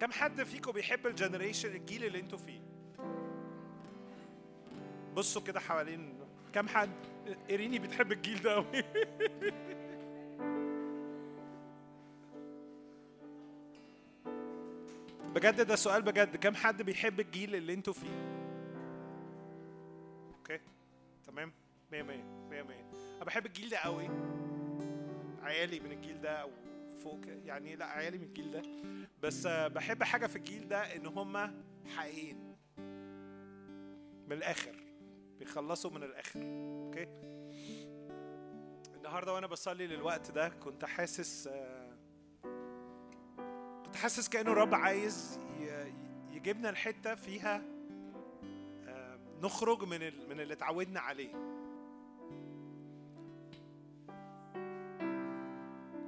كم حد فيكم بيحب ال generation الجيل اللي أنتوا فيه؟ بصوا كده حوالين كم حد؟ إيريني بتحب الجيل ده قوي بجد ده سؤال بجد. كم حد بيحب الجيل اللي أنتوا فيه؟ okay. تمام. مية مية. مية مية. أنا بحب الجيل ده قوي عيالي من الجيل ده فوق يعني لا عيالي من الجيل ده. بس بحب حاجة في الجيل ده إن هم حقيقيين. من الآخر بيخلصوا من الآخر أوكي؟ النهارده وأنا بصلي للوقت ده كنت حاسس كنت حاسس كأنه الرب عايز يجيبنا الحته فيها نخرج من من اللي اتعودنا عليه.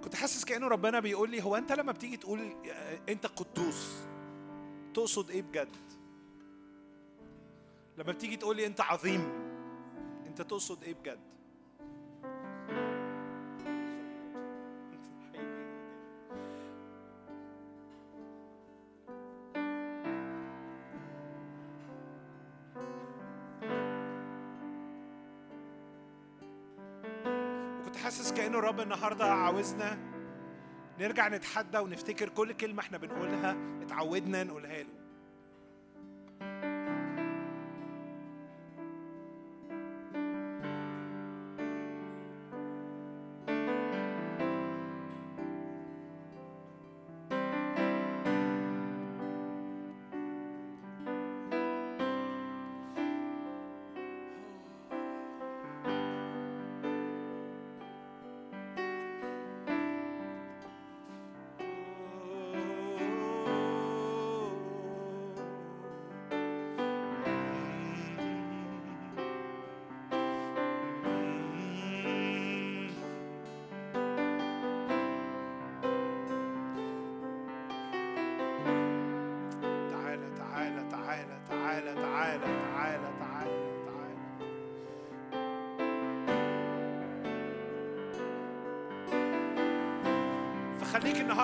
كنت حاسس كأنه ربنا بيقول لي هو أنت لما بتيجي تقول أنت قدوس تقصد إيه بجد؟ لما بتيجي تقول لي أنت عظيم أنت تقصد إيه بجد؟ الرب النهارده عاوزنا نرجع نتحدى ونفتكر كل كلمة إحنا بنقولها اتعودنا نقولها له.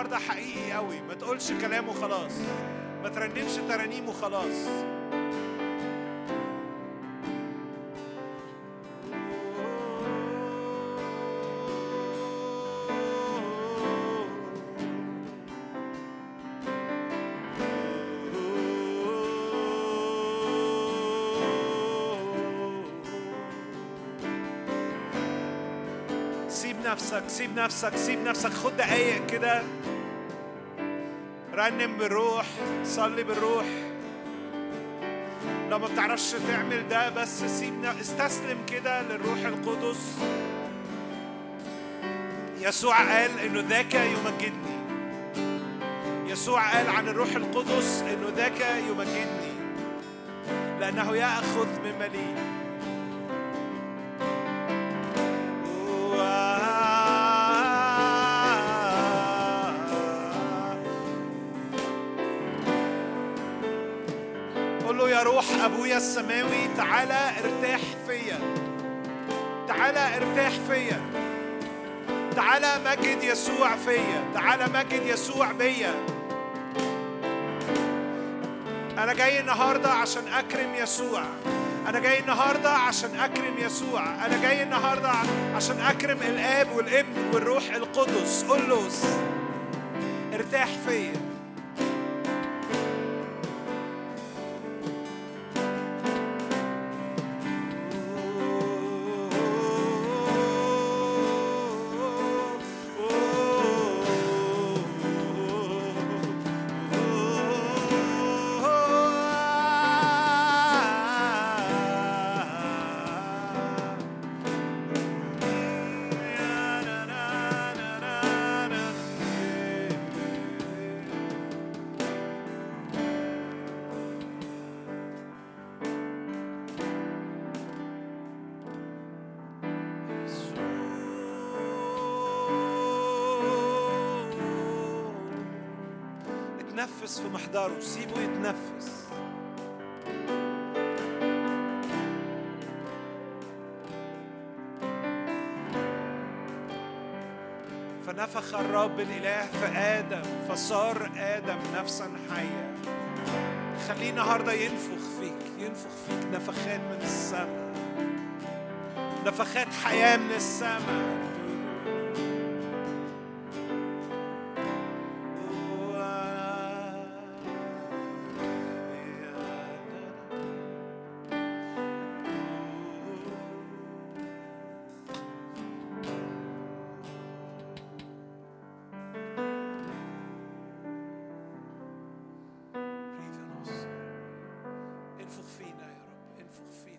النهارده حقيقي قوي. ما تقولش كلام وخلاص ما ترنمش ترانيم وخلاص سيب نفسك سيب نفسك سيب نفسك. خد دقايق كده. رنم بالروح صلي بالروح. لو ما بتعرفش تعمل ده بس سيب ن- استسلم كده للروح القدس. يسوع قال إنه ذاك يمجدني. يسوع قال عن الروح القدس إنه ذاك يمجدني. لأنه يأخذ مما لي السماوي تعالى ارتاح فيا. تعالى ارتاح فيا. تعالى مجد يسوع فيا. تعالى مجد يسوع بيا. أنا جاي النهارده عشان أكرم يسوع. أنا جاي النهارده عشان أكرم يسوع. أنا جاي النهارده عشان أكرم الآب والابن والروح القدس. قول له ارتاح فيا. اتنفس في محضره سيبه يتنفس فنفخ الرب الإله في آدم فصار آدم نفسا حية خليه النهاردة ينفخ فيك ينفخ فيك نفخات من السماء نفخات حياة من السماء filho.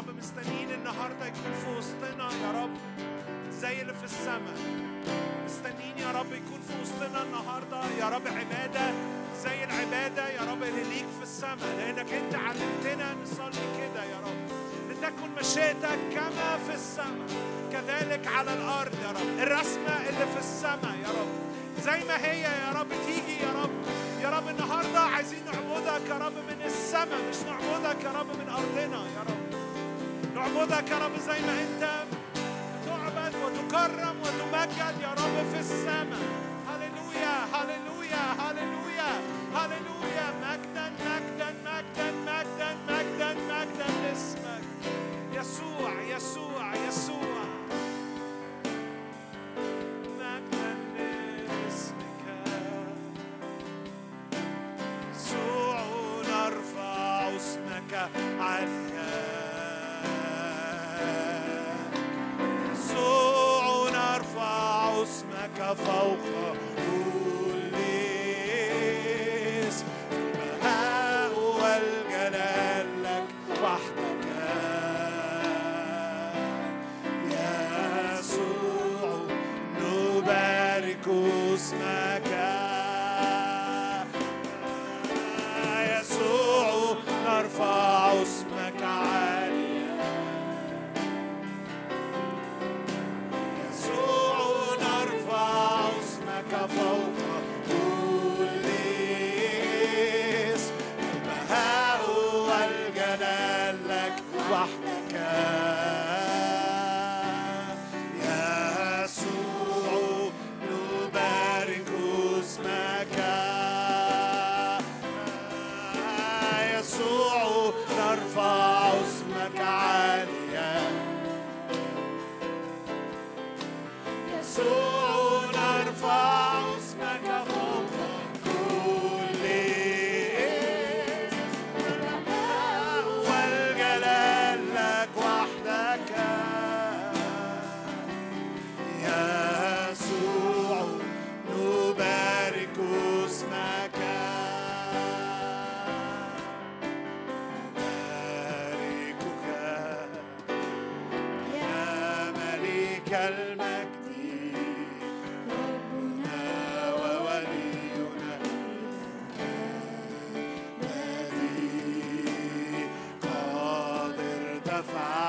مستنيين النهارده يكون في وسطنا يا رب زي اللي في السماء. مستنيين يا رب يكون في وسطنا النهارده يا رب عبادة زي العبادة يا رب اللي ليك في السماء. لأنك أنت علمتنا نصلي كده يا رب لتكن مشيئتك كما في السماء. كذلك على الأرض يا رب الرسمة اللي في السماء يا رب زي ما هي يا رب تيجي يا رب. يا رب النهارده عايزين نعبدك يا رب من السماء مش نعبدك يا رب من رب نعبدك يا رب زي ما انت تعبد وتكرم وتمجد يا رب في السماء. Five.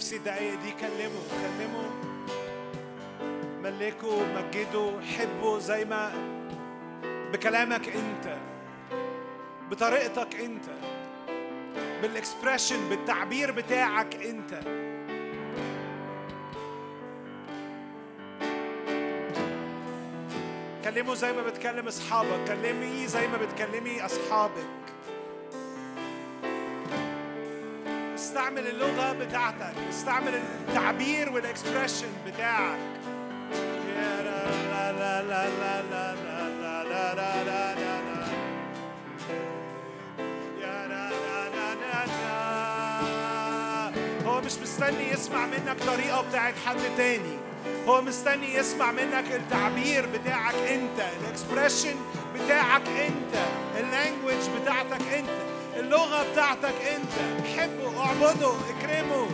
نفسي الدقايق دي كلمه كلمه. ملكه مجده حبه زي ما بكلامك انت بطريقتك انت بالاكسبريشن بالتعبير بتاعك انت. كلمه زي ما بتكلم اصحابك كلمي زي ما بتكلمي اصحابك. استعمل اللغة بتاعتك استعمل التعبير وال expression بتاعك. هو مش مستني يسمع منك طريقة بتاعت حد تاني. هو مستني يسمع منك التعبير بتاعك انت ال expression بتاعك انت اللانجوج بتاعتك انت. اللغة بتاعتك أنت. حبه اعبده اكرمه.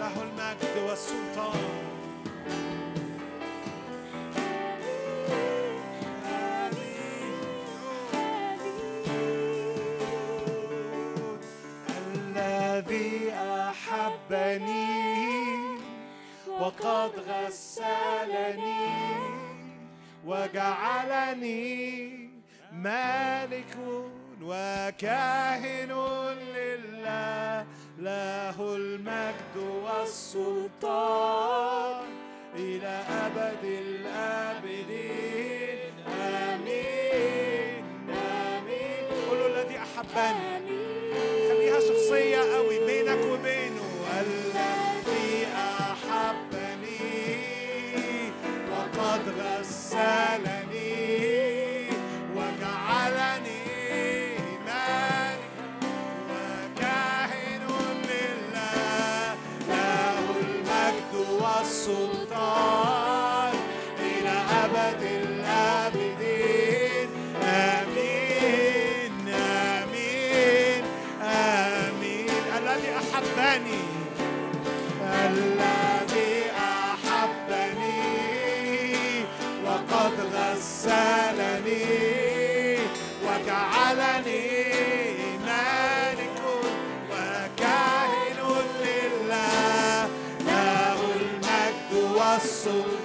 له المجد والسلطان. الذي أحبني وقد غسلني وجعلني مالك وكاهن لله. له المجد والسلطان إلى أبد الآبدين. آمين. آمين. قولوا الذي أحبني. خليها شخصية قوي بينك وبينه. الذي أحبني. وقد غسلني. المجد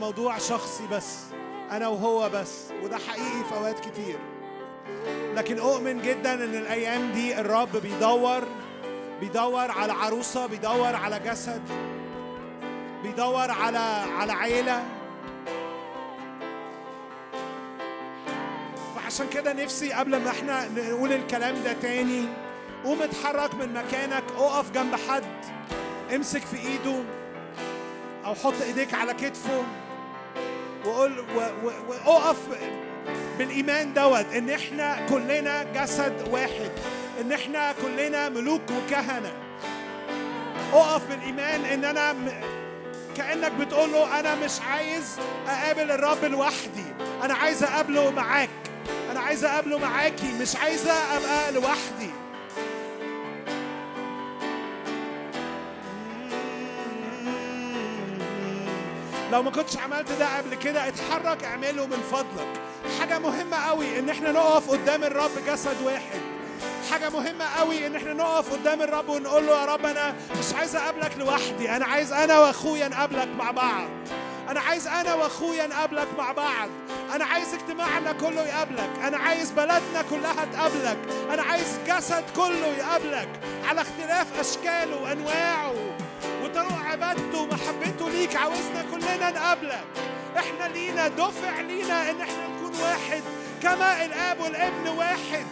الموضوع شخصي بس أنا وهو بس وده حقيقي في أوقات كتير. لكن أؤمن جدا إن الأيام دي الرب بيدور بيدور على عروسة بيدور على جسد بيدور على على عيلة. فعشان كده نفسي قبل ما إحنا نقول الكلام ده تاني قوم اتحرك من مكانك اقف جنب حد امسك في ايده أو حط ايديك على كتفه. وقول واقف بالإيمان دوت إن إحنا كلنا جسد واحد إن إحنا كلنا ملوك وكهنة. اقف بالإيمان إن أنا. كأنك بتقول له أنا مش عايز أقابل الرب لوحدي. أنا عايز أقابله معاك. أنا عايز أقابله معاكي مش عايزه أبقى لوحدي. لو ما كنتش عملت ده قبل كده اتحرك اعمله من فضلك. حاجة مهمة قوي إن إحنا نقف قدام الرب جسد واحد. حاجة مهمة قوي إن إحنا نقف قدام الرب ونقول له يا رب أنا مش عايز أقابلك لوحدي. أنا عايز أنا وأخويا نقابلك مع بعض. أنا عايز أنا وأخويا نقابلك مع بعض. أنا عايز اجتماعنا كله يقابلك. أنا عايز بلدنا كلها تقابلك. أنا عايز جسد كله يقابلك. على اختلاف أشكاله وأنواعه. عبادته ومحبته ليك عاوزنا كلنا نقابلك. إحنا لينا دفع لينا إن إحنا نكون واحد. كما الآب والابن واحد.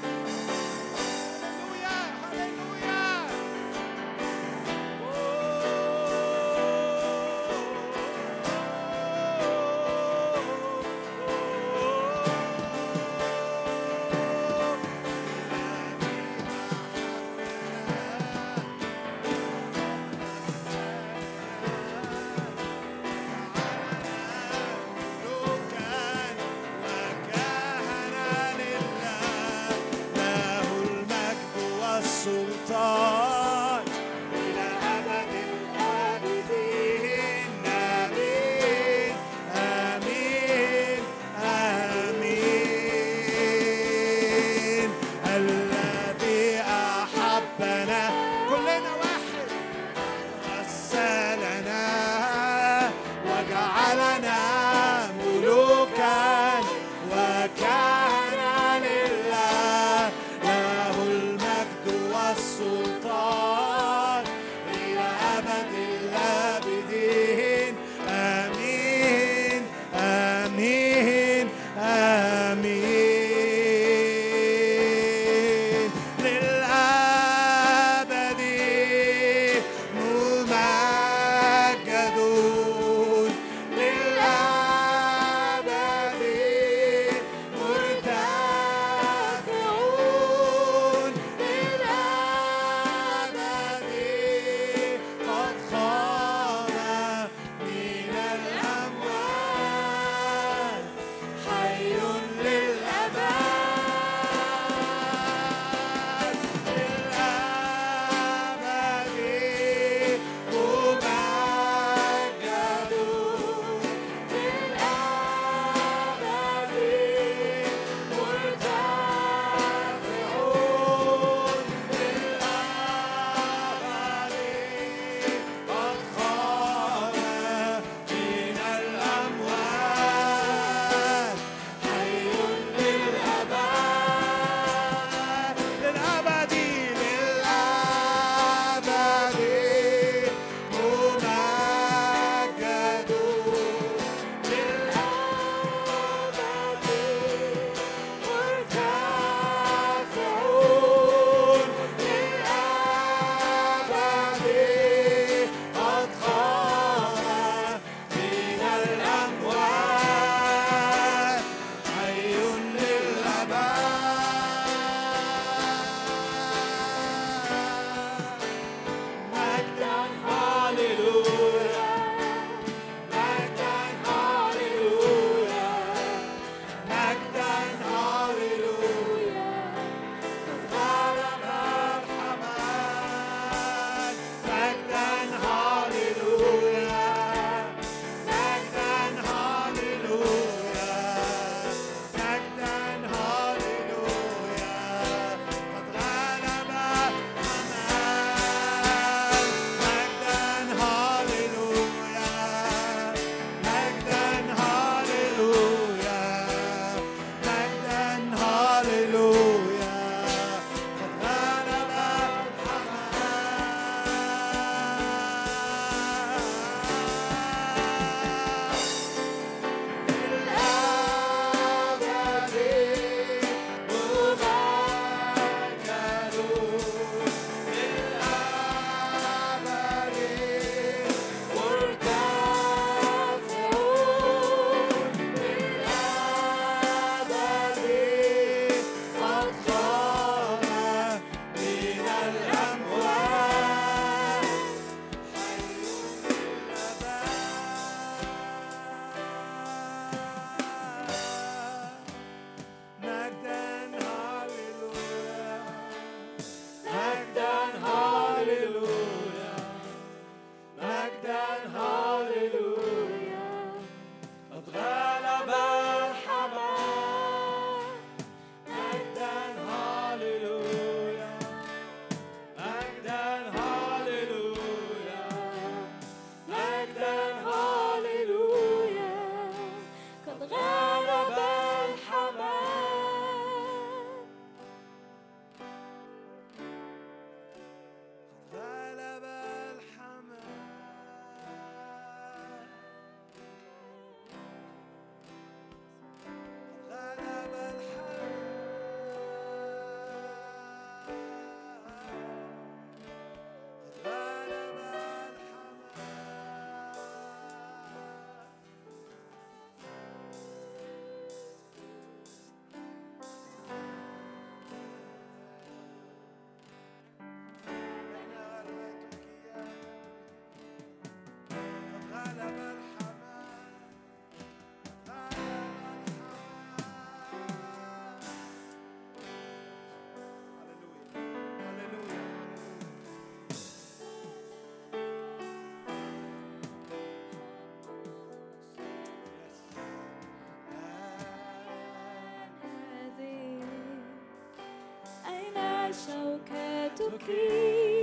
Só quero que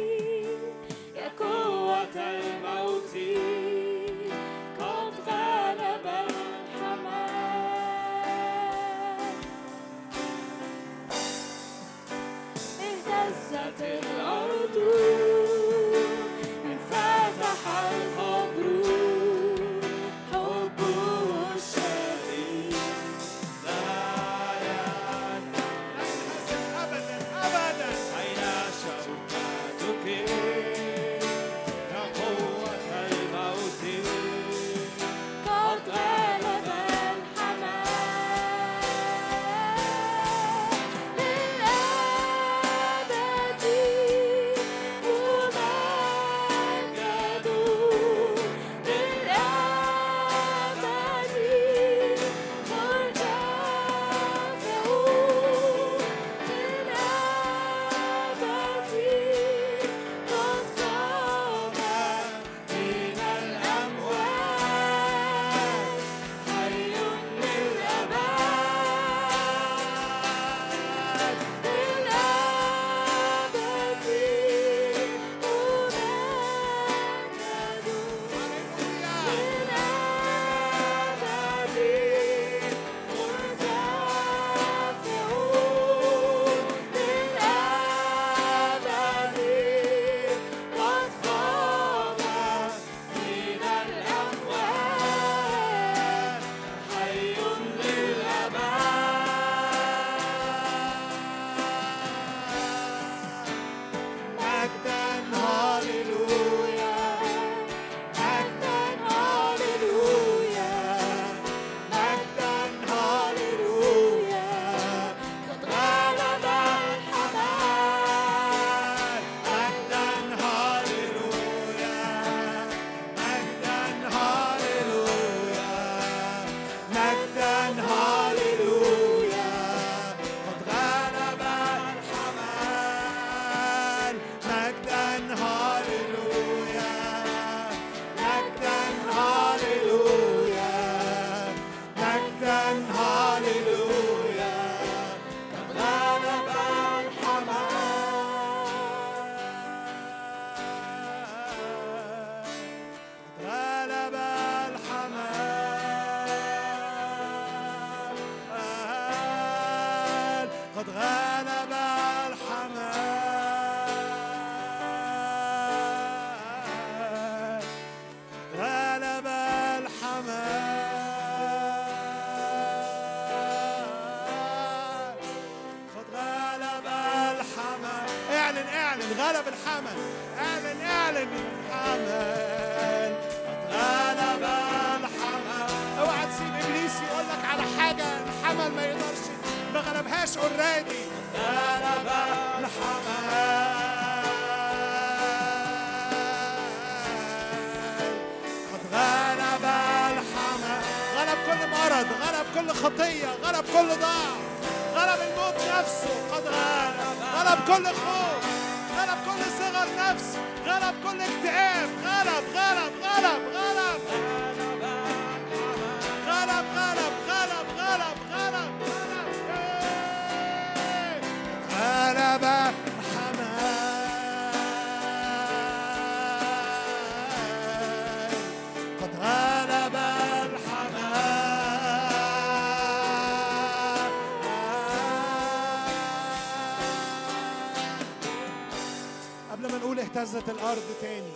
اهتزت الأرض تاني.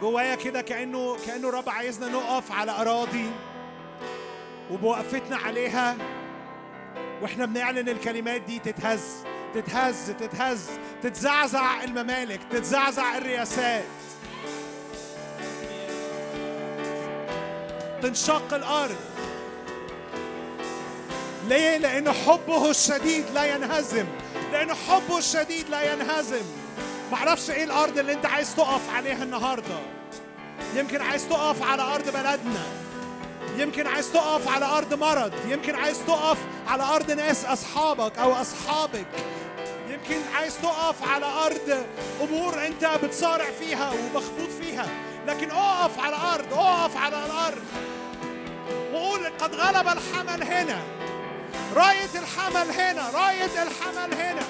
جوايا كده كانه كأنه الرب عايزنا نقف على أراضي وبوقفتنا عليها وإحنا بنعلن الكلمات دي تتهز تتهز تتهز تتزعزع الممالك تتزعزع الرياسات تنشق الأرض. ليه؟ لأن حبه الشديد لا ينهزم. لأن حبه الشديد لا ينهزم. معرفش إيه الأرض اللي انت عايز تقف عليها النهارده. يمكن عايز تقف على ارض بلدنا. يمكن عايز تقف على ارض مرض. يمكن عايز تقف على ارض ناس اصحابك أو اصحابك. يمكن عايز تقف على ارض امور انت بتصارع فيها ومخبوط فيها. لكن اقف على ارض اقف على الأرض. وقول قد غلب الحمل هنا. راية الحمل هنا راية الحمل هنا.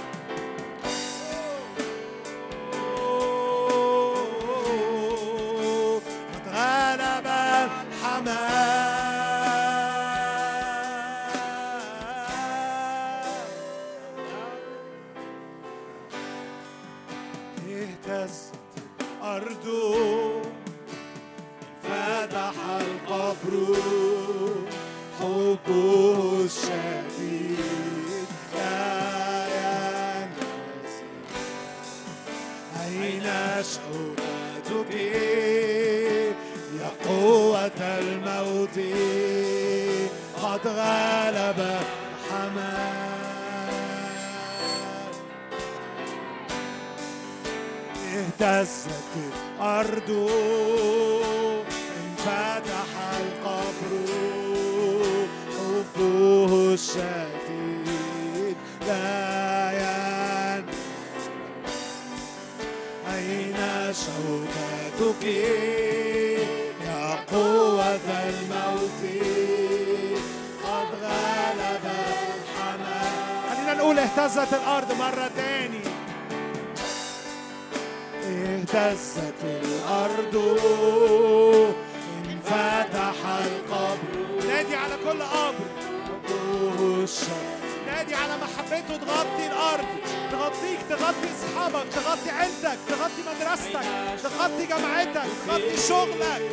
cruz. تغطي أصحابك تغطي عيلتك تغطي مدرستك تغطي جامعتك تغطي شغلك.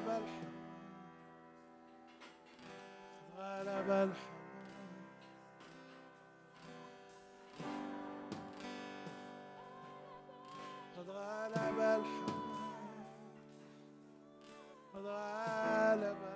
غلب الحمام قد غلب الحمام قد غلب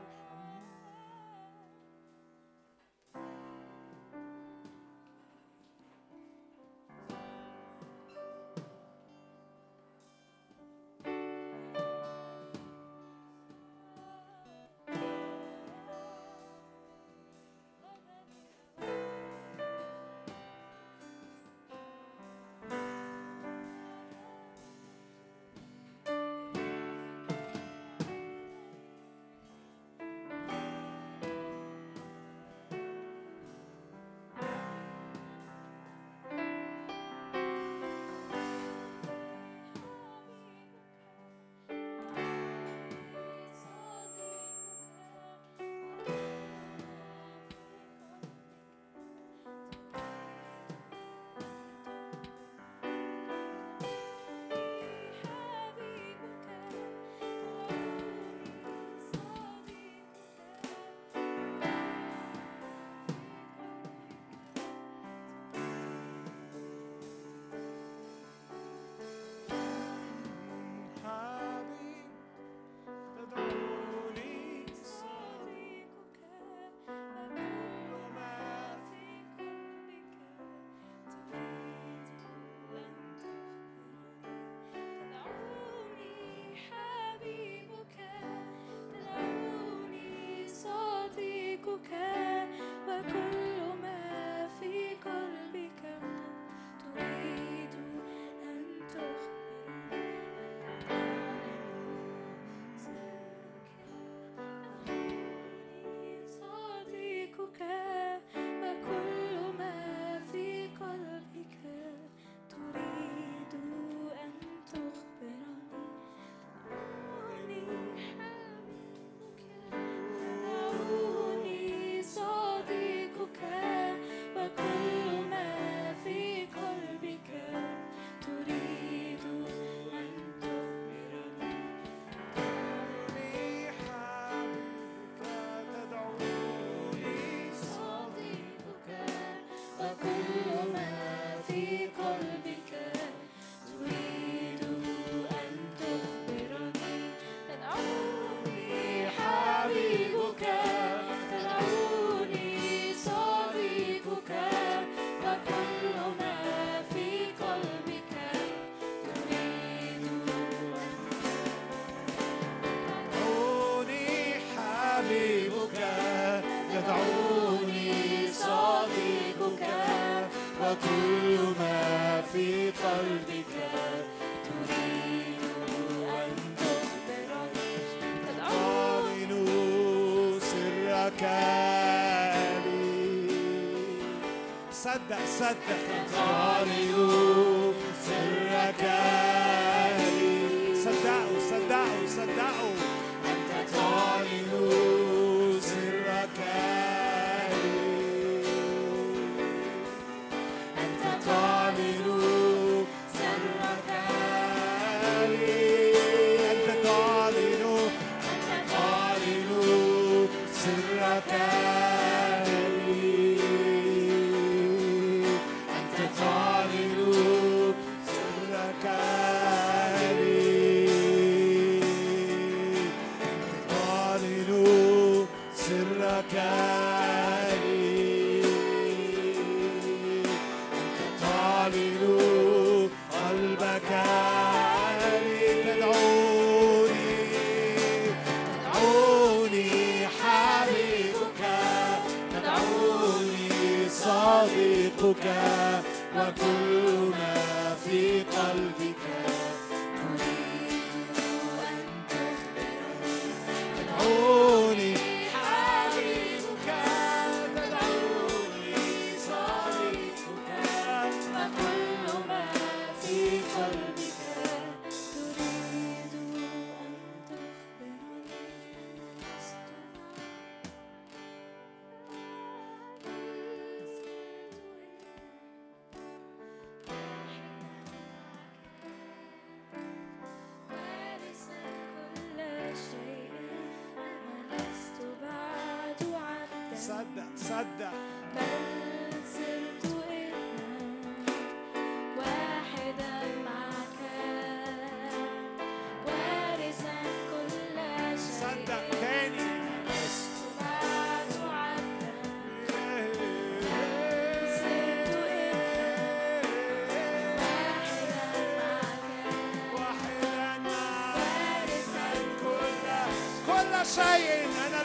كل شيء أنا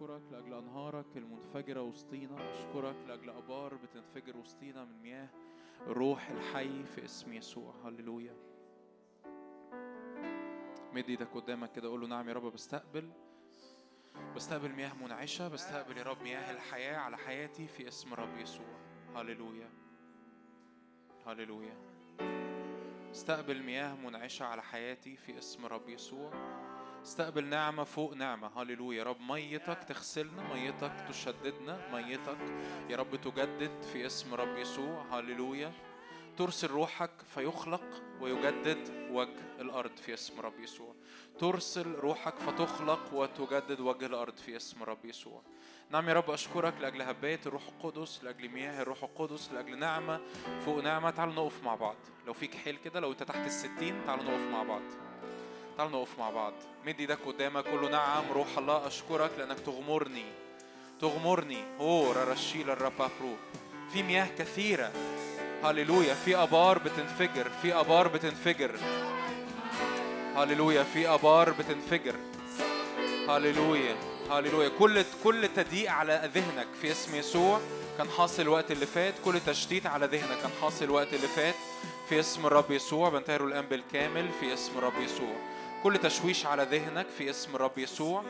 أشكرك لأجل أنهارك المنفجرة وسطينا. أشكرك لأجل أبار بتنفجر وسطينا من مياه الروح الحي في اسم يسوع. هللويا. مد إيدك قدامك كده قول له نعم يا رب بستقبل بستقبل مياه منعشة بستقبل يا رب مياه الحياة على حياتي في اسم رب يسوع. هللويا. هللويا. استقبل مياه منعشة على حياتي في اسم رب يسوع. استقبل نعمة فوق نعمة. هللويا. يا رب ميتك تغسلنا ميتك تشددنا ميتك يا رب تجدد في اسم رب يسوع. هللويا. ترسل روحك فيخلق ويجدد وجه الأرض في اسم رب يسوع. ترسل روحك فتخلق وتجدد وجه الأرض في اسم رب يسوع. نعم يا رب أشكرك لأجل هبات الروح القدس لأجل مياه الروح القدس لأجل نعمة. فوق نعمة تعالوا نقف مع بعض. لو فيك حيل كده لو أنت تحت الستين تعالوا نقف مع بعض. تعالوا نقف مع بعض. مد إيدك قدامك قول له نعم روح الله أشكرك لأنك تغمرني. تغمرني. أو رشيل الربابرو في مياه كثيرة. هللويا في أبار بتنفجر. في أبار بتنفجر. هللويا في أبار بتنفجر. هللويا هللويا كل كل تضييق على ذهنك في اسم يسوع كان حاصل الوقت اللي فات. كل تشتيت على ذهنك كان حاصل الوقت اللي فات في اسم الرب يسوع. بنتهره الآن بالكامل في اسم الرب يسوع. كل تشويش على ذهنك في اسم الرب يسوع.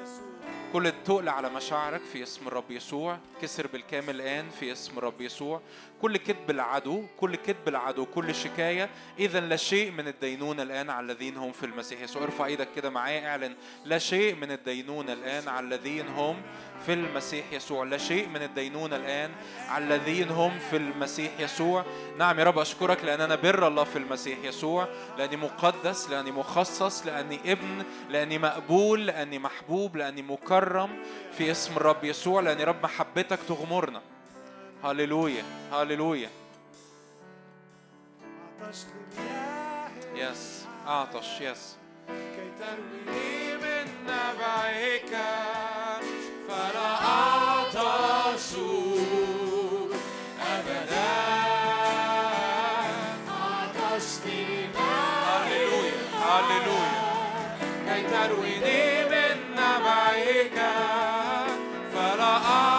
كل تقل على مشاعرك في اسم الرب يسوع. كسر بالكامل الآن في اسم الرب يسوع. كل كذب العدو كل كذب العدو كل شكاية. إذا لا شيء من الدينونة الآن على الذين هم في المسيح يسوع. ارفع إيدك كده معايا اعلن. لا شيء من الدينونة الآن على الذين هم في المسيح يسوع. لا شيء من الدينونة الآن على الذين هم في المسيح يسوع. نعم يا رب أشكرك لأن أنا بر الله في المسيح يسوع. لأني مقدس لأني مخصص لأني ابن لأني مقبول لأني محبوب لأني مكرم. في اسم الرب يسوع لأن رب محبتك تغمرنا. هللويا هللويا. عطش لمياه يس أعطش يس كي تروي من نبعك فلا أعطش فلا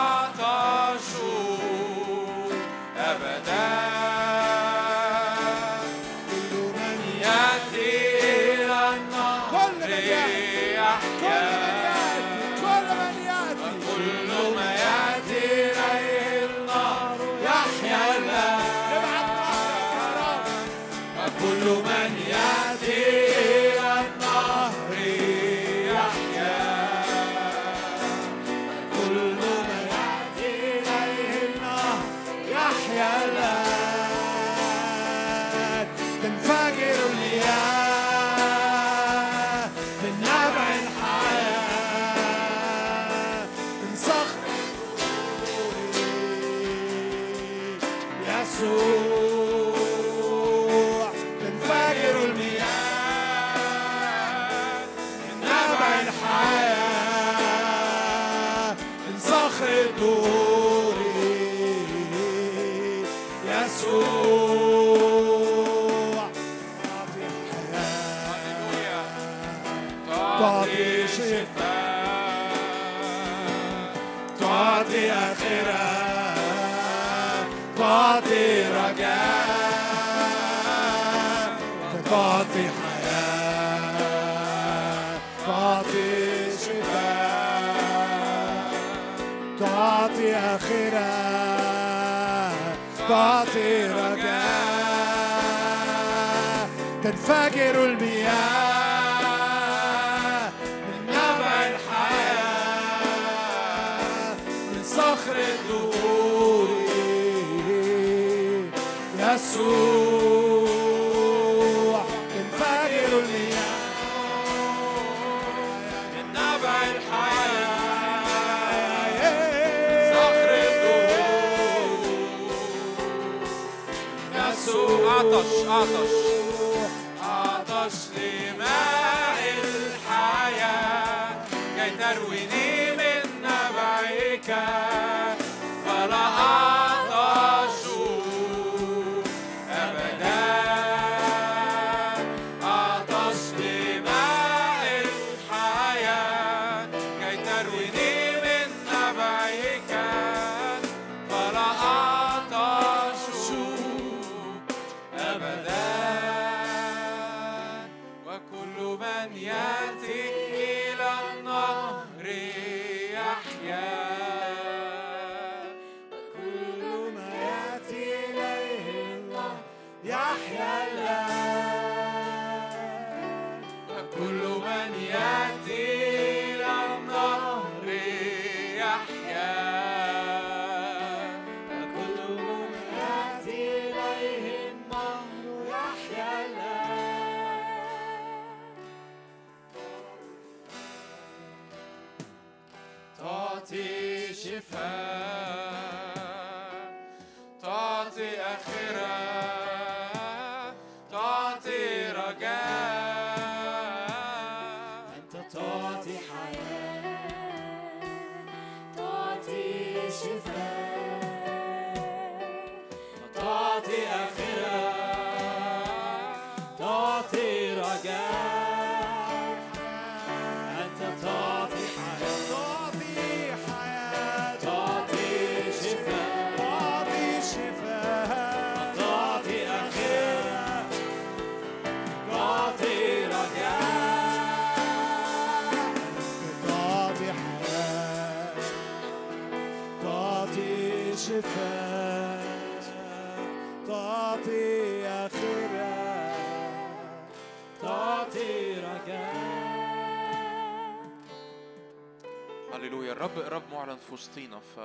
الدور يسوع تنفجر المياه من نبع الحياة من صخر الدهور يسوع. تنفجر المياه من نبع الحياة صخر الدهور يسوع. أعطش عطش. معلن في وسطينا ف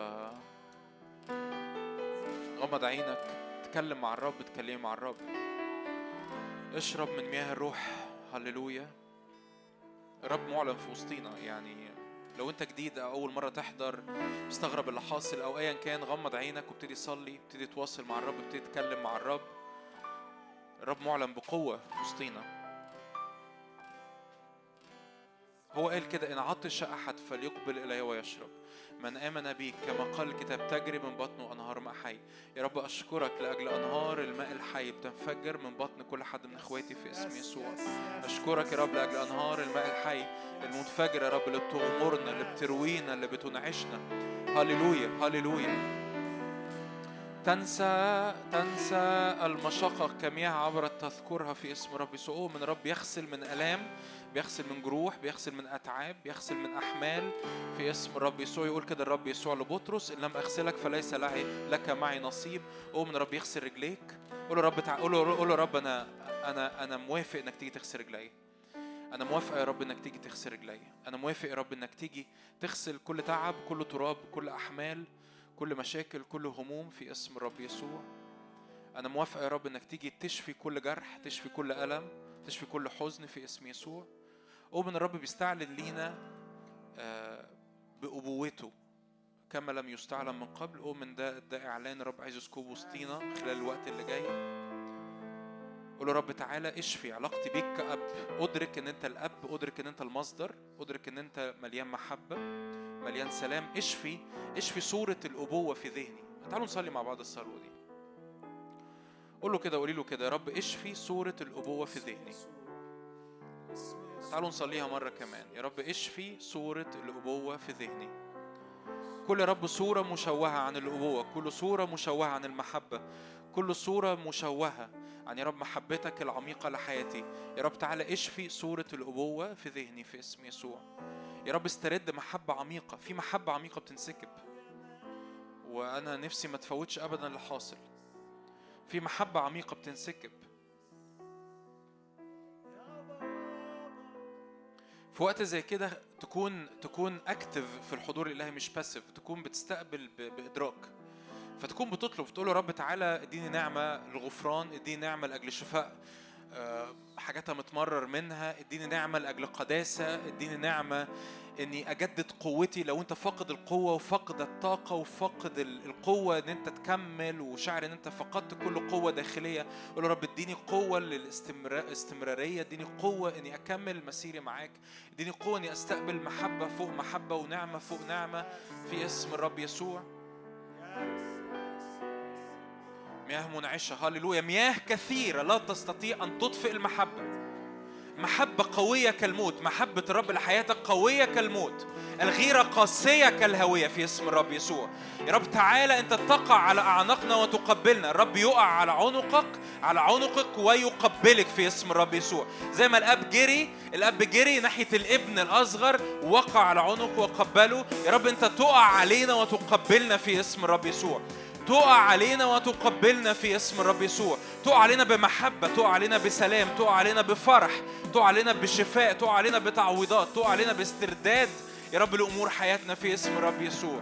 غمض عينك تكلم مع الرب تكلم مع الرب. اشرب من مياه الروح هللويا. الرب معلن في وسطينا يعني لو انت جديد أو أول مرة تحضر مستغرب اللي حاصل أو ايا كان غمض عينك وابتدي صلي ابتدي تواصل مع الرب ابتدي تتكلم مع الرب. الرب معلن بقوة في وسطينا هو قال كده إن عطش أحد فليقبل إلي ويشرب. من آمن بي كما قال الكتاب تجري من بطنه أنهار ماء حي. يا رب أشكرك لأجل أنهار الماء الحي بتنفجر من بطن كل حد من إخواتي في اسم يسوع. أشكرك يا رب لأجل أنهار الماء الحي المنفجرة يا رب اللي بتغمرنا اللي بتروينا اللي بتنعشنا. هللويا هللويا. تنسى تنسى المشقة كمياه عبرت تذكرها في اسم رب يسوع من رب يغسل من آلام بيغسل من جروح بيغسل من أتعاب بيغسل من أحمال في اسم الرب يسوع. يقول كده الرب يسوع لبطرس إن لم أغسلك فليس لعي لك معي نصيب. قوم من رب يغسل رجليك. قول رب تع... قول له قول له رب أنا أنا أنا موافق إنك تيجي تغسل رجلي. أنا موافق يا رب إنك تيجي تغسل رجلي. أنا موافق يا رب إنك تيجي تغسل كل تعب كل تراب كل أحمال كل مشاكل كل هموم في اسم الرب يسوع. أنا موافق يا رب إنك تيجي تشفي كل جرح تشفي كل ألم تشفي كل حزن في اسم يسوع. إن الرب بيستعلن لينا آه، بأبوته كما لم يستعلم من قبل. أؤمن ده ده إعلان رب عايز يسكب وسطينا خلال الوقت اللي جاي. قول له رب تعالى اشفي علاقتي بيك كأب. أدرك إن أنت الأب أدرك إن أنت المصدر أدرك إن أنت مليان محبة مليان سلام. اشفي اشفي صورة الأبوة في ذهني. تعالوا نصلي مع بعض الصلوة دي. قول له كده قولي له كده يا رب اشفي صورة الأبوة في ذهني. تعالوا نصليها مرة كمان. يا رب اشفي صورة الأبوة في ذهني. كل يا رب صورة مشوهة عن الأبوة. كل صورة مشوهة عن المحبة. كل صورة مشوهة عن يا رب محبتك العميقة لحياتي. يا رب تعالى اشفي صورة الأبوة في ذهني في اسم يسوع. يا رب استرد محبة عميقة. في محبة عميقة بتنسكب. وأنا نفسي ما تفوتش أبدا اللي حاصل في محبة عميقة بتنسكب. في وقت زي كده تكون تكون active في الحضور الإلهي مش passive تكون بتستقبل بإدراك. فتكون بتطلب تقول له رب تعالى اديني نعمة للغفران اديني نعمة لأجل شفاء آه، حاجاتها متمرر منها اديني نعمة لأجل قداسه اديني نعمة إني أجدد قوتي لو أنت فاقد القوة وفاقد الطاقة وفاقد ال- القوة إن أنت تكمل وشاعر إن أنت فقدت كل قوة داخلية قول له رب اديني قوة للاستمراريه اديني قوة إني أكمل مسيري معاك اديني قوة إني أستقبل محبة فوق محبة ونعمة فوق نعمة في اسم الرب يسوع. مياه منعشة. هللويا مياه كثيرة لا تستطيع أن تطفئ المحبة. محبة قوية كالموت. محبة الرب لحياتك قوية كالموت. الغيرة قاسية كالهوية في اسم الرب يسوع. يا رب تعالى أنت تقع على أعناقنا وتقبلنا. الرب يقع على عنقك على عنقك ويقبلك في اسم الرب يسوع. زي ما الأب جري الأب جري ناحية الابن الأصغر وقع على عنقه وقبله. يا رب أنت تقع علينا وتقبلنا في اسم الرب يسوع. تقع علينا وتقبلنا في اسم الرب يسوع. تقع علينا بمحبة تقع علينا بسلام تقع علينا بفرح تقع علينا بشفاء تقع علينا بتعويضات تقع علينا باسترداد. يا رب لأمور حياتنا في اسم الرب يسوع.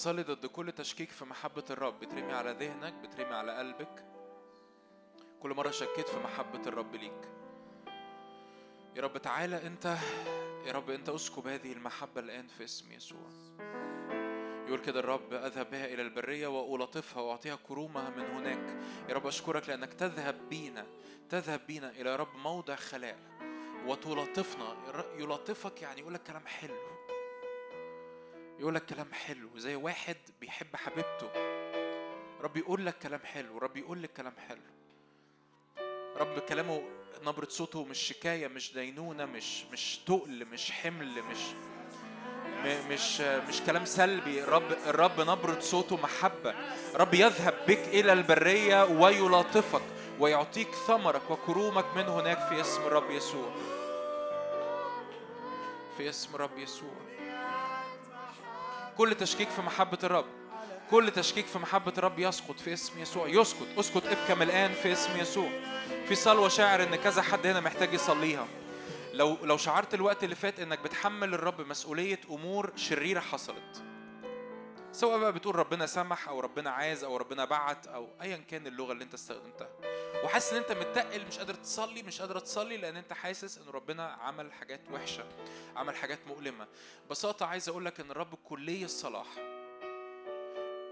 بصلي ضد كل تشكيك في محبة الرب. بترمي على ذهنك بترمي على قلبك. كل مرة شكيت في محبة الرب ليك. يا رب تعالى انت يا رب انت اسكب هذه المحبة الآن في اسم يسوع. يقول كده الرب أذهب بها إلى البرية وألطفها وأعطيها كرومها من هناك. يا رب أشكرك لأنك تذهب بينا تذهب بينا إلى رب موضع خلاء. وتلطفنا يلطفك يعني يقول لك كلام حلو. يقول لك كلام حلو زي واحد بيحب حبيبته. رب يقول لك كلام حلو رب يقول لك كلام حلو. رب كلامه نبرة صوته مش شكاية مش دينونة مش مش تقل مش حمل مش مش مش كلام سلبي. الرب الرب نبرة صوته محبة. رب يذهب بك إلى البرية ويلاطفك ويعطيك ثمرك وكرومك من هناك في اسم الرب يسوع. في اسم الرب يسوع. كل تشكيك في محبة الرب. كل تشكيك في محبة الرب يسقط في اسم يسوع. يسقط. اسقط ابكم الآن في اسم يسوع. في صلوة شاعر إن كذا حد هنا محتاج يصليها. لو لو شعرت الوقت اللي فات إنك بتحمل الرب مسؤولية أمور شريرة حصلت. سواء بقى بتقول ربنا سمح أو ربنا عايز أو ربنا بعت أو أيا كان اللغة اللي أنت استخدمتها. وحاسس إن أنت متقل مش قادر تصلي مش قادر تصلي لأن أنت حاسس إن ربنا عمل حاجات وحشة عمل حاجات مؤلمة. ببساطة عايز أقول لك إن الرب كلي الصلاح.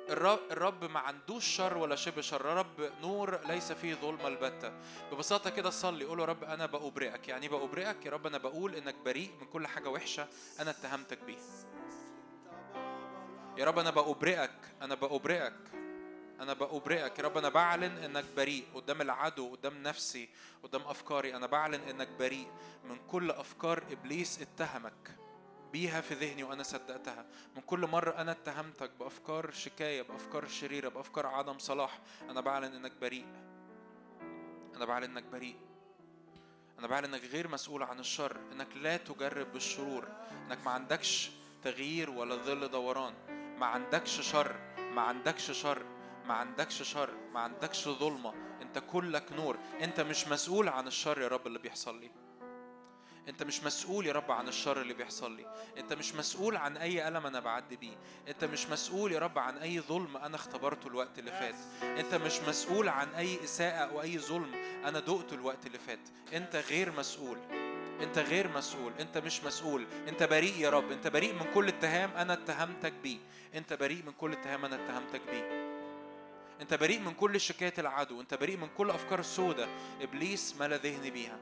الرب, الرب ما عندوش شر ولا شبه شر. الرب نور ليس فيه ظلم البتة. ببساطة كده صلي قول يا رب أنا بأبرئك. يعني بأبرئك يا رب أنا بقول إنك بريء من كل حاجة وحشة أنا اتهمتك بيها. يا رب أنا بأبرئك أنا بأبرئك. أنا بأبرئك. يا رب أنا بعلن إنك بريء. قدام العدو قدام نفسي قدام أفكاري أنا بعلن إنك بريء. من كل أفكار إبليس اتهمك. بيها في ذهني وأنا صدقتها. من كل مرة أنا اتهمتك بأفكار شكاية بأفكار شريرة بأفكار عدم صلاح أنا بعلن إنك بريء. أنا بعلن إنك بريء. أنا بعلن إنك غير مسؤول عن الشر. إنك لا تجرب بالشرور. إنك ما عندكش تغيير ولا ظل دوران. ما عندكش شر. ما عندكش شر. ما عندكش شر ما عندكش ظلمة أنت كلك نور. أنت مش مسؤول عن الشر يا رب اللي بيحصل لي. انت مش مسؤول يا رب عن الشر اللي بيحصل لي. انت مش مسؤول عن أي ألم أنا بعدي بيه. انت مش مسؤول يا رب عن أي ظلم أنا اختبرته الوقت اللي فات. انت مش مسؤول عن أي إساءة أو أي ظلم أنا دقته الوقت اللي فات. انت غير مسؤول. انت غير مسؤول. انت مش مسؤول. انت بريء يا رب. انت بريء من كل اتهام أنا اتهمتك بيه. انت بريء من كل اتهام أنا اتهمتك بيه. انت بريء من كل شكايات العدو انت بريء من كل أفكار السوداء إبليس ملا ذهني بيها.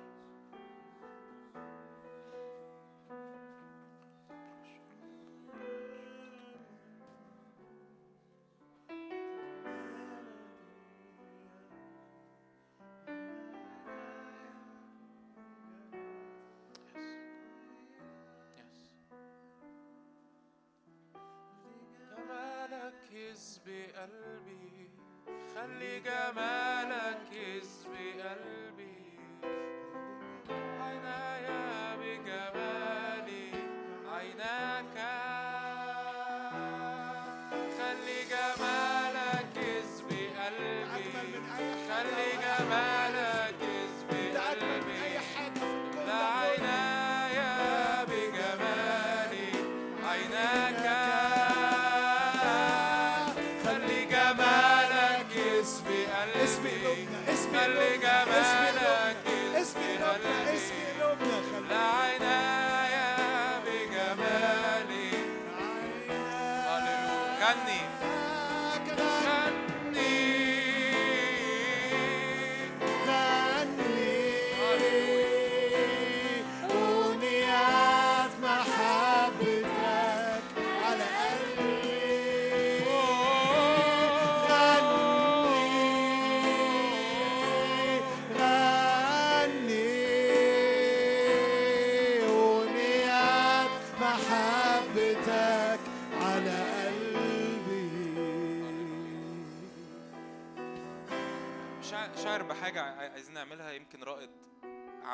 جمالك يسبي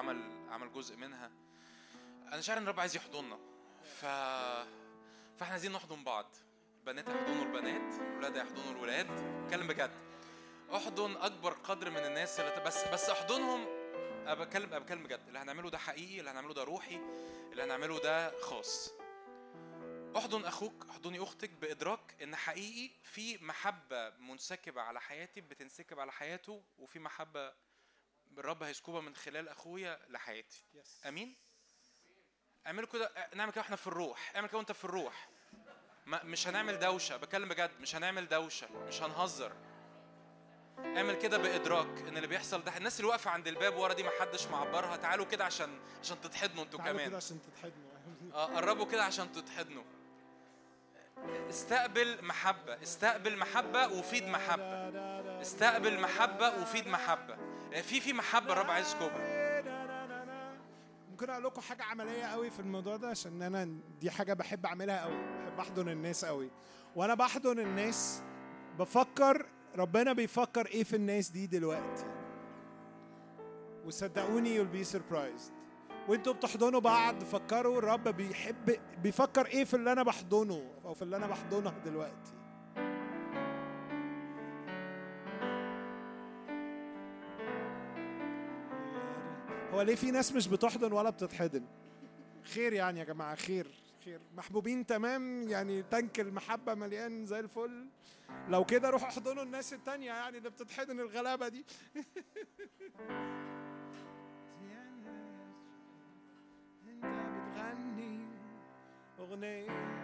عمل عمل جزء منها. أنا شاعر إن الرب عايز يحضننا. ف فإحنا عايزين نحضن بعض. البنات يحضنوا البنات الولاد يحضنوا الولاد. اتكلم بجد. أحضن أكبر قدر من الناس اللي بس بس أحضنهم. أنا بتكلم أنا بتكلم بجد. اللي هنعمله ده حقيقي اللي هنعمله ده روحي اللي هنعمله ده خاص. أحضن أخوك أحضني أختك بإدراك إن حقيقي في محبة منسكبة على حياتي بتنسكب على حياته وفي محبة الرب هيسكبها من خلال أخويا لحياتي. أمين؟ اعملوا كده نعمل كده إحنا في الروح. اعمل كده وانت في الروح. ما مش هنعمل دوشة. بكلم بجد مش هنعمل دوشة. مش هنهزر. اعمل كده بإدراك إن اللي بيحصل ده الناس اللي واقفة عند الباب ورا دي ما حدش معبرها. تعالوا كده عشان عشان تتحضنوا أنتوا كمان. كده عشان تتحضنوا. آه قربوا كده عشان تتحضنوا. استقبل محبة. استقبل محبة وفيد محبة. استقبل محبة وفيد محبة. في في محبة الرب عايز يسكبها ممكن أقول لكم حاجة عملية قوي في الموضوع ده عشان أنا دي حاجة بحب أعملها قوي بحب أحضن الناس قوي. وأنا بحضن الناس بفكر ربنا بيفكر إيه في الناس دي دلوقتي. وصدقوني you'll be surprised. وأنتوا بتحضنوا بعض فكروا الرب بيحب بيفكر إيه في اللي أنا بحضنه أو في اللي أنا بحضنها دلوقتي. هو ليه في ناس مش بتحضن ولا بتتحضن؟ خير يعني يا جماعة خير خير. محبوبين تمام يعني تانك المحبة مليان زي الفل. لو كده روحوا احضنوا الناس التانية يعني اللي بتتحضن الغلابة دي. انت بتغني أغنية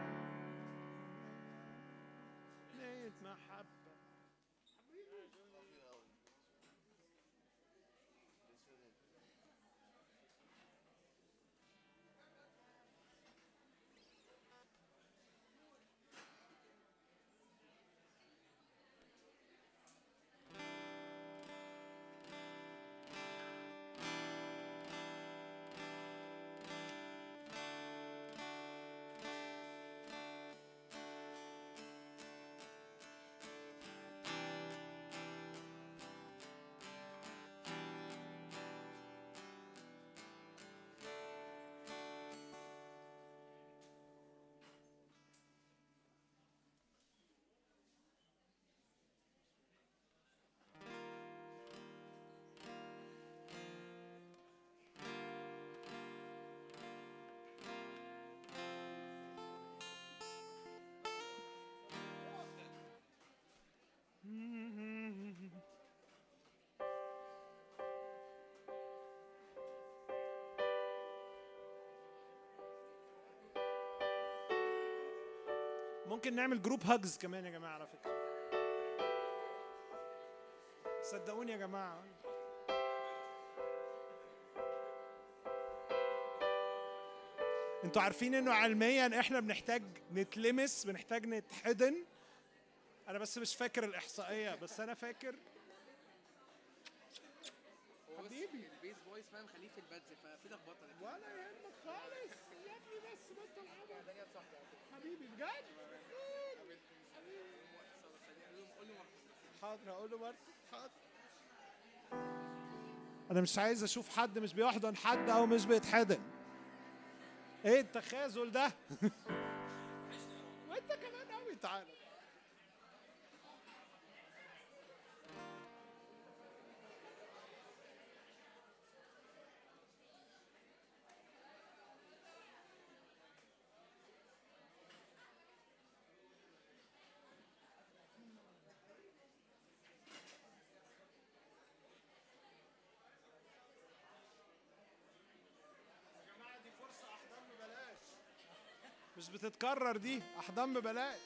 ممكن نعمل group hugs كمان يا جماعة على فكرة. صدقوني يا جماعة. أنتوا عارفين انه علميا إحنا بنحتاج نتلمس بنحتاج نتحضن. أنا بس مش فاكر الإحصائية بس أنا فاكر. حبيبي. ال bass voice فاهم خليه في ال pads ففي لخبطة. ولا يهمك خالص. يا ابني بس بطل عبط حبيبي بجد؟ حاضر هقول له برضه. حاضر. أنا مش عايز أشوف حد مش بيحضن حد أو مش بيتحضن. إيه التخاذل ده؟ مش بتتكرر دي. أحضان ببلاش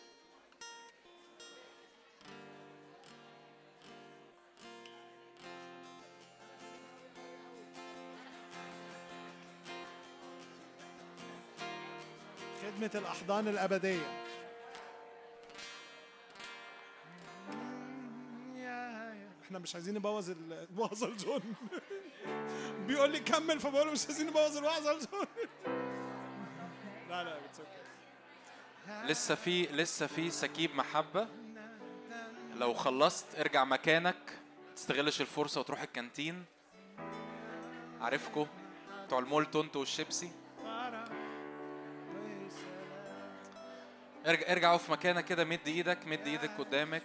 خدمة الأحضان الأبدية. إحنا مش عايزين نبوظ ال- نبوظ الجون. بيقول لي كمل فبقول له مش عايزين نبوظ الوعظه الجون. لا لا it's okay. لسه في لسه في سكيب محبة. لو خلصت ارجع مكانك تستغلش الفرصة وتروح الكانتين. عارفكو بتوع المولتو أنتوا والشيبسي. ارجع ارجع اقف مكانك كده مد إيدك مد إيدك قدامك.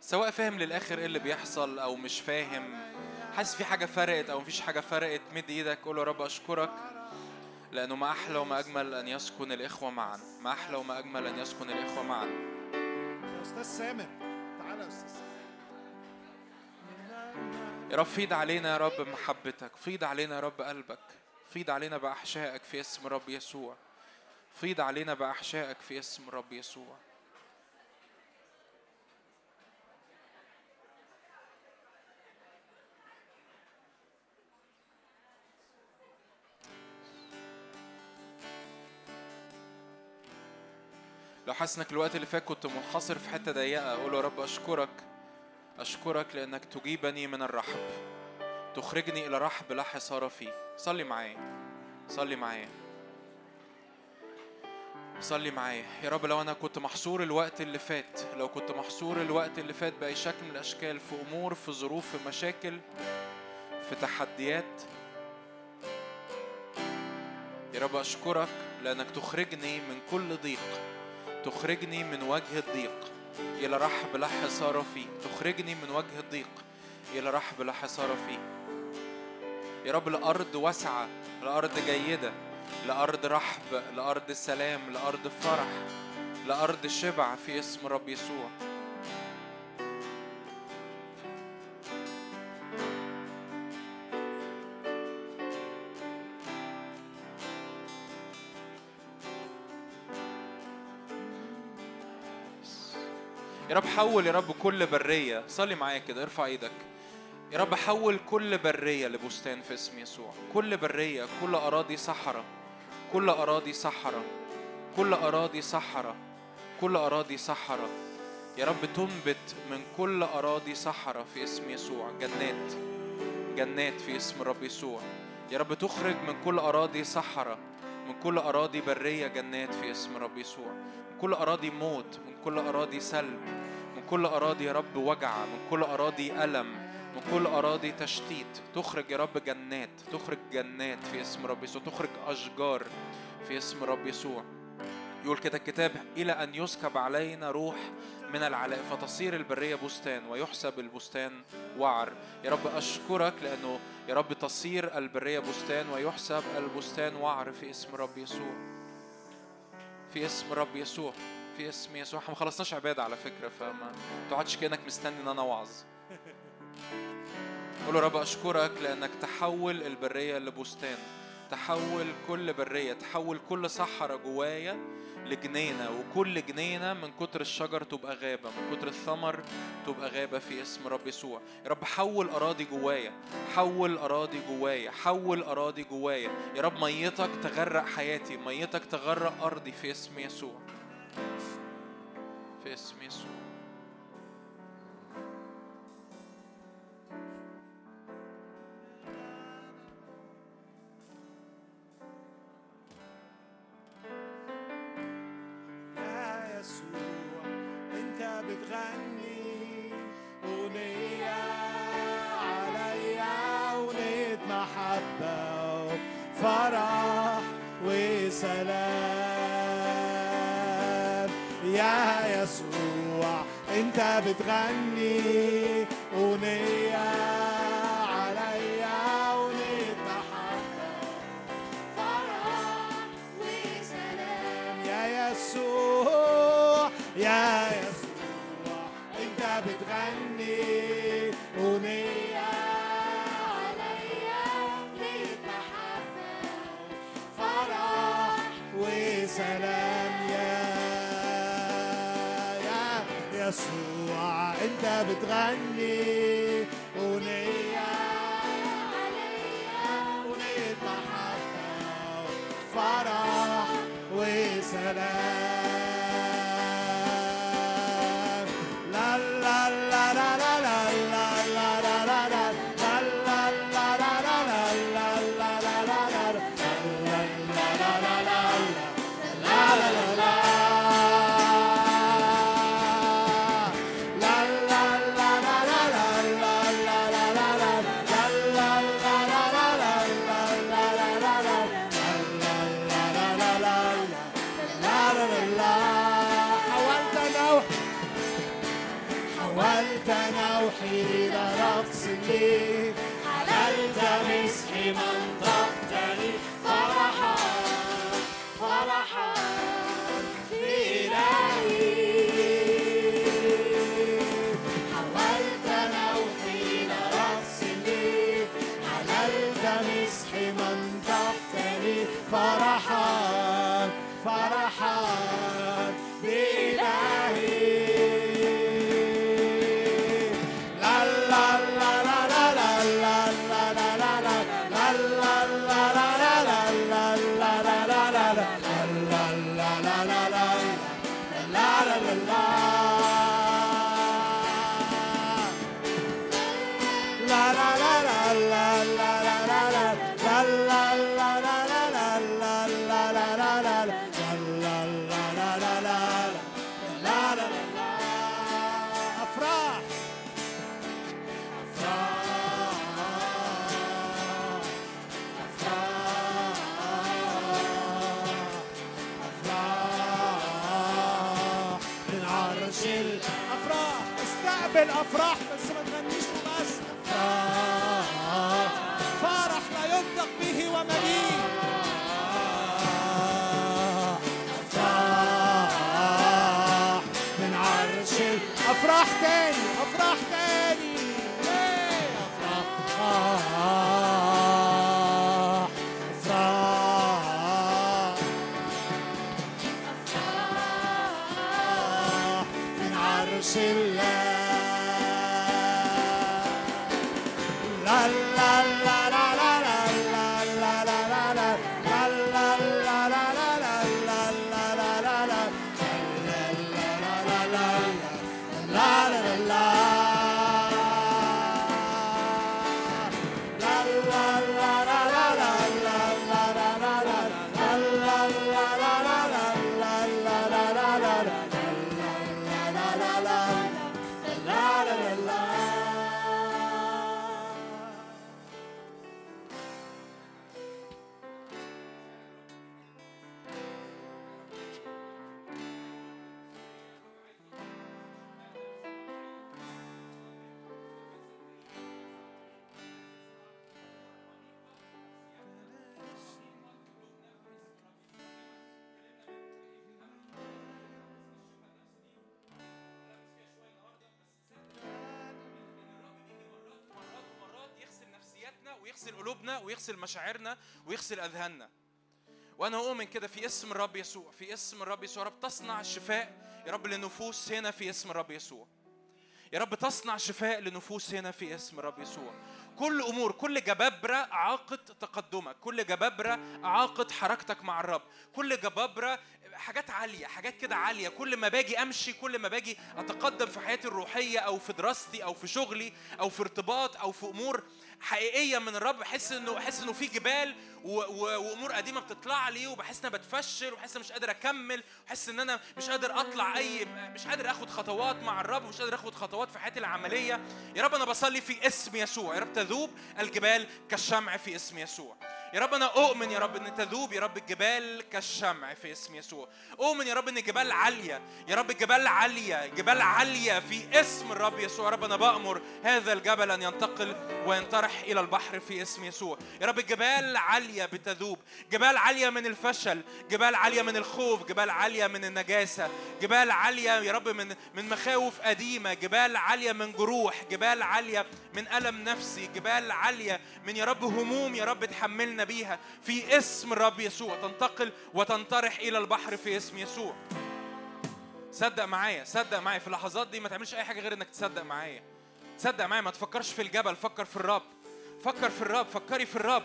سواء فاهم للآخر إيه اللي بيحصل أو مش فاهم. حاسس في حاجة فرقت أو مفيش حاجة فرقت مد إيدك قول يا رب أشكرك. لأنه ما أحلى وما أجمل أن يسكن الإخوة معا. ما أحلى وما أجمل أن يسكن الإخوة معا. يا أستاذ سامر تعالى يا سامر. يا رب فيض علينا يا رب محبتك. فيض علينا يا رب قلبك. فيض علينا بأحشائك في اسم رب يسوع. فيض علينا بأحشائك في اسم رب يسوع. لو حاسس إنك الوقت اللي فات كنت منحصر في حتة ضيقة أقول يا رب أشكرك. أشكرك لأنك تجيبني من الرحب. تخرجني إلى رحب لا حصار فيه. صلي معايا. صلي معايا. صلي معايا. يا رب لو أنا كنت محصور الوقت اللي فات لو كنت محصور الوقت اللي فات بأي شكل من الأشكال في أمور في ظروف في مشاكل في تحديات يا رب أشكرك لأنك تخرجني من كل ضيق. تخرجني من وجه الضيق. إلى رحب لا حصار فيه. تخرجني من وجه الضيق. إلى رحب لا حصار فيه. يا رب الأرض واسعة الأرض جيدة لأرض رحب لأرض سلام لأرض فرح لأرض شبع في اسم رب يسوع. يا رب حول يا رب كل برية. صلي معايا كده ارفع إيدك. يا رب حول كل برية لبستان في اسم يسوع. كل برية كل أراضي صحراء كل أراضي صحراء كل أراضي صحراء كل أراضي صحراء يا رب تنبت من كل أراضي صحراء في اسم يسوع. جنات. جنات في اسم الرب يسوع. يا رب تخرج من كل أراضي صحراء من كل أراضي برية جنات في اسم الرب يسوع. من كل أراضي موت من كل أراضي سلب من كل أراضي يا رب وجع من كل أراضي ألم من كل أراضي تشتيت. تخرج يا رب جنات تخرج جنات في اسم رب يسوع تخرج أشجار في اسم رب يسوع. يقول كده الكتاب إلى أن يسكب علينا روح من العلاء فتصير البرية بستان ويحسب البستان وعر. يا رب أشكرك لأنه يا رب تصير البرية بستان ويحسب البستان وعر في اسم رب يسوع. في اسم رب يسوع في اسم يسوع. إحنا ما خلصناش عبادة على فكرة فما تقعدش كأنك مستني إن أنا وعظ قول له رب أشكرك لأنك تحول البرية لبستان. تحول كل برية تحول كل صحراء جوايا لجنينة وكل جنينة من كتر الشجر تبقى غابة من كتر الثمر تبقى غابة في اسم رب يسوع. يا رب حول أراضي جوايا حول أراضي جوايا حول أراضي جوايا. يا رب ميتك تغرق حياتي ميتك تغرق أرضي في اسم يسوع. في اسم يسوع. عني. أغنية عليا أغنية محبة وفرح وسلام. يا يسوع أنت بتغني. تغني أغنية أغنية محبة فرح وسلام. بالأفراح بس ويغسل مشاعرنا ويغسل أذهاننا. وأنا اؤمن كده في اسم الرب يسوع في اسم الرب يسوع. رب تصنع الشفاء يا رب لنفوس هنا في اسم الرب يسوع. يا رب تصنع شفاء لنفوس هنا في اسم الرب يسوع. كل أمور كل جبابرة عاقد تقدمك. كل جبابرة عاقد حركتك مع الرب. كل جبابرة حاجات عالية حاجات كده عالية. كل ما باجي أمشي كل ما باجي أتقدم في حياتي الروحية أو في دراستي أو في شغلي أو في ارتباط أو في أمور حقيقية من الرب بحس انه بحس إنه في جبال وأمور قديمة بتطلع لي وبحس إن أنا بتفشل وبحس مش قادر أكمل وبحس إن أنا مش قادر أطلع أي مش قادر آخد خطوات مع الرب ومش قادر آخد خطوات في حياتي العملية. يا رب أنا بصلي في اسم يسوع. يا رب تذوب الجبال كالشمع في اسم يسوع. يا رب أنا أؤمن يا رب إن تذوب يا رب الجبال كالشمع في اسم يسوع. أؤمن يا رب إن جبال عالية يا رب جبال عالية جبال عالية في اسم الرب يسوع. يا رب أنا بأمر هذا الجبل أن ينتقل وينطرح إلى البحر في اسم يسوع. يا رب جبال عالية بتذوب. جبال عالية من الفشل جبال عالية من الخوف جبال عالية من النجاسة جبال عالية يا رب من من مخاوف قديمة جبال عالية من جروح جبال عالية من ألم نفسي جبال عالية من يا رب هموم يا رب تحملنا بيها. في اسم الرب يسوع تنتقل وتنطرح إلى البحر في اسم يسوع. صدق معايا صدق معايا. في اللحظات دي ما تعملش أي حاجة غير إنك تصدق معايا. تصدق معايا ما تفكرش في الجبل فكر في الرب. فكر في الرب فكري في الرب.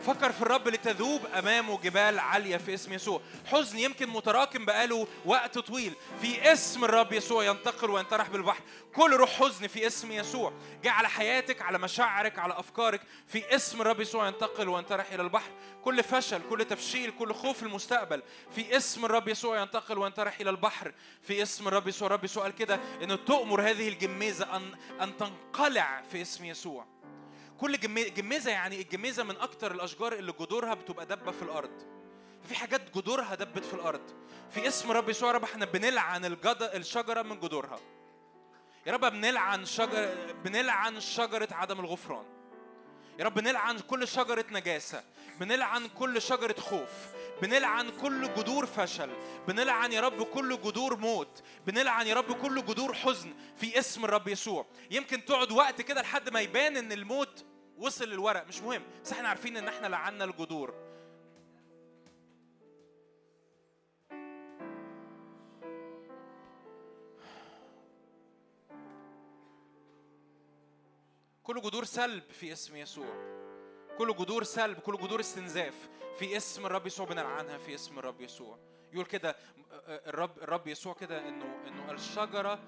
فكر في الرب لتذوب أمامه جبال عالية في اسم يسوع. حزن يمكن متراكم بقاله وقت طويل. في اسم الرب يسوع ينتقل وينطرح بالبحر. كل روح حزن في اسم يسوع. جاء على حياتك على مشاعرك على أفكارك. في اسم الرب يسوع ينتقل وينطرح إلى البحر. كل فشل كل تفشيل كل خوف المستقبل. في اسم الرب يسوع ينتقل وينطرح إلى البحر. في اسم الرب يسوع الرب يسوع كده ان تؤمر هذه الجميزة ان أن تنقلع في اسم يسوع. كل جمي- جميزة يعني الجميزة من أكتر الأشجار اللي جذورها بتبقى دبة في الأرض. في حاجات جذورها دبت في الأرض. في اسم رب يسوع رب إحنا بنلعن الجد... الشجرة من جذورها. يا رب بنلعن شجر بنلعن شجرة عدم الغفران. يا رب نلعن كل شجرة نجاسة. بنلعن كل شجرة خوف. بنلعن كل جذور فشل بنلعن يا رب كل جذور موت بنلعن يا رب كل جذور حزن في اسم الرب يسوع. يمكن تقعد وقت كده لحد ما يبان إن الموت وصل للورق مش مهم بس إحنا عارفين إن إحنا لعنا الجذور. كل جذور سلب في اسم يسوع. كل جذور سلب كل جذور استنزاف. في اسم الرب يسوع بنلعنها في اسم الرب يسوع. يقول كده الرب الرب يسوع كده إنه إنه الشجرة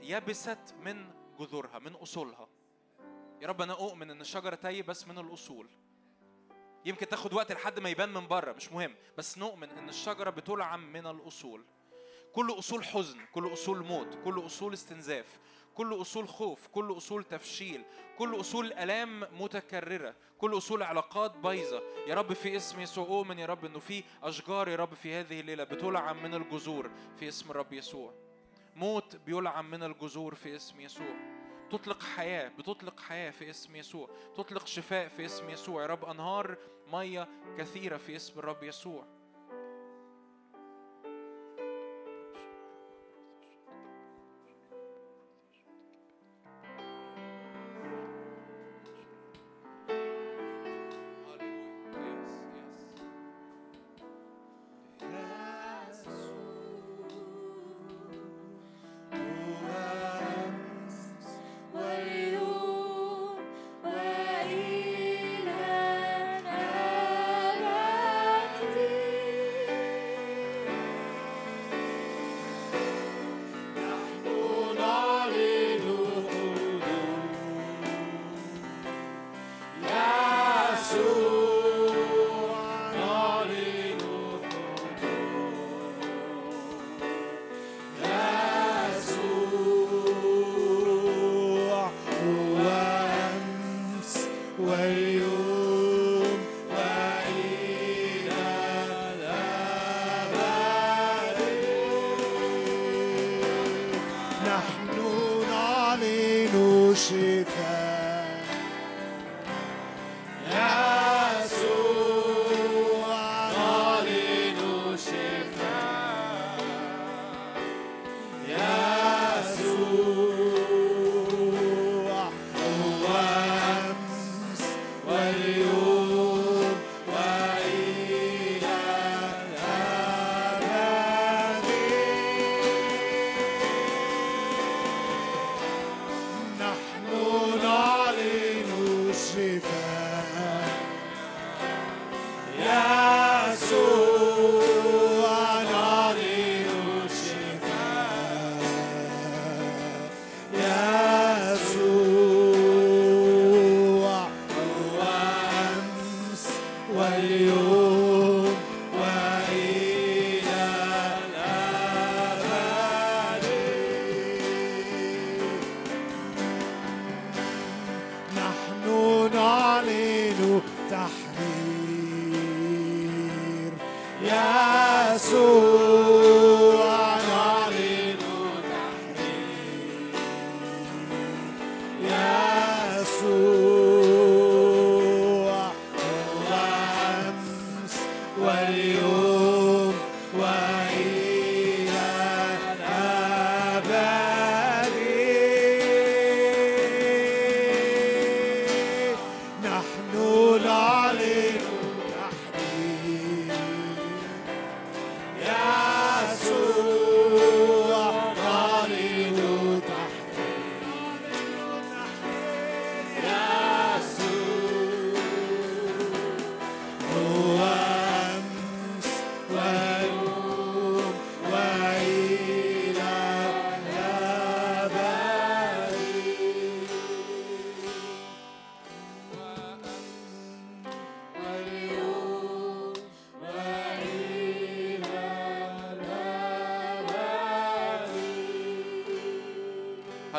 يبست من جذورها من أصولها. يا رب أنا أؤمن إن الشجرة تايه بس من الأصول. يمكن تاخد وقت لحد ما يبان من بره مش مهم. بس نؤمن إن الشجرة بتلعم من الأصول. كل أصول حزن كل أصول موت كل أصول استنزاف. كل أصول خوف كل أصول تفشيل كل أصول آلام متكررة كل أصول علاقات بايظة. يا رب في اسم يسوع اؤمن يا رب إنه في أشجار يا رب في هذه الليلة بتلعم من الجذور في اسم الرب يسوع. موت بيلعم من الجذور في اسم يسوع. تطلق حياة بتطلق حياة في اسم يسوع. تطلق شفاء في اسم يسوع. يا رب أنهار مية كثيرة في اسم الرب يسوع.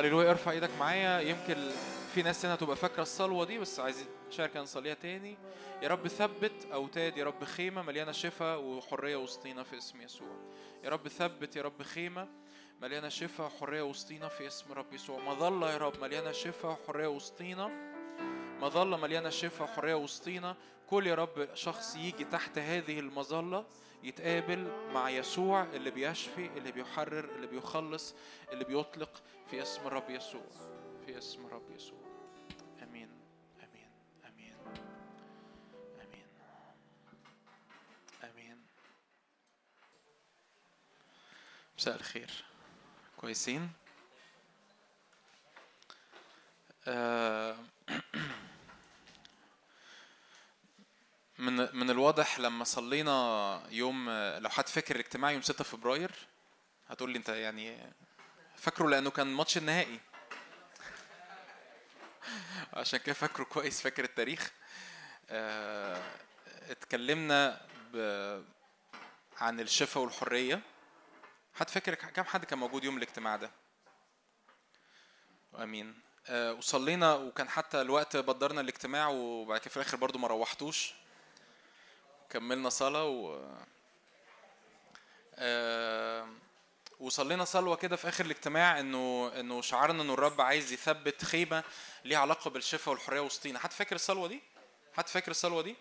هللويا ارفع إيدك معايا يمكن في ناس هنا تبقى فاكرة الصلوة دي بس عايزين نشارك نصليها تاني. يا رب ثبت أوتاد يا رب خيمة مليانة شفاء وحرية وسطينا في اسم يسوع. يا رب ثبت يا رب خيمة مليانة شفاء وحرية وسطينا في اسم رب يسوع. مظله يا رب مليانة شفاء وحرية وسطينا. مظلة مليانة شفاء وحرية وسطينا. كل يا رب شخص يجي تحت هذه المظلة يتقابل مع يسوع اللي بيشفي اللي بيحرر اللي بيخلص اللي بيطلق. في اسم الرب يسوع. في اسم الرب يسوع. آمين. آمين. آمين. آمين. آمين. مساء الخير. كويسين؟ آه، من من الواضح لما صلينا يوم لو حد فاكر الاجتماع يوم 6 فبراير هتقول لي انت يعني فاكره لأنه كان ماتش النهائي. عشان كده فاكره كويس فاكر التاريخ. آه، اتكلمنا. عن الشفاء والحرية. حد فاكر كم حد كان موجود يوم الاجتماع ده؟ آمين. آه، وصلينا وكان حتى الوقت بدرنا الاجتماع وبعد كده في الآخر برضو ما روحتوش. كملنا صلاة و آه، وصلينا صلوة كده في آخر الاجتماع إنه إنه شعرنا إنه الرب عايز يثبت خيمة ليها علاقة بالشفاء والحرية وسطينا، حد فاكر الصلوة دي؟ حد فاكر الصلوة دي؟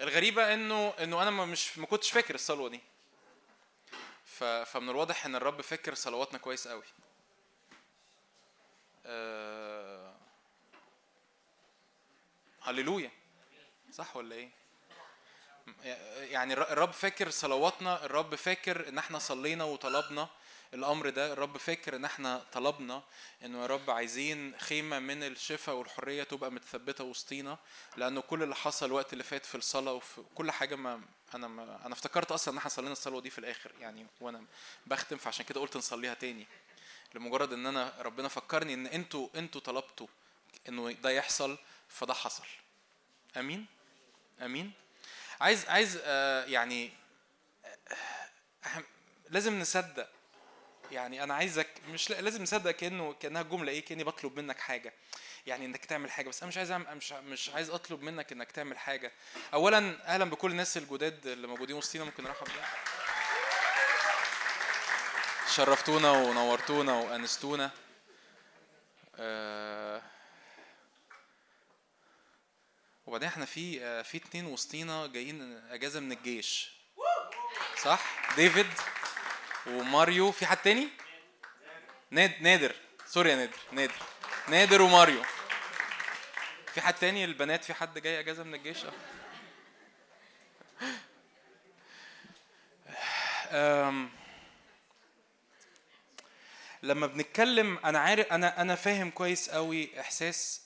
الغريبة إنه إنه أنا ما مش ما كنتش فاكر الصلوة دي. ف... فمن الواضح إن الرب فاكر صلواتنا كويس قوي. آه... هللويا صح ولا إيه يعني الر- الرب فاكر صلواتنا الرب فاكر إن إحنا صلينا وطلبنا الأمر ده الرب فاكر إن إحنا طلبنا إنه يا رب عايزين خيمة من الشفاء والحرية تبقى متثبتة وسطينا لأنه كل اللي حصل الوقت اللي فات في الصلاة وفي كل حاجة ما أنا ما أنا افتكرت أصلا إن إحنا صلينا الصلوه دي في الآخر يعني وأنا بختم فعشان كده قلت نصليها تاني. لمجرد إن أنا ربنا فكرني إن أنتوا أنتوا طلبتوا إنه ده يحصل فده حصل. آمين؟ آمين؟ عايز عايز آه يعني آه، أهم- لازم نصدق يعني أنا عايزك مش لا- لازم نصدق كأنه كأنها جملة إيه كأني بطلب منك حاجة. يعني إنك تعمل حاجة بس أنا مش عايز أعمل مش مش عايز أطلب منك إنك تعمل حاجة. اولا أهلا بكل الناس الجداد اللي موجودين وسطينا ممكن نرحب بيهم شرفتونا ونورتونا وأنستونا. آه، وبعدين إحنا في آه، في اتنين وسطينا جايين أجازة من الجيش. صح؟ ديفيد؟ وماريو في حد تاني؟ ناد نادر. سوري يا نادر. نادر. نادر وماريو. في حد تاني؟ البنات في حد جاي إجازة من الجيش؟ أم. لما بنتكلم أنا عارف أنا أنا فاهم كويس قوي إحساس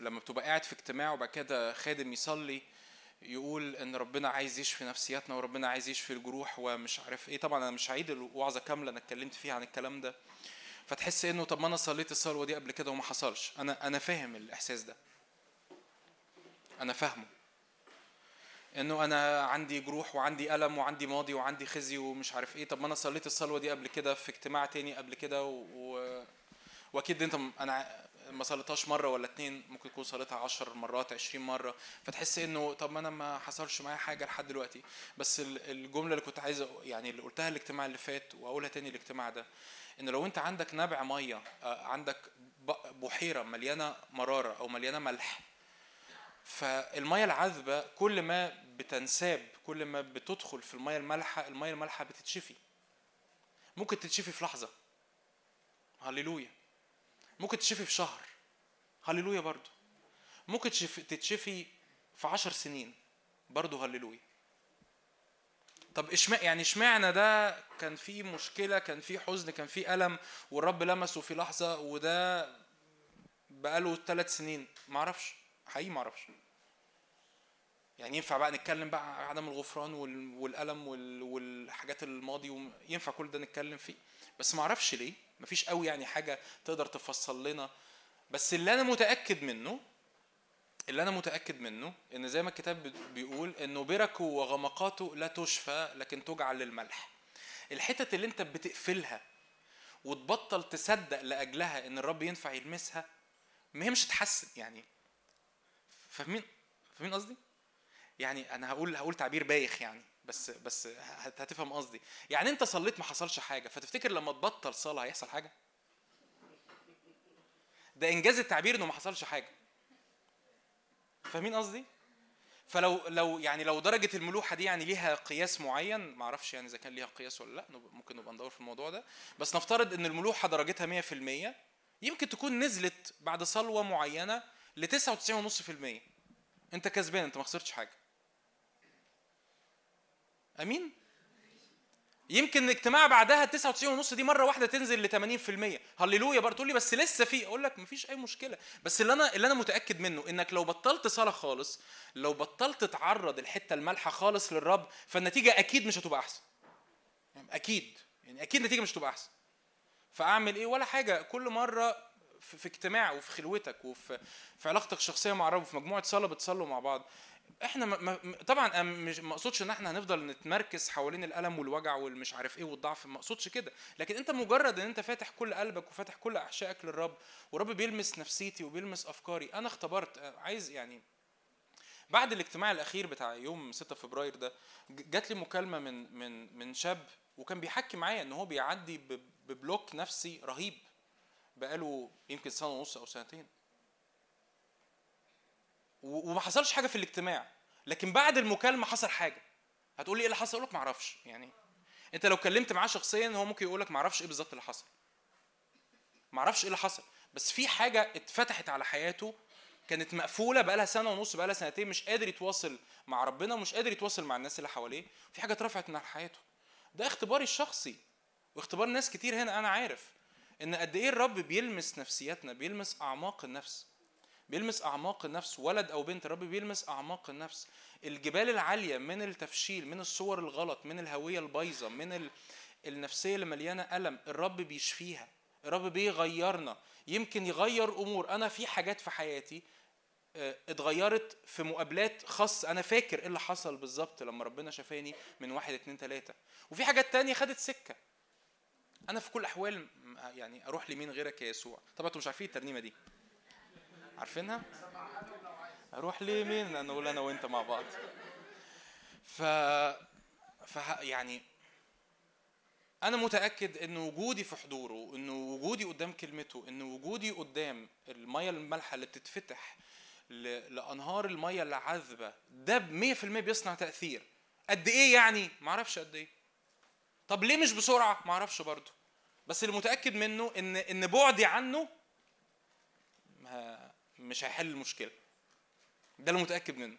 لما بتبقى قاعد في اجتماع وبعد كده خادم يصلي يقول إن ربنا عايز يشفي نفسياتنا وربنا عايز يشفي الجروح ومش عارف إيه. طبعا أنا مش هعيد الوعظة كاملة أنا اتكلمت فيها عن الكلام ده. فتحس إنه طب ما أنا صليت الصلوة دي قبل كده وما حصلش. أنا أنا فاهم الإحساس ده. أنا فاهمه. إنه أنا عندي جروح وعندي ألم وعندي ماضي وعندي خزي ومش عارف إيه. طب ما أنا صليت الصلوة دي قبل كده في اجتماع تاني قبل كده و... وأكيد أنت أنا ما صليتهاش مرة ولا اتنين ممكن تكون صليتها عشر مرات عشرين مرة. فتحس إنه طب ما أنا ما حصلش معايا حاجة لحد دلوقتي. بس ال- الجملة اللي كنت عايز يعني اللي قلتها الاجتماع اللي فات وأقولها تاني الاجتماع ده إن لو أنت عندك نبع مية عندك بحيرة مليانة مرارة أو مليانة ملح فالمية العذبة كل ما بتنساب كل ما بتدخل في المية المالحة المية المالحة بتتشفي. ممكن تتشفي في لحظة. هللويا. ممكن تتشفي في شهر. هللويا برضو. ممكن تشف- تتشفي في عشر سنين. برضو هللويا. طب اشمع يعني اشمعنى ده كان فيه مشكلة كان فيه حزن كان فيه ألم والرب لمسه في لحظة وده بقاله ثلاث سنين؟ معرفش. حقيقي معرفش. يعني ينفع بقى نتكلم بقى عدم الغفران وال- والألم وال- والحاجات الماضي ينفع كل ده نتكلم فيه. بس ما أعرفش ليه. مفيش قوي يعني حاجة تقدر تفصل لنا. بس اللي أنا متأكد منه اللي أنا متأكد منه إن زي ما الكتاب بي- بيقول إنه بركه وغمقاته لا تشفى لكن تجعل للملح. الحتت اللي أنت بتقفلها وتبطل تصدق لأجلها إن الرب ينفع يلمسها ما هي مش هتحسن يعني. فاهمين؟ فاهمين قصدي؟ يعني أنا هقول هقول تعبير بايخ يعني بس بس هت- هتفهم قصدي. يعني أنت صليت ما حصلش حاجة فتفتكر لما تبطل صلاة هيحصل حاجة؟ ده إنجاز التعبير إنه ما حصلش حاجة. فاهمين قصدي؟ فلو لو يعني لو درجة الملوحة دي يعني ليها قياس معين ما أعرفش يعني إذا كان ليها قياس ولا لأ ممكن نبقى ندور في الموضوع ده. بس نفترض إن الملوحة درجتها 100% يمكن تكون نزلت بعد صلوة معينة ل 99.5% أنت كسبان أنت ما خسرتش حاجة. أمين؟ يمكن الاجتماع بعدها 99 ونص دي مرة واحدة تنزل ل 80% هللويا برضه تقول لي بس لسه في أقول لك مفيش أي مشكلة. بس اللي أنا اللي أنا متأكد منه إنك لو بطلت صلاة خالص لو بطلت تعرض الحتة المالحة خالص للرب فالنتيجة أكيد مش هتبقى أحسن. يعني أكيد. يعني أكيد النتيجة مش هتبقى أحسن. فأعمل إيه؟ ولا حاجة. كل مرة في, اجتماع وفي خلوتك وفي في علاقتك الشخصية مع الرب وفي مجموعة صلاة بتصلوا مع بعض. إحنا ما طبعا مش ما اقصدش إن إحنا هنفضل نتمركز حوالين الألم والوجع والمش عارف إيه والضعف ما اقصدش كده. لكن أنت مجرد إن أنت فاتح كل قلبك وفاتح كل أحشائك للرب ورب بيلمس نفسيتي وبيلمس أفكاري أنا اختبرت. عايز يعني بعد الاجتماع الأخير بتاع يوم 6 فبراير ده جات لي مكالمة من من من شاب وكان بيحكي معايا إن هو بيعدي ببلوك نفسي رهيب بقاله يمكن سنة ونص أو سنتين. وما حصلش حاجة في الاجتماع. لكن بعد المكالمة حصل حاجة. هتقول لي إيه اللي حصل؟ أقول لك ما أعرفش. يعني أنت لو كلمت معاه شخصيا هو ممكن يقول لك ما أعرفش إيه بالظبط اللي حصل. ما أعرفش إيه اللي حصل. بس في حاجة اتفتحت على حياته كانت مقفولة بقالها سنة ونص بقالها سنتين مش قادر يتواصل مع ربنا ومش قادر يتواصل مع الناس اللي حواليه. في حاجة اترفعت من حياته. ده اختباري الشخصي. واختبار ناس كتير هنا أنا عارف إن قد إيه الرب بيلمس نفسياتنا بيلمس أعماق النفس. بيلمس أعماق النفس ولد أو بنت الرب بيلمس أعماق النفس. الجبال العالية من التفشيل من الصور الغلط من الهوية البايظة من ال... النفسية اللي مليانة ألم الرب بيشفيها الرب بيغيرنا. يمكن يغير أمور. أنا في حاجات في حياتي آه، اتغيرت في مقابلات خاصة. أنا فاكر إيه اللي حصل بالظبط لما ربنا شفاني من واحد اتنين تلاتة. وفي حاجات تانية خدت سكة. أنا في كل الأحوال م- يعني أروح لمين غيرك يا يسوع؟ طبعا أنتوا مش عارفين الترنيمة دي. عارفينها؟ أروح لمين؟ أنا أقول أنا وأنت مع بعض. ف ف يعني أنا متأكد إن وجودي في حضوره إن وجودي قدام كلمته إن وجودي قدام المية المالحة اللي بتتفتح ل- لأنهار المية العذبة ده ب 100% بيصنع تأثير. قد إيه يعني؟ ما أعرفش قد إيه. طب ليه مش بسرعة؟ ما أعرفش برضه. بس اللي متأكد منه إن إن بعدي عنه ما- مش هيحل المشكلة. ده اللي متأكد منه.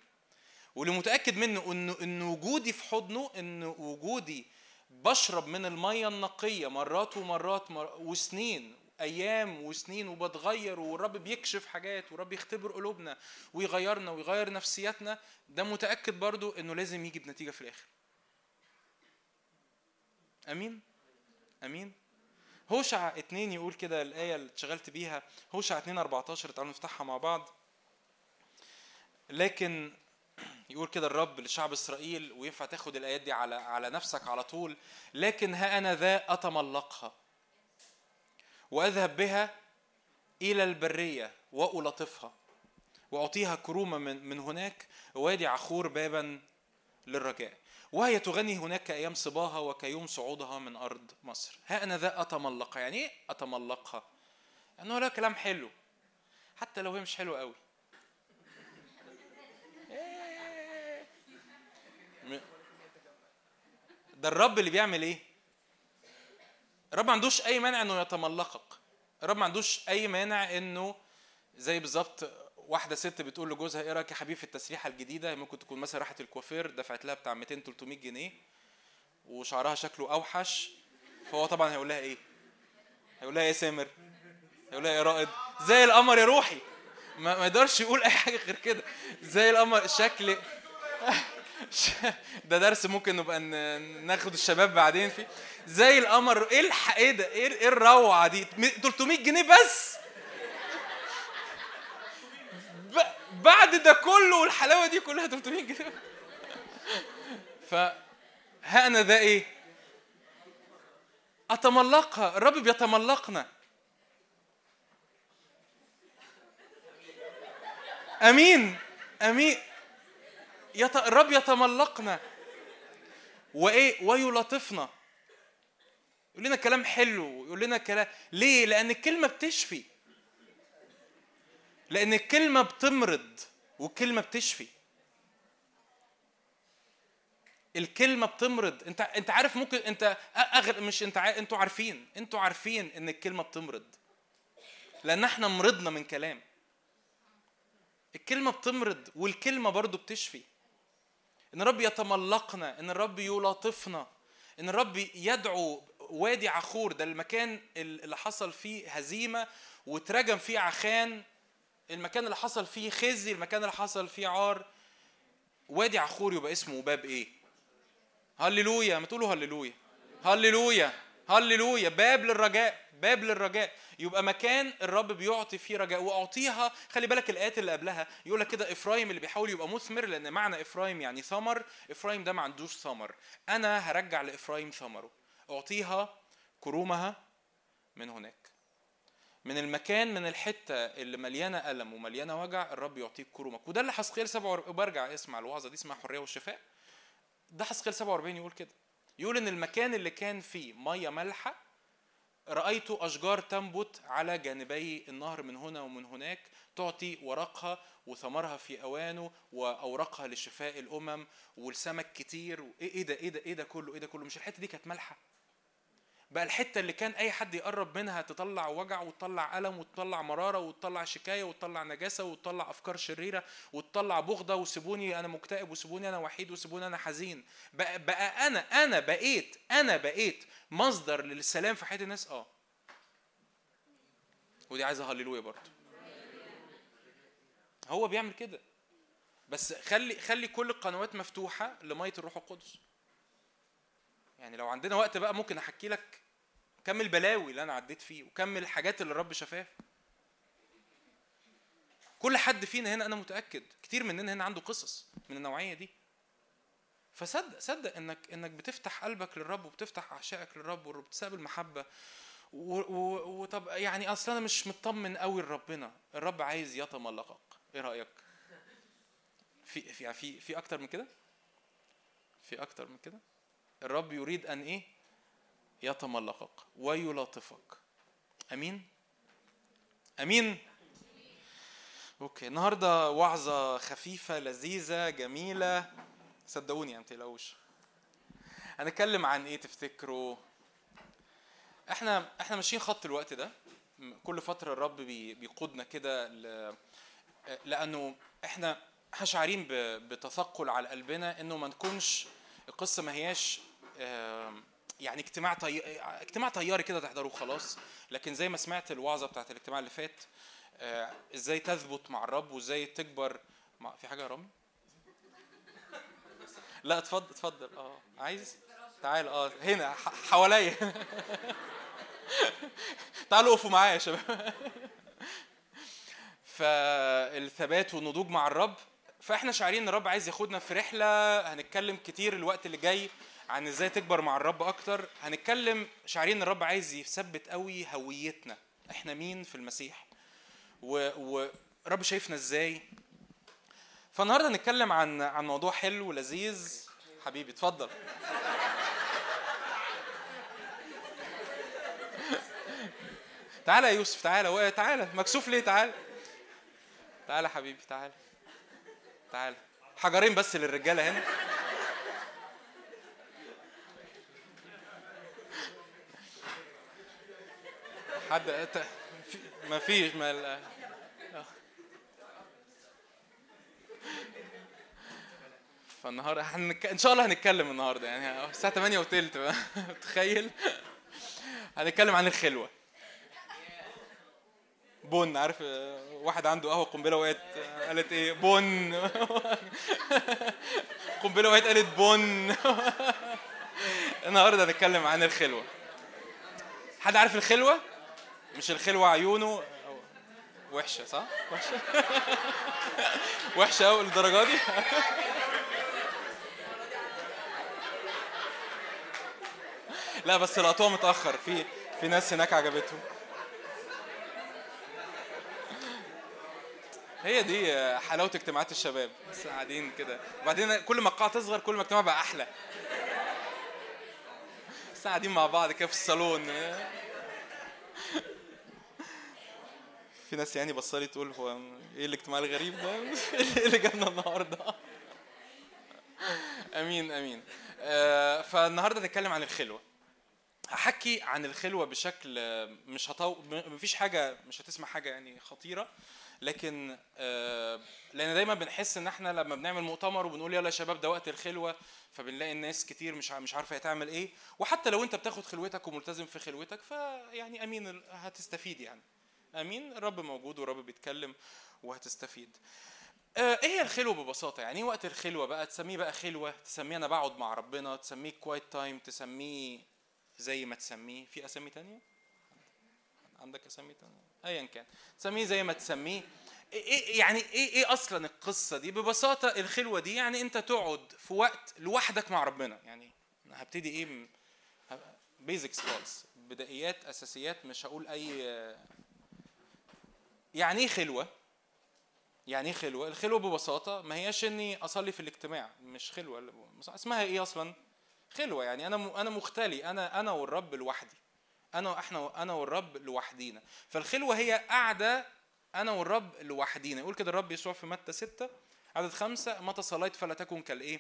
واللي متأكد منه انه إن وجودي في حضنه إن وجودي بشرب من المية النقية مرات ومرات مر... وسنين أيام وسنين وبتغير والرب بيكشف حاجات والرب يختبر قلوبنا ويغيرنا ويغير نفسياتنا ده متأكد برضو إنه لازم يجي بنتيجة في الآخر. أمين؟ أمين؟ هوشع اتنين يقول كده الآية اللي اتشغلت بيها هوشع 2 14 تعالوا نفتحها مع بعض. لكن يقول كده الرب لشعب إسرائيل وينفع تاخد الآيات دي على على نفسك على طول. لكن ها أنا ذا أتملقها وأذهب بها إلى البرية وألطفها وأعطيها كرومة من من هناك وادي عخور بابا للرجاء. وهي تغني هناك كأيام صباها وكيوم صعودها من أرض مصر. ها أنا ذا اتملقها يعني إيه أتملقها؟ يعني لا كلام حلو. حتى لو هي مش حلوة قوي ده الرب اللي بيعمل إيه؟ الرب ما عندوش أي مانع إنه يتملقك. الرب ما عندوش أي مانع إنه زي بالظبط واحدة ست بتقول لجوزها إيه رأيك يا حبيبي في التسريحة الجديدة؟ ممكن تكون مثلا راحت الكوافير دفعت لها بتاع 200 300 جنيه وشعرها شكله أوحش. فهو طبعا هيقول لها إيه؟ هيقول لها إيه سامر؟ هيقول لها إيه رائد؟ زي القمر يا روحي. ما يقدرش يقول أي حاجة غير كده. زي القمر. شكل ده درس ممكن نبقى ناخد الشباب بعدين فيه. زي القمر. إيه الح... إيه ده؟ إيه إيه الروعة دي؟ 300 جنيه بس ب... بعد ده كله والحلاوة دي كلها 300 جنيه. ف ها أنا ده إيه؟ أتملقها. الرب بيتملقنا. أمين. أمين. يت... الرب يتملقنا. وإيه؟ ويلطفنا. يقول لنا كلام حلو. يقول لنا كلام ليه؟ لأن الكلمة بتشفي. لأن الكلمة بتمرض والكلمة بتشفي. الكلمة بتمرض. انت انت عارف ممكن انت أغر... مش انت ع... أنتوا عارفين أنتوا عارفين إن الكلمة بتمرض. لأن إحنا مرضنا من كلام. الكلمة بتمرض والكلمة برضو بتشفي. إن الرب يتملقنا إن الرب يلاطفنا إن الرب يدعو وادي عخور ده المكان اللي حصل فيه هزيمة واترجم فيه عخان المكان اللي حصل فيه خزي المكان اللي حصل فيه عار. وادي عخور يبقى اسمه باب إيه؟ هللويا. ما تقولوا هللويا. هللويا. هللويا. باب للرجاء. باب للرجاء. يبقى مكان الرب بيعطي فيه رجاء. وأعطيها خلي بالك الآيات اللي قبلها يقول لك كده إفرايم اللي بيحاول يبقى مثمر لأن معنى إفرايم يعني ثمر. إفرايم ده ما عندوش ثمر. أنا هرجع لإفرايم ثمره. أعطيها كرومها من هناك. من المكان من الحتة اللي مليانة ألم ومليانة وجع الرب يعطيك كرومك وده اللي حسقيل 47 برجع اسمع الوعظة دي اسمها حرية والشفاء. ده حسقيل 47 يقول كده. يقول إن المكان اللي كان فيه مية مالحه رأيت أشجار تنبت على جانبي النهر من هنا ومن هناك تعطي ورقها وثمرها في أوانه وأوراقها لشفاء الأمم والسمك كتير إيه ده إيه ده إيه ده كله إيه ده كله. مش الحتة دي كانت مالحة بقى الحتة اللي كان أي حد يقرب منها تطلع وجع وتطلع ألم وتطلع مرارة وتطلع شكاية وتطلع نجاسة وتطلع أفكار شريرة وتطلع بغضة وسيبوني أنا مكتئب وسيبوني أنا وحيد وسيبوني أنا حزين. بقى, بقى أنا أنا بقيت أنا بقيت مصدر للسلام في حياة الناس؟ آه. ودي عايزة هللويا برضه. هو بيعمل كده. بس خلي خلي كل القنوات مفتوحة لمية الروح القدس. يعني لو عندنا وقت بقى ممكن أحكي لك كم البلاوي اللي أنا عديت فيه وكم الحاجات اللي الرب شافاها. كل حد فينا هنا أنا متأكد كتير مننا هنا عنده قصص من النوعية دي. فصدق صدق إنك إنك بتفتح قلبك للرب وبتفتح اعشائك للرب وبتستقبل محبه وطب يعني أصل أنا مش مطمن قوي لربنا. الرب عايز يتملقك إيه رأيك؟ في في في في أكتر من كده؟ في أكتر من كده؟ الرب يريد أن إيه؟ يتملقك ويلاطفك أمين؟ أمين؟ أوكي النهارده وعظة خفيفة لذيذة جميلة. صدقوني ما تقلقوش هنتكلم عن إيه تفتكروا؟ إحنا إحنا ماشيين خط الوقت ده. كل فترة الرب بيقودنا كده ل... لأنه إحنا إحنا شعارين بتثقل على قلبنا إنه ما نكونش القصة ما هياش يعني اجتماع طي... اجتماع طياري كده تحضروه خلاص. لكن زي ما سمعت الوعظة بتاعت الاجتماع اللي فات إزاي تثبت مع الرب وازاي تكبر مع... في حاجة يا رامي؟ لا اتفضل اتفضل. آه عايز؟ تعال آه هنا حواليا. تعالوا اقفوا معايا يا شباب. فالثبات والنضوج مع الرب. فاحنا شاعرين إن الرب عايز ياخدنا في رحلة. هنتكلم كتير الوقت اللي جاي. عن إزاي تكبر مع الرب أكتر هنتكلم شاعرين ان الرب عايز يثبت قوي هويتنا. إحنا مين في المسيح؟ ورب شايفنا إزاي؟ فالنهاردة هنتكلم عن عن موضوع حلو ولذيذ. حبيبي اتفضل. تعالى يا يوسف تعالى. تعالى. مكسوف ليه؟ تعالى. تعالى حبيبي تعالى. تعالى. حجرين بس للرجالة هنا. حد ما فيش ما فالنهارده هنك... إن شاء الله هنتكلم النهارده يعني الساعة 8 وثلث تخيل. هنتكلم عن الخلوة. بن عارف واحد عنده قهوة قنبلة وقعت قالت إيه؟ بن. قنبلة وقعت قالت بن. النهارده هنتكلم عن الخلوة. حد عارف الخلوة؟ مش الخلوه عيونه وحشة صح؟ وحشة. وحشة قوي للدرجة دي. لا بس لقطوها متأخر. في في ناس هناك عجبتهم. هي دي حلاوة اجتماعات الشباب. بس قاعدين كده. وبعدين كل ما القاعة تصغر كل ما الاجتماع بقى أحلى. بس قاعدين مع بعض كده في الصالون. في ناس يعني بصالي تقول هو إيه الاجتماع الغريب ده؟ إيه اللي جابنا النهارده؟ أمين أمين. آه، فالنهاردة نتكلم عن الخلوة. هحكي عن الخلوة بشكل مش هطو مفيش حاجة مش هتسمع حاجة يعني خطيرة. لكن آه، لأن دايما بنحس إن إحنا لما بنعمل مؤتمر وبنقول يلا يا شباب ده وقت الخلوة فبنلاقي الناس كتير مش مش عارفة هي تعمل إيه. وحتى لو أنت بتاخد خلوتك وملتزم في خلوتك فيعني أمين هتستفيد يعني. أمين الرب موجود والرب بيتكلم وهتستفيد. آه، إيه هي الخلوة ببساطة؟ يعني إيه وقت الخلوة بقى؟ تسميه بقى خلوة تسميه أنا بقعد مع ربنا تسميه quiet time تسميه زي ما تسميه. في أسامي تانية؟ عندك أسامي تانية؟ ايا كان. تسميه زي ما تسميه. إيه إيه- يعني إيه إيه أصلا القصة دي؟ ببساطة الخلوة دي يعني أنت تقعد في وقت لوحدك مع ربنا. يعني هبتدي إيه؟ basics خالص. بدائيات أساسيات مش هقول أي يعني إيه خلوة. يعني إيه خلوة. الخلوة ببساطة ما هياش إني أصلي في الاجتماع. مش خلوة. اسمها إيه أصلا؟ خلوة. يعني أنا أنا مختلي. أنا أنا والرب لوحدي. أنا إحنا أنا والرب لوحدينا. فالخلوة هي قاعدة أنا والرب لوحدينا. يقول كده الرب يسوع في متى ستة؟ عدد خمسة. متى صليت فلا تكن كالإيه؟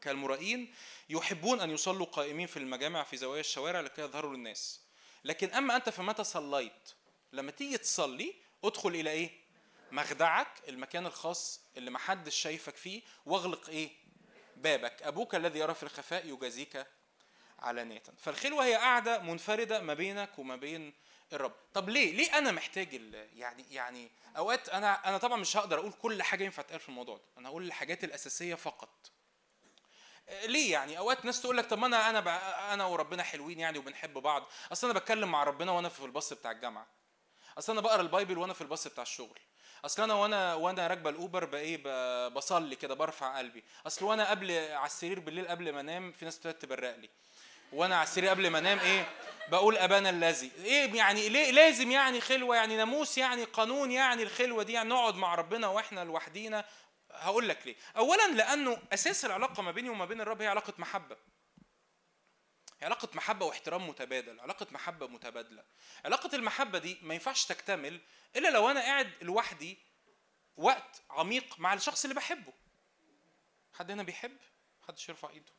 كالمرائين. يحبون أن يصلوا قائمين في المجامع في زوايا الشوارع لكي يظهروا للناس. لكن أما أنت فمتى صليت؟ لما تيجي تصلي ادخل إلى إيه؟ مخدعك المكان الخاص اللي محدش شايفك فيه واغلق إيه؟ بابك. أبوك الذي يرى في الخفاء يجازيك علانية فالخلوة هي قاعدة منفردة ما بينك وما بين الرب. طب ليه؟ ليه أنا محتاج يعني يعني أوقات أنا أنا طبعا مش هقدر أقول كل حاجة ينفع تقال في الموضوع ده. أنا هقول الحاجات الأساسية فقط. آه، ليه يعني؟ أوقات ناس تقول لك طب ما أنا أنا أنا وربنا حلوين يعني وبنحب بعض. أصل أنا بتكلم مع ربنا وأنا في الباص بتاع الجامعة. اصل أنا بقرا ال Bible وأنا في الباص بتاع الشغل. اصل أنا وأنا وأنا راكبه ال Uber بقى إيه ب- بصلي كده برفع قلبي. اصل وأنا قبل على السرير بالليل قبل ما انام في ناس بتقعد تبرق لي وأنا على السرير قبل ما انام إيه بقول ابانا الذي. إيه يعني ليه لازم يعني خلوة يعني ناموس يعني قانون يعني الخلوة دي يعني نقعد مع ربنا وإحنا لوحدينا. هقول لك ليه. اولا لأنه أساس العلاقة ما بيني وما بين الرب هي علاقة محبة. علاقة محبة واحترام متبادل، علاقة محبة متبادلة. علاقة المحبة دي ما ينفعش تكتمل إلا لو أنا قاعد لوحدي وقت عميق مع الشخص اللي بحبه. حد هنا بيحب؟ محدش يرفع إيده.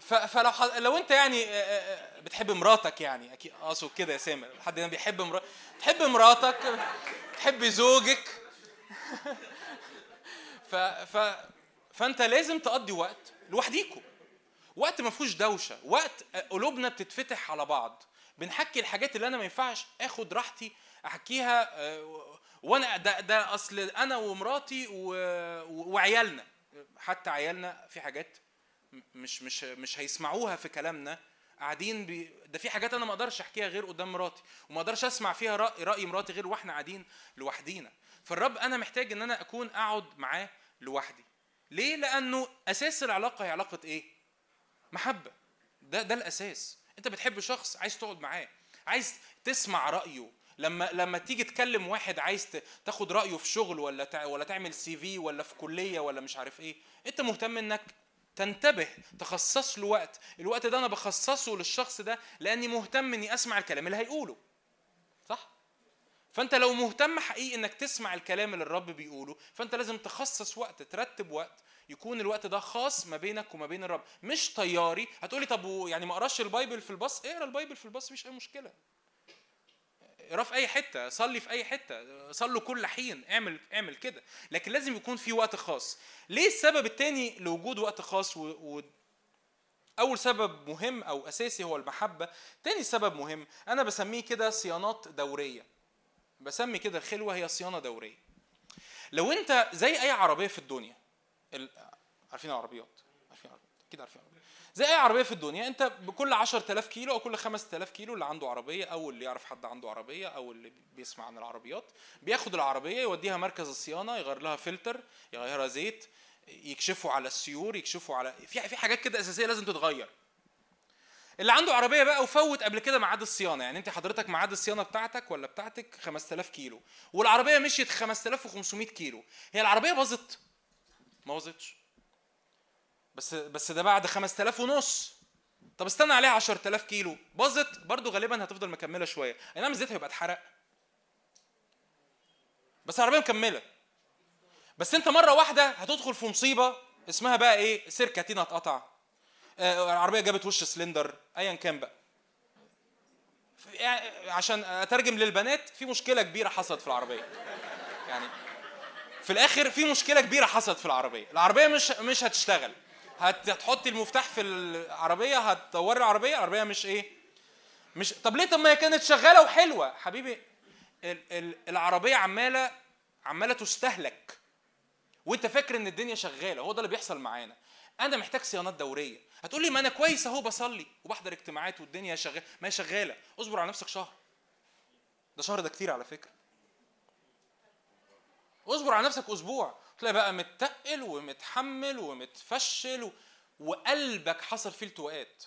ف- فلو ح- لو أنت يعني آه، آه، آه، بتحب مراتك يعني أكيد أقصد كده يا سامر حد هنا بيحب مراتك تحب مراتك تحب زوجك ف... ف... فأنت لازم تقضي وقت لوحديكوا وقت ما فيهوش دوشة وقت قلوبنا بتتفتح على بعض. بنحكي الحاجات اللي أنا ما ينفعش آخد راحتي أحكيها آه، وأنا ده, ده أصل أنا ومراتي وعيالنا. حتى عيالنا في حاجات مش مش مش هيسمعوها في كلامنا. قاعدين بي... ده في حاجات أنا ما أقدرش أحكيها غير قدام مراتي وما أقدرش أسمع فيها راي رأي مراتي غير وإحنا قاعدين لوحدينا. فالرب أنا محتاج إن أنا أكون أقعد معاه لوحدي. ليه؟ لأنه أساس العلاقة هي علاقة إيه؟ محبة. ده ده الأساس. أنت بتحب شخص عايز تقعد معاه عايز تسمع رأيه. لما لما تيجي تكلم واحد عايز تاخد رأيه في شغل ولا. ولا تعمل سي في ولا في كلية ولا مش عارف إيه أنت مهتم إنك تنتبه تخصص له وقت. الوقت ده أنا بخصصه للشخص ده لأني مهتم إني أسمع الكلام اللي هيقوله. صح؟ فانت لو مهتم حقيقي انك تسمع الكلام اللي الرب بيقوله فانت لازم تخصص وقت ترتب وقت يكون الوقت ده خاص ما بينك وما بين الرب. مش طياري. هتقولي طب يعني ما اقراش ال Bible في الباص؟ اقرا ال Bible في الباص مفيش أي مشكلة. اقراه في أي حتة صلي في أي حتة صلوا كل حين اعمل اعمل كده. لكن لازم يكون في وقت خاص. ليه السبب التاني لوجود وقت خاص و... و... أول سبب مهم أو أساسي هو المحبة. تاني سبب مهم أنا بسميه كده صيانات دورية. بسمي كده الخلوه هي صيانة دورية. لو انت زي أي عربية في الدنيا ال... عارفين العربيات؟ عارفين العربيات؟ أكيد عارفين العربيات. زي أي عربية في الدنيا انت بكل 10000 كيلو أو كل 5000 كيلو اللي عنده عربية أو اللي يعرف حد عنده عربية أو اللي بيسمع عن العربيات بياخد العربية يوديها مركز الصيانة يغير لها فلتر يغيرها زيت يكشفوا على السيور يكشفوا على في في حاجات كده أساسية لازم تتغير. اللي عنده عربية بقى وفوت قبل كده ميعاد الصيانة. يعني انت حضرتك ميعاد الصيانة بتاعتك ولا بتاعتك 5000 كيلو؟ والعربية مشيت 5500 كيلو. هي العربية باظت. ما باظتش. بس بس ده بعد 5000 ونص. طب استنى عليها 10000 كيلو. باظت. برضو غالبا هتفضل مكملة شوية. أي نعم الزيت هيبقى اتحرق. بس العربية مكملة. بس انت مرة واحدة هتدخل في مصيبة اسمها بقى إيه؟ اتقطع آه، العربية جابت وش سلندر ايا كان بقى. يعني عشان أترجم للبنات في مشكلة كبيرة حصلت في العربية. يعني في الآخر في مشكلة كبيرة حصلت في العربية. العربية مش مش هتشتغل. هت- هتحطي المفتاح في العربية هتدوري العربية العربية مش إيه مش طب ليه؟ طب ما هي كانت شغالة وحلوة. حبيبي ال... ال... العربية عمالة عمالة تستهلك. وأنت فاكر إن الدنيا شغالة هو ده اللي بيحصل معانا. أنا محتاج صيانات دورية. هتقول لي ما أنا كويس أهو بصلي. وبحضر اجتماعات والدنيا شغاله ما هي شغالة. اصبر على نفسك شهر. ده شهر ده كتير على فكرة. اصبر على نفسك أسبوع. تلاقي بقى متقل ومتحمل ومتفشل. وقلبك حصل فيه التواءات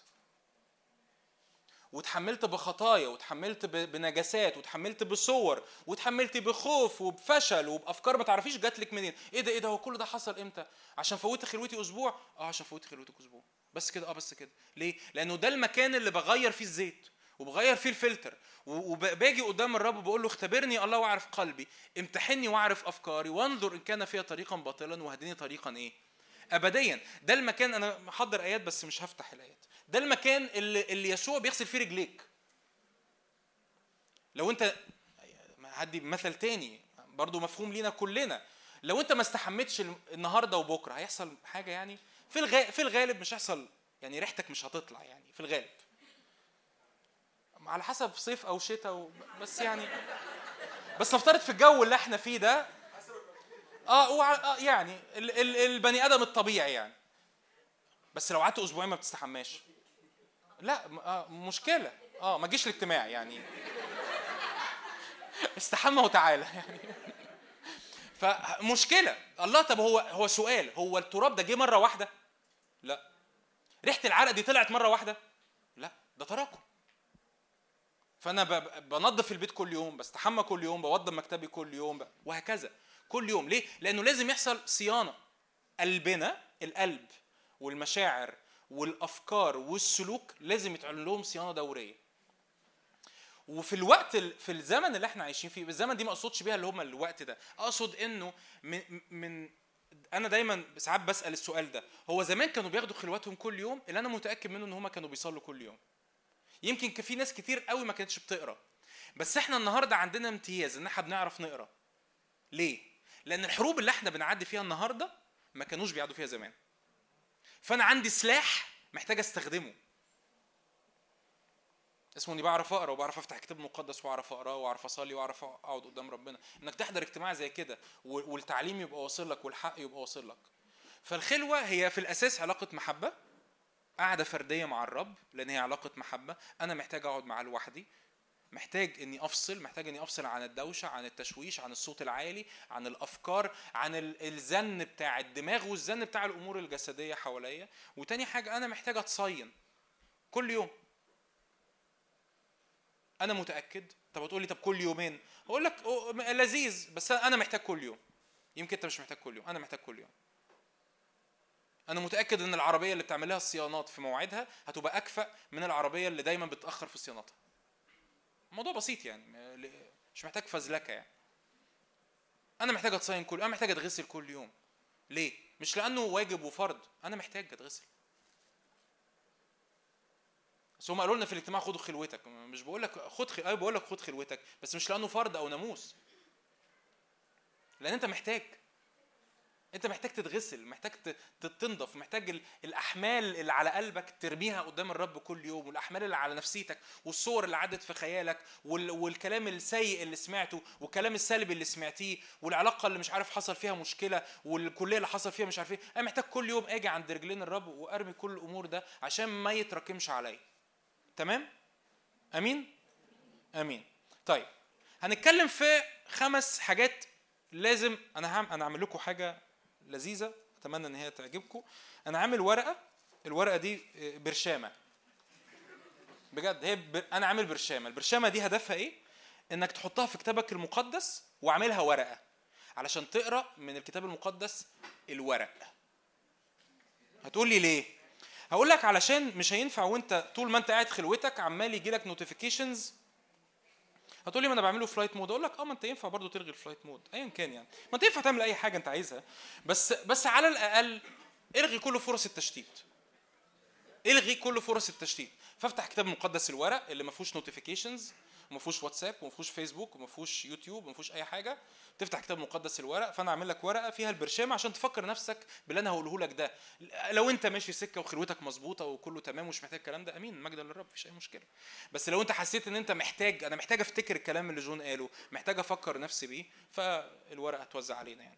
وتحملت بخطايا وتحملت بنجاسات وتحملت بصور وتحملت بخوف وبفشل وبأفكار ما تعرفيش جات لك منين. إيه ده إيه ده هو كل ده حصل إمتى؟ عشان فوتت خلوتي أسبوع؟ آه عشان فوتت خلوتك أسبوع. بس كده آه بس كده. ليه؟ لأنه ده المكان اللي بغير فيه الزيت وبغير فيه الفلتر وباجي قدام الرب وبقول له اختبرني الله واعرف قلبي امتحني واعرف أفكاري وانظر إن كان فيها طريقا باطلا واهدني طريقا إيه؟ ابديا. ده المكان أنا محضر آيات بس مش هفتح الآيات. ده المكان اللي, اللي يسوع بيغسل فيه رجليك. لو أنت هدي مثل تاني برضو مفهوم لينا كلنا. لو أنت ما استحمتش النهارده وبكرة هيحصل حاجة يعني؟ في الغالب في الغالب مش هيحصل يعني ريحتك مش هتطلع يعني في الغالب. على حسب صيف أو شتاء و... بس يعني بس نفترض في الجو اللي إحنا فيه ده آه, وع... آه يعني ال... ال... البني آدم الطبيعي يعني. بس لو قعدت أسبوعين ما بتستحماش. لا آه مشكلة. آه ما تجيش الاجتماع يعني. استحمى وتعالى يعني. فمشكله الله طب هو هو سؤال. هو التراب ده جه مرة واحدة؟ ريحة العرق دي طلعت مرة واحدة؟ لا ده تراكم. فأنا بنظف البيت كل يوم بستحمى كل يوم بوضب مكتبي كل يوم وهكذا. كل يوم. ليه؟ لأنه لازم يحصل صيانة. قلبنا القلب والمشاعر والأفكار والسلوك لازم يتعمل لهم صيانة دورية. وفي الوقت ال- في الزمن اللي إحنا عايشين فيه الزمن دي ما أقصدش بيها اللي هم الوقت ده. أقصد إنه من من أنا دايما ساعات بسأل السؤال ده. هو زمان كانوا بياخدوا خلواتهم كل يوم؟ اللي أنا متأكد منه إن هم كانوا بيصلوا كل يوم. يمكن كان في ناس كتير قوي ما كانتش بتقرأ. بس إحنا النهارده عندنا امتياز إن إحنا بنعرف نقرأ. ليه؟ لأن الحروب اللي إحنا بنعدي فيها النهارده ما كانوش بيعدوا فيها زمان. فأنا عندي سلاح محتاج أستخدمه. اسمه إني بعرف أقرأ وبعرف أفتح كتاب مقدس وأعرف اقراه وأعرف أصلي وأعرف أقعد قدام ربنا. إنك تحضر اجتماع زي كده والتعليم يبقى واصل لك والحق يبقى واصل لك. فالخلوة هي في الأساس علاقة محبة قعده فردية مع الرب لأن هي علاقة محبة. أنا محتاج أقعد معاه لوحدي محتاج إني أفصل محتاج إني أفصل عن الدوشة عن التشويش عن الصوت العالي عن الأفكار عن ال- الزن بتاع الدماغ والزن بتاع الأمور الجسدية حواليا. وتاني حاجة أنا محتاج أتصين كل يوم. أنا متأكد. طب هتقول لي طب كل يومين؟ هقول لك لذيذ بس أنا محتاج كل يوم. يمكن أنت مش محتاج كل يوم أنا محتاج كل يوم. أنا متأكد إن العربية اللي بتعمل لها الصيانات في موعدها هتبقى أكفأ من العربية اللي دايما بتأخر في صيانتها. الموضوع بسيط يعني مش محتاج فزلكة يعني. أنا محتاج أتصين كل أنا محتاج أتغسل كل يوم. ليه؟ مش لأنه واجب وفرض أنا محتاج أتغسل. بس هم قالوا لنا في الاجتماع خدوا خلوتك. مش بقول لك خد خل... أيوه بقول لك خد خلوتك بس مش لأنه فرض أو ناموس. لأن أنت محتاج. أنت محتاج تتغسل محتاج ت- ت- تنضف محتاج ال- الأحمال اللي على قلبك ترميها قدام الرب كل يوم والأحمال اللي على نفسيتك والصور اللي عدت في خيالك وال... والكلام السيء اللي سمعته والكلام السلبي اللي سمعتيه والعلاقة اللي مش عارف حصل فيها مشكلة والكلية اللي حصل فيها مش عارف إيه. أنا محتاج كل يوم آجي عند رجلين الرب وأرمي كل الأمور ده عشان ما يتراكمش عليا. تمام؟ أمين؟ أمين. طيب هنتكلم في خمس حاجات لازم أنا هعمل أنا هعمل لكم حاجة لذيذة أتمنى إن هي تعجبكم. أنا عامل ورقة الورقة دي آه، برشامة. بجد هي بر... أنا عامل برشامة. البرشامة دي هدفها إيه؟ إنك تحطها في كتابك المقدس واعملها ورقة علشان تقرأ من الكتاب المقدس الورق. هتقول لي ليه؟ هقول لك علشان مش هينفع وانت طول ما انت قاعد خلوتك عمال يجي لك نوتيفيكيشنز هتقول لي ما أنا بعمله flight mode أقول لك آه ما انت ينفع برضه تلغي ال flight mode ايا كان يعني. ما انت ينفع تعمل أي حاجة انت عايزها. بس بس على الأقل إلغي كل فرص التشتيت. إلغي كل فرص التشتيت. فافتح كتاب مقدس الورق اللي ما فيهوش notifications وما فيهوش واتساب وما فيهوش فيسبوك وما فيهوش يوتيوب وما فيهوش أي حاجة. تفتح كتاب مقدس الورق فأنا أعمل لك ورقة فيها البرشام عشان تفكر نفسك باللي أنا هقوله لك ده. لو أنت ماشي سكة وخلوتك مظبوطة وكله تمام ومش محتاج الكلام ده أمين مجدا للرب مفيش أي مشكلة. بس لو أنت حسيت إن أنت محتاج أنا محتاج أفتكر الكلام اللي جون قاله محتاج أفكر نفسي بيه فالورقة هتوزع علينا يعني.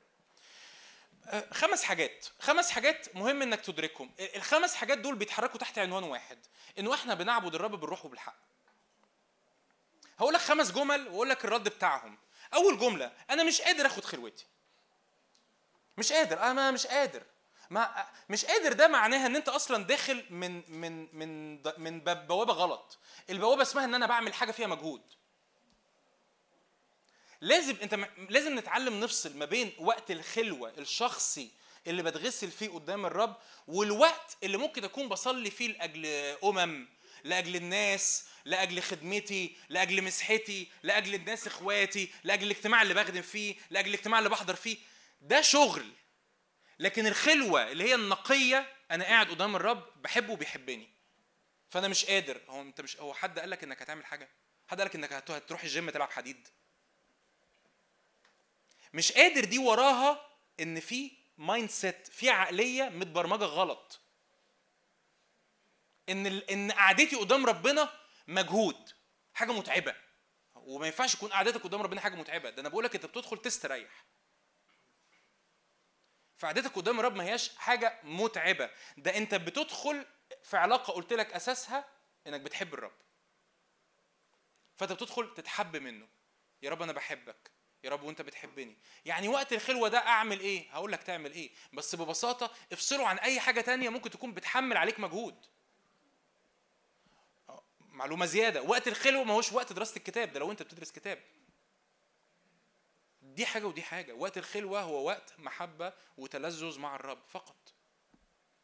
آه، خمس حاجات. خمس حاجات مهم إنك تدركهم. الخمس حاجات دول بيتحركوا تحت عنوان واحد إنه إحنا بنعبد الرب بالروح وبالحق. هقول لك خمس جمل وأقول لك الرد بتاعهم. أول جملة أنا مش قادر آخد خلوتي. مش قادر أنا مش قادر. ما مش قادر ده معناها إن أنت أصلا داخل من من من من بوابة غلط. البوابة اسمها إن أنا بعمل حاجة فيها مجهود. لازم أنت لازم نتعلم نفصل ما بين وقت الخلوة الشخصي اللي بتغسل فيه قدام الرب والوقت اللي ممكن أكون بصلي فيه لأجل أمم. لأجل الناس لأجل خدمتي لأجل مسحتي لأجل الناس إخواتي لأجل الاجتماع اللي بخدم فيه لأجل الاجتماع اللي بحضر فيه. ده شغل. لكن الخلوة اللي هي النقية أنا قاعد قدام الرب بحبه وبيحبني. فأنا مش قادر. هو أنت مش هو حد قال لك إنك هتعمل حاجة؟ حد قال لك إنك هت- هتروح الجيم تلعب حديد؟ مش قادر دي وراها إن في mindset في عقلية متبرمجة غلط. إن إن قعدتي قدام ربنا مجهود حاجة متعبة. وما ينفعش يكون قعدتك قدام ربنا حاجة متعبة. ده أنا بقول لك أنت بتدخل تستريح فقعدتك قدام الرب ما هياش حاجة متعبة. ده أنت بتدخل في علاقة قلت لك أساسها إنك بتحب الرب. فأنت بتدخل تتحب منه. يا رب أنا بحبك. يا رب وأنت بتحبني. يعني وقت الخلوة ده أعمل إيه؟ هقول لك تعمل إيه. بس ببساطة افصله عن أي حاجة تانية ممكن تكون بتحمل عليك مجهود. معلومة زيادة. وقت الخلوة ما هوش وقت دراسة الكتاب ده لو انت بتدرس كتاب. دي حاجة ودي حاجة. وقت الخلوة هو وقت محبة وتلذذ مع الرب فقط.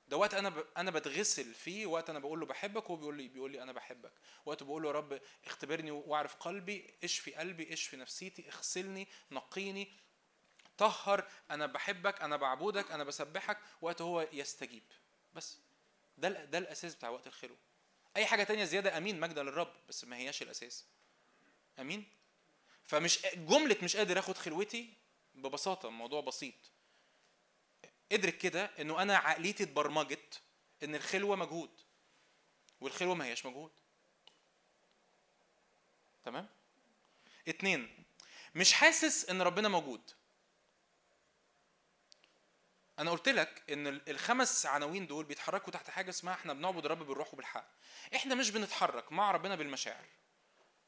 ده وقت أنا ب... أنا بتغسل فيه وقت أنا بقول له بحبك وهو بيقول لي بيقول لي أنا بحبك. وقت بقول له يا رب اختبرني واعرف قلبي اشفي قلبي اشفي نفسيتي اغسلني نقيني. طهر أنا بحبك أنا بعبدك أنا بسبحك. وقت هو يستجيب. بس. ده ده الأساس بتاع وقت الخلوة. أي حاجة تانية زيادة أمين مجدا للرب بس ما هياش الأساس. أمين؟ فمش جملة مش قادر آخد خلوتي ببساطة الموضوع بسيط. ادرك كده إنه أنا عقليتي اتبرمجت إن الخلوة مجهود والخلوة ما هياش مجهود. تمام؟ اتنين مش حاسس إن ربنا موجود. أنا قلت لك إن ال- الخمس عناوين دول بيتحركوا تحت حاجة اسمها إحنا بنعبد الرب بالروح وبالحق. إحنا مش بنتحرك مع ربنا بالمشاعر.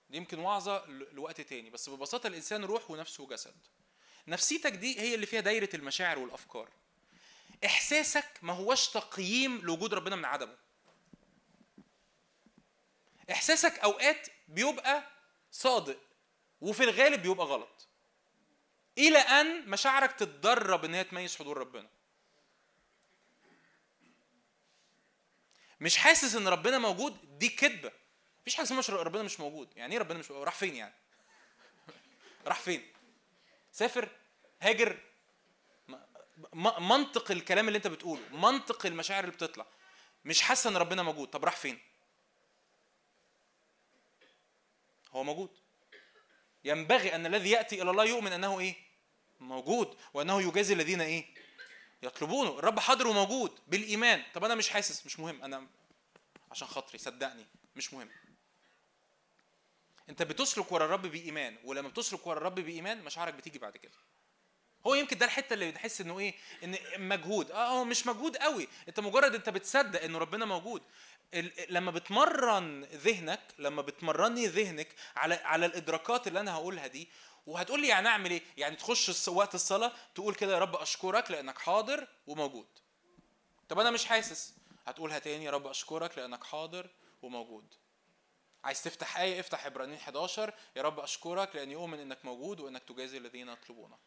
دي يمكن وعظه لوقت تاني بس ببساطة الإنسان روح ونفس وجسد. نفسيتك دي هي اللي فيها دايرة المشاعر والأفكار. إحساسك ما هوش تقييم لوجود ربنا من عدمه. إحساسك أوقات بيبقى صادق وفي الغالب بيبقى غلط. إلى أن مشاعرك تتدرب إن هي تميز حضور ربنا. مش حاسس إن ربنا موجود دي كذبه مفيش حاجة اسمها ربنا مش موجود. يعني إيه ربنا مش موجود؟ راح فين يعني؟ راح فين؟ سافر هاجر. منطق الكلام اللي أنت بتقوله منطق المشاعر اللي بتطلع. مش حاسه إن ربنا موجود. طب راح فين؟ هو موجود. ينبغي أن الذي يأتي إلى الله يؤمن أنه إيه؟ موجود وأنه يجازي الذين إيه؟ يطلبونه. الرب حاضر وموجود بالإيمان. طب أنا مش حاسس. مش مهم. أنا عشان خاطري. صدقني. مش مهم. أنت بتسلك ورا الرب بإيمان. ولما بتسلك ورا الرب بإيمان مشاعرك بتيجي بعد كده. هو يمكن ده الحتة اللي بنحس إنه إيه؟ إن مجهود. آه هو مش مجهود قوي. أنت مجرد أنت بتصدق إنه ربنا موجود. لما بتمرن ذهنك لما بتمرني ذهنك على على الإدراكات اللي أنا هقولها دي وهتقول لي يعني أعمل إيه؟ يعني تخش وقت الصلاة تقول كده يا رب أشكرك لأنك حاضر وموجود. طب أنا مش حاسس. هتقولها تاني يا رب أشكرك لأنك حاضر وموجود. عايز تفتح آية؟ افتح عبرانيين 11 يا رب أشكرك لأني أؤمن إنك موجود وإنك تجازي الذين يطلبونك.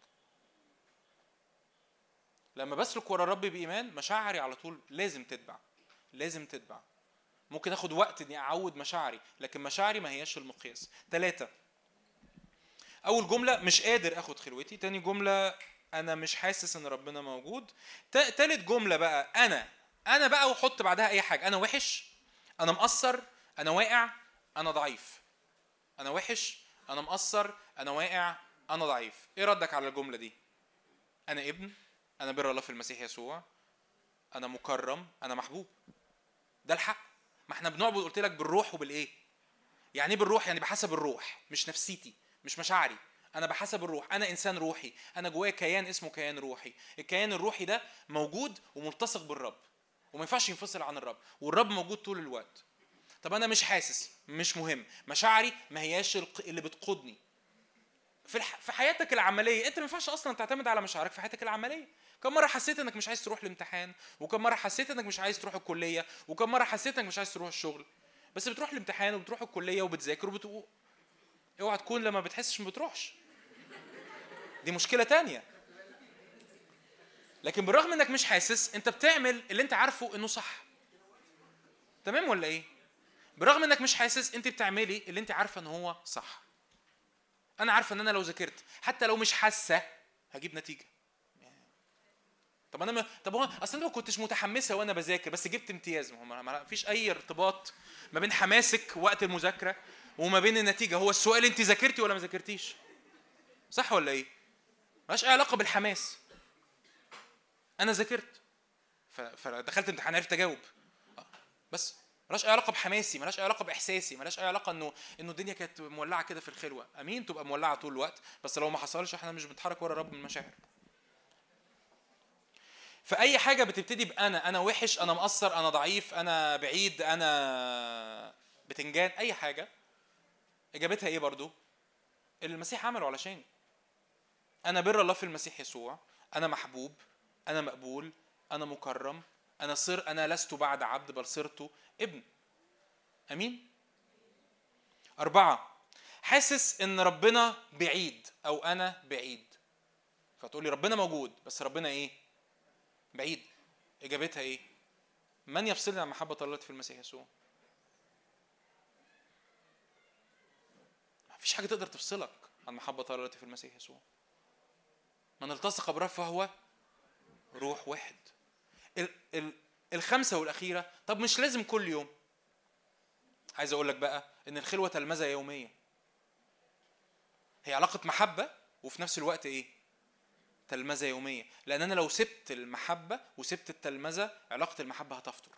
لما بسلك ورا الرب بإيمان مشاعري على طول لازم تتبع. لازم تتبع. ممكن آخد وقت إني أعود مشاعري لكن مشاعري ما هياش المقياس. ثلاثة أول جملة مش قادر آخد خلوتي تاني جملة أنا مش حاسس إن ربنا موجود. تا- تالت جملة بقى أنا أنا بقى وحط بعدها أي حاجة أنا وحش أنا مقصر أنا واقع أنا ضعيف. أنا وحش أنا مقصر أنا واقع أنا ضعيف. إيه ردك على الجملة دي؟ أنا ابن أنا بر الله في المسيح يسوع أنا مكرم أنا محبوب. ده الحق. ما إحنا بنعبد قلت لك بالروح وبالإيه؟ يعني إيه بالروح؟ يعني بحسب الروح مش نفسيتي. مش مشاعري أنا بحسب الروح أنا إنسان روحي أنا جوايا كيان اسمه كيان روحي. الكيان الروحي ده موجود وملتصق بالرب وما ينفعش ينفصل عن الرب والرب موجود طول الوقت. طب أنا مش حاسس مش مهم. مشاعري ما هياش اللي بتقودني. في الح... في حياتك العملية أنت ما ينفعش أصلا تعتمد على مشاعرك في حياتك العملية. كم مرة حسيت إنك مش عايز تروح الامتحان؟ وكم مرة حسيت إنك مش عايز تروح الكلية؟ وكم مرة حسيت إنك مش عايز تروح الشغل؟ بس بتروح الامتحان وبتروح الكلية وبتذاكر وبتقول اوعى تكون لما بتحسش ما بتروحش. دي مشكلة تانية. لكن بالرغم انك مش حاسس انت بتعمل اللي انت عارفه انه صح. تمام ولا إيه؟ بالرغم انك مش حاسس انت بتعملي اللي انت عارفة ان هو صح. أنا عارفة ان أنا لو ذاكرت حتى لو مش حاسة هجيب نتيجة. طب أنا طب هو اصل أنا ما كنتش متحمسة وأنا بذاكر بس جبت امتياز. ما فيش أي ارتباط ما بين حماسك وقت المذاكرة وما بين النتيجة هو السؤال انت ذاكرتي ولا ما ذاكرتيش؟ صح ولا إيه؟ ملهاش أي علاقة بالحماس. أنا ذاكرت. فدخلت امتحان عرفت أجاوب. بس ملهاش أي علاقة بحماسي ملهاش أي علاقة بإحساسي ملهاش أي علاقة إنه إنه الدنيا كانت مولعة كده في الخلوة. أمين تبقى مولعة طول الوقت. بس لو ما حصلش إحنا مش بنتحرك ورا رب من المشاعر. فأي حاجة بتبتدي بأنا أنا وحش أنا مقصر أنا ضعيف أنا بعيد أنا بتنجان أي حاجة إجابتها إيه برضو؟ اللي المسيح عمله علشان. أنا بر الله في المسيح يسوع. أنا محبوب. أنا مقبول. أنا مكرم. أنا صر أنا لست بعد عبد بل صرت ابن. أمين؟ أربعة. حاسس إن ربنا بعيد أو أنا بعيد. فتقولي ربنا موجود بس ربنا إيه؟ بعيد. إجابتها إيه؟ من يفصلني عن محبة الله في المسيح يسوع؟ مفيش حاجة تقدر تفصلك. عن محبه الله التي في المسيح يسوع. من التصق برب فهو روح واحد. ال ال الخمسة والأخيرة طب مش لازم كل يوم. عايز أقول لك بقى إن الخلوة تلمذة يوميه هي علاقة محبة وفي نفس الوقت إيه؟ تلمذة يوميه لأن أنا لو سبت المحبة وسبت التلمذة علاقة المحبة هتفطر.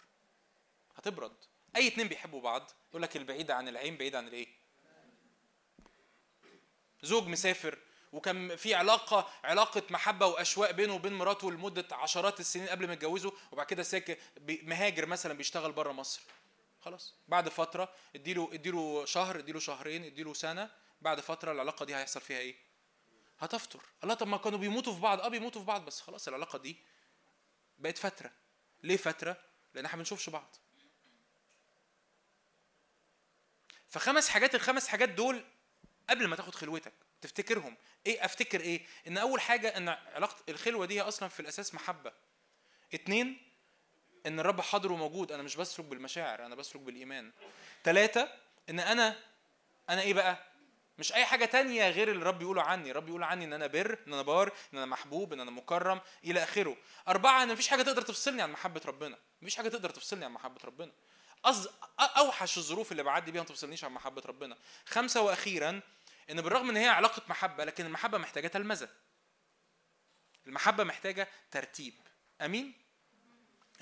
هتبرد. أي اتنين بيحبوا بعض يقول لك البعيد عن العين بعيد عن الإيه؟ زوج مسافر وكان في علاقة علاقة محبة وأشواق بينه وبين مراته لمدة عشرات السنين قبل ما يتجوزوا وبعد كده ساكن مهاجر مثلا بيشتغل بره مصر. خلاص. بعد فترة اديله اديله شهر اديله شهرين اديله سنة بعد فترة العلاقة دي هيحصل فيها إيه؟ هتفطر. الله طب ما كانوا بيموتوا في بعض. آه بيموتوا في بعض بس خلاص العلاقة دي بقت فترة. ليه فترة؟ لأن إحنا ما بنشوفش بعض. فخمس حاجات الخمس حاجات دول قبل ما تاخد خلوتك تفتكرهم. إيه أفتكر إيه؟ إن أول حاجة إن علاقة الخلوة دي أصلا في الأساس محبة. اتنين إن الرب حاضر وموجود. أنا مش بسلك بالمشاعر أنا بسلك بالإيمان. ثلاثة إن أنا أنا إيه بقى؟ مش أي حاجة تانية غير اللي الرب يقوله عني. الرب يقول عني إن أنا بر إن أنا بار إن أنا محبوب إن أنا مكرم إلى آخره. أربعة إن مفيش حاجة تقدر تفصلني عن محبة ربنا. مفيش حاجة تقدر تفصلني عن محبة ربنا. أز... أوحش الظروف اللي بعدي بيها ما تفصلنيش عن محبة ربنا. خمسة وأخيرا إن بالرغم إن هي علاقة محبة لكن المحبة محتاجة تلمذة. المحبة محتاجة ترتيب. أمين؟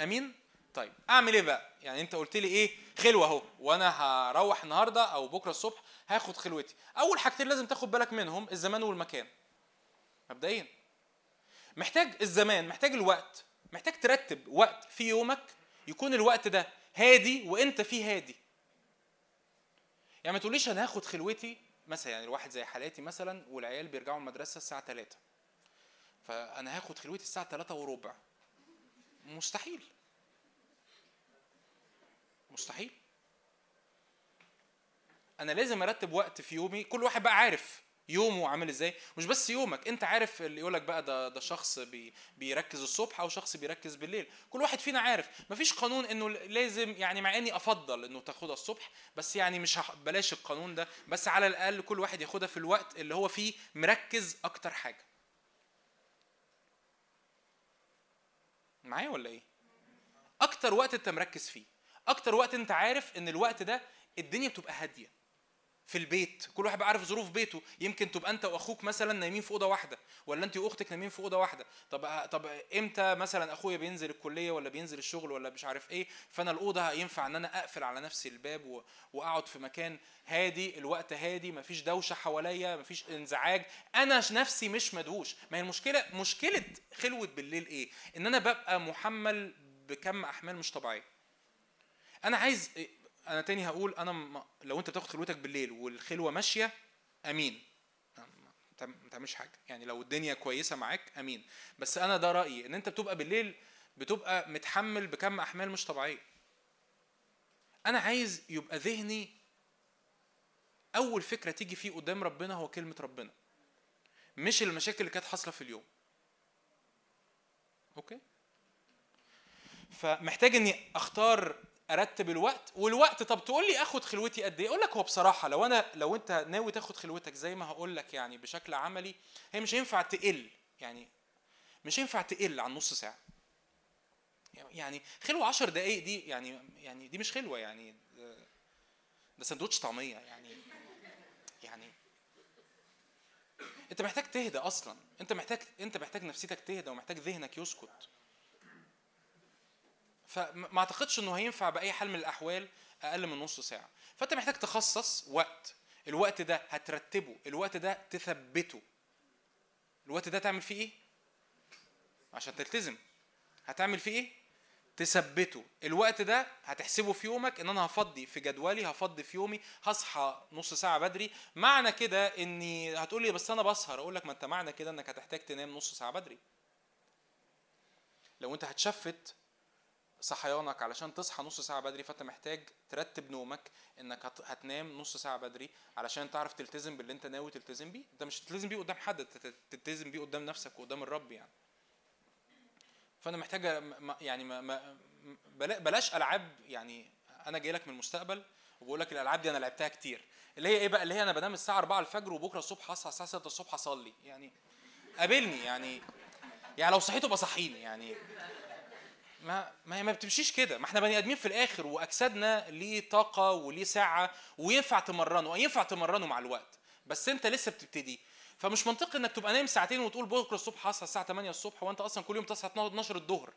أمين؟ طيب أعمل إيه بقى؟ يعني أنت قلت لي إيه؟ خلوة أهو. وأنا هروح النهارده أو بكرة الصبح هاخد خلوتي. أول حاجتين لازم تاخد بالك منهم الزمان والمكان. مبدئيا. محتاج الزمان محتاج الوقت. محتاج ترتب وقت في يومك يكون الوقت ده هادي وأنت فيه هادي. يعني ما تقوليش أنا هاخد خلوتي مثلا يعني الواحد زي حالاتي مثلا والعيال بيرجعوا المدرسة الساعة 3 فأنا هاخد خلوتي الساعة 3 وربع. مستحيل. مستحيل. أنا لازم أرتب وقت في يومي. كل واحد بقى عارف. يومه عامل إزاي. مش بس يومك أنت عارف اللي يقولك بقى ده ده شخص بي بيركز الصبح أو شخص بيركز بالليل. كل واحد فينا عارف مفيش قانون إنه لازم يعني مع إني أفضل إنه تاخدها الصبح بس يعني مش بلاش القانون ده. بس على الأقل كل واحد ياخدها في الوقت اللي هو فيه مركز أكتر حاجة. معايا ولا إيه؟ أكتر وقت أنت مركز فيه. أكتر وقت أنت عارف إن الوقت ده الدنيا بتبقى هادية. في البيت كل واحد عارف ظروف بيته. يمكن تبقى أنت وأخوك مثلا نايمين في أوضة واحدة ولا أنت وأختك نايمين في أوضة واحدة. طب طب إمتى مثلا أخويا بينزل الكلية ولا بينزل الشغل ولا مش عارف إيه فأنا الأوضة ينفع إن أنا أقفل على نفسي الباب. وأقعد في مكان هادي الوقت هادي مفيش دوشة حواليا مفيش انزعاج. أنا نفسي مش مدهوش. ما هي المشكلة مشكلة خلوه بالليل إيه؟ إن أنا ببقى محمل بكم أحمال مش طبيعية. أنا عايز أنا تاني هقول أنا م... لو أنت بتاخد خلوتك بالليل والخلوة ماشية أمين. ما تعم- ما تعملش حاجة. يعني لو الدنيا كويسة معاك أمين. بس أنا ده رأيي إن أنت بتبقى بالليل بتبقى متحمل بكم أحمال مش طبيعية. أنا عايز يبقى ذهني أول فكرة تيجي فيه قدام ربنا هو كلمة ربنا. مش المشاكل اللي كانت حاصلة في اليوم. أوكي؟ فمحتاج إني أختار أرتب الوقت والوقت طب تقول لي آخد خلوتي قد إيه؟ أقول لك هو بصراحة لو أنا لو أنت ناوي تاخد خلوتك زي ما هقول لك يعني بشكل عملي هي مش هينفع تقل يعني مش هينفع تقل عن نص ساعة. يعني خلوة 10 دقائق دي يعني يعني دي مش خلوة يعني ده- سندوتش طعمية يعني يعني أنت محتاج تهدى أصلا أنت محتاج أنت محتاج نفسيتك تهدى ومحتاج ذهنك يسكت. فما اعتقدش انه هينفع بأي حال من الأحوال أقل من نص ساعة. فأنت محتاج تخصص وقت. الوقت ده هترتبه. الوقت ده تثبته. الوقت ده تعمل فيه إيه؟ عشان تلتزم. هتعمل فيه إيه؟ تثبته. الوقت ده هتحسبه في يومك إن أنا هفضي في جدولي هفضي في يومي هصحى نص ساعة بدري. معنى كده إني هتقول لي بس أنا بسهر. أقول لك ما أنت معنى كده إنك هتحتاج تنام نص ساعة بدري. لو أنت هتشفت صحيانك علشان تصحى نص ساعة بدري فأنت محتاج ترتب نومك إنك هت- هتنام نص ساعة بدري علشان تعرف تلتزم باللي أنت ناوي تلتزم بيه. أنت مش تلتزم بيه قدام حد تلتزم بيه قدام نفسك وقدام الرب يعني. فأنا محتاج يعني ما ما بلا- بلاش ألعاب يعني أنا جاي لك من المستقبل وبقول لك الألعاب دي أنا لعبتها كتير. اللي هي إيه بقى؟ اللي هي أنا بنام الساعة 4 الفجر وبكرة الصبح هصحى الساعة 6 الصبح أصلي. يعني قابلني يعني يعني لو صحيت ابقى صحيني يعني. ما ما هي ما بتمشيش كده. ما إحنا بني آدمين في الآخر وأجسادنا ليه طاقة وليه ساعة وينفع تمرنه ينفع تمرنه مع الوقت. بس انت لسه بتبتدي. فمش منطقي إنك تبقى نايم ساعتين وتقول بكرة الصبح هصحى الساعة 8 الصبح وأنت أصلا كل يوم تصحى 12 الظهر.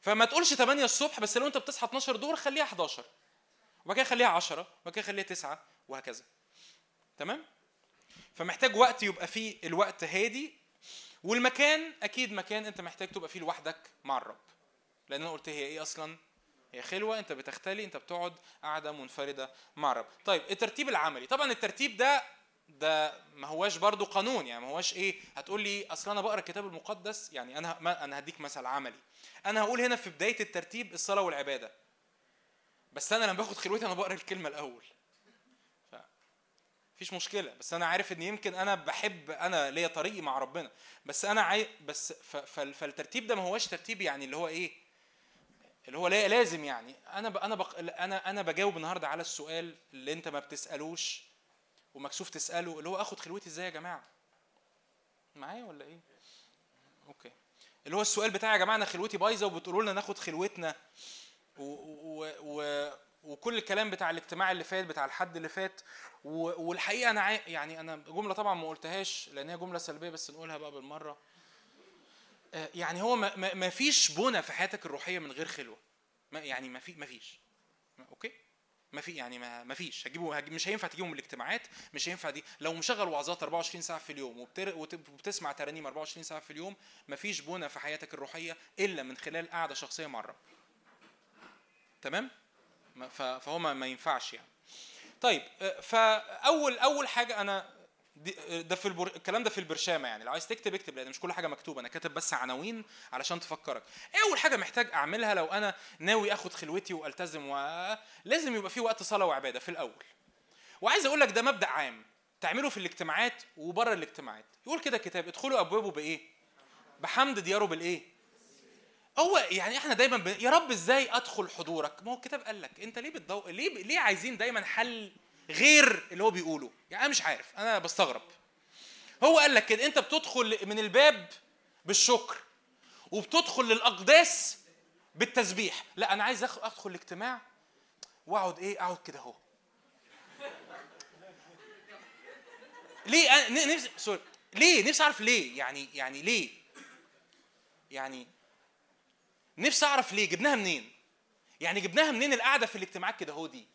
فما تقولش 8 الصبح بس لو أنت بتصحى 12 الظهر خليها 11 وبعد كده خليها 10 وبعد كده خليها 9 وهكذا. تمام؟ فمحتاج وقت يبقى فيه الوقت هادي والمكان أكيد مكان أنت محتاج تبقى فيه لوحدك مع الرب. لأن أنا قلت هي إيه أصلا؟ هي خلوة أنت بتختلي أنت بتقعد قاعدة منفردة مع الرب. طيب الترتيب العملي. طبعا الترتيب ده ده ما هواش برضو قانون يعني ما هواش إيه هتقول لي اصل أنا بقرأ الكتاب المقدس يعني أنا أنا هديك مثل عملي. أنا هقول هنا في بداية الترتيب الصلاة والعبادة. بس أنا لما باخد خلوتي أنا بقرأ الكلمة الأول. مفيش مشكلة بس أنا عارف إن يمكن أنا بحب أنا ليا طريقي مع ربنا. بس أنا عاي... بس ف... فال- فالترتيب ده ما هوش ترتيب يعني اللي هو إيه اللي هو لا- لازم يعني. أنا ب... أنا. أنا أنا بجاوب النهارده على السؤال اللي أنت ما بتسألوش ومكسوف تسأله اللي هو آخد خلوتي إزاي يا جماعة؟ معايا ولا إيه؟ أوكي. اللي هو السؤال بتاع يا جماعة أنا خلوتي بايظة وبتقولوا لنا ناخد خلوتنا و... و... و... وكل الكلام بتاع الاجتماع اللي فات بتاع الحد اللي فات. والحقيقة أنا. يعني أنا جملة طبعا ما قلتهاش لأن هي جملة سلبية بس نقولها بقى بالمرة. آه، يعني هو ما, فيش بنى في حياتك الروحية من غير خلوة. يعني ما في ما فيش. أوكي؟ ما في يعني ما فيش. هجيبه هجيب مش هينفع تجيبه من الاجتماعات مش هينفع دي. لو مشغل وعظات 24 ساعة في اليوم وبتسمع ترانيم 24 ساعة في اليوم ما فيش بنى في حياتك الروحية إلا من خلال قعدة شخصية مع الرب تمام؟ فهو ما ينفعش يعني. طيب آه، فاول أول حاجة أنا آه، ده في البر... الكلام ده في البرشامة يعني. لو عايز تكتب اكتب لأن مش كل حاجة مكتوبة. أنا كاتب بس عناوين علشان تفكرك. إيه أول حاجة محتاج أعملها لو أنا ناوي آخد خلوتي وألتزم و... لازم يبقى في وقت صلاة وعبادة في الأول. وعايز أقول لك ده مبدأ عام. تعمله في الاجتماعات وبره الاجتماعات. يقول كده الكتاب ادخلوا أبوابه بإيه؟ بحمد دياره بالإيه؟ هو يعني إحنا دايما ب... يا رب إزاي أدخل حضورك؟ ما هو الكتاب قال لك أنت ليه بتدو... ليه ليه عايزين دايما حل غير اللي هو بيقوله؟ يعني أنا مش عارف أنا بستغرب. هو قال لك كده أنت بتدخل من الباب بالشكر وبتدخل للأقداس بالتسبيح. لا أنا عايز أدخل الاجتماع وأقعد إيه؟ أقعد كده أهو. ليه؟ أنا نفسي سوري ليه؟ نفسي أعرف ليه؟ يعني يعني ليه؟ يعني نفسي أعرف ليه جبناها منين؟ يعني جبناها منين القعدة في الاجتماعات كده؟ هو دي.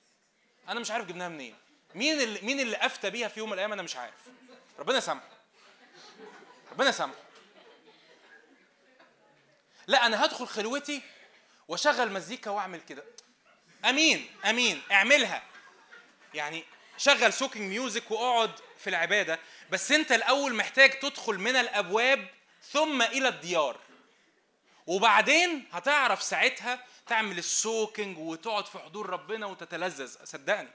أنا مش عارف جبناها منين. مين اللي مين اللي أفتى بيها في يوم من الأيام؟ أنا مش عارف. ربنا يسامحه. ربنا يسامحه. لا أنا هدخل خلوتي وأشغل مزيكا وأعمل كده. أمين أمين. اعملها. يعني شغل soaking music وأقعد في العبادة. بس أنت الأول محتاج تدخل من الأبواب ثم إلى الديار. وبعدين هتعرف ساعتها تعمل السوكينج وتقعد في حضور ربنا وتتلذذ. صدقني.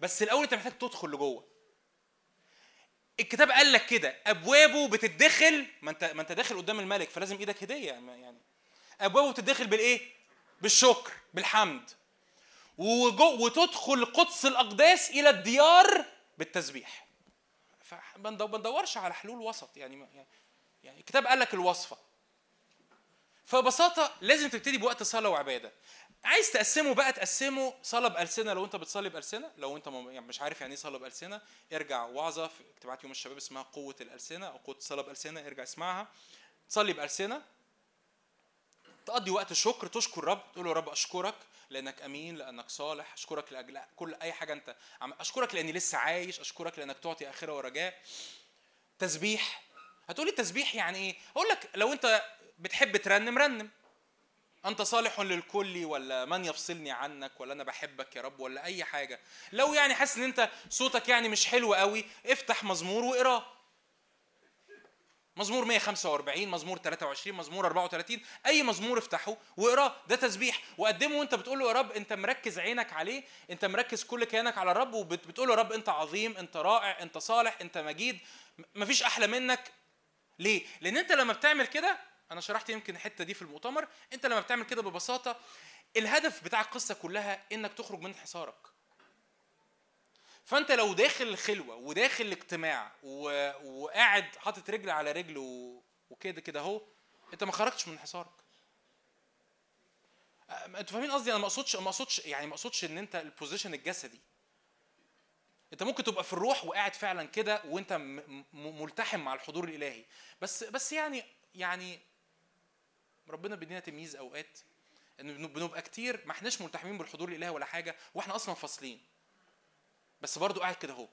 بس الأول أنت محتاج تدخل لجوه. الكتاب قال لك كده أبوابه بتدخل ما انت ما أنت داخل قدام الملك فلازم إيدك هدية يعني. أبوابه بتدخل بالإيه؟ بالشكر بالحمد. وجو وتدخل قدس الأقداس إلى الديار بالتسبيح. فما ندورش على حلول وسط يعني يعني- يعني الكتاب قال لك الوصفة. فببساطة لازم تبتدي بوقت صلاة وعبادة. عايز تقسمه بقى تقسمه صلاة بألسنة. لو أنت بتصلي بألسنة لو أنت يعني مش عارف يعني إيه صلاة بألسنة ارجع وعظه في اجتماعات يوم الشباب اسمها قوة الألسنة أو قوة الصلاه بألسنة ارجع اسمعها. تصلي بألسنة. تقضي وقت شكر تشكر الرب تقول له يا رب أشكرك لأنك أمين لأنك صالح أشكرك لاجل كل أي حاجة أنت عم أشكرك لأني لسه عايش أشكرك لأنك تعطي آخرة ورجاء. تسبيح. هتقولي التسبيح يعني إيه؟ أقول لك لو أنت بتحب ترنم رنم. أنت صالح للكل ولا من يفصلني عنك ولا أنا بحبك يا رب ولا أي حاجة. لو يعني حاسس إن أنت صوتك يعني مش حلو قوي افتح مزمور واقراه. مزمور 145 مزمور 23 مزمور 34 أي مزمور افتحه واقراه. ده تسبيح. وقدمه وأنت بتقول له يا رب أنت مركز عينك عليه أنت مركز كل كيانك على الرب وبتقول له يا رب أنت عظيم أنت رائع أنت صالح أنت مجيد. مفيش أحلى منك. ليه؟ لأن أنت لما بتعمل كده أنا شرحت يمكن الحتة دي في المؤتمر أنت لما بتعمل كده ببساطة الهدف بتاع القصة كلها إنك تخرج من حصارك. فأنت لو داخل الخلوه وداخل الاجتماع و... وقاعد حاطط رجل على رجل و... وكده كده أهو أنت ما خرجتش من حصارك. أنتوا فاهمين قصدي؟ أنا ما اقصدش ما اقصدش يعني ما أقصدش إن أنت البوزيشن الجسدي. انت ممكن تبقى في الروح وقاعد فعلا كده وانت. ملتحم مع الحضور الإلهي. بس بس يعني يعني ربنا بيدينا تمييز أوقات إن بن- بنبقى كتير ما إحناش ملتحمين بالحضور الإلهي ولا حاجة وإحنا أصلا فاصلين. بس برضو قاعد كده أهو.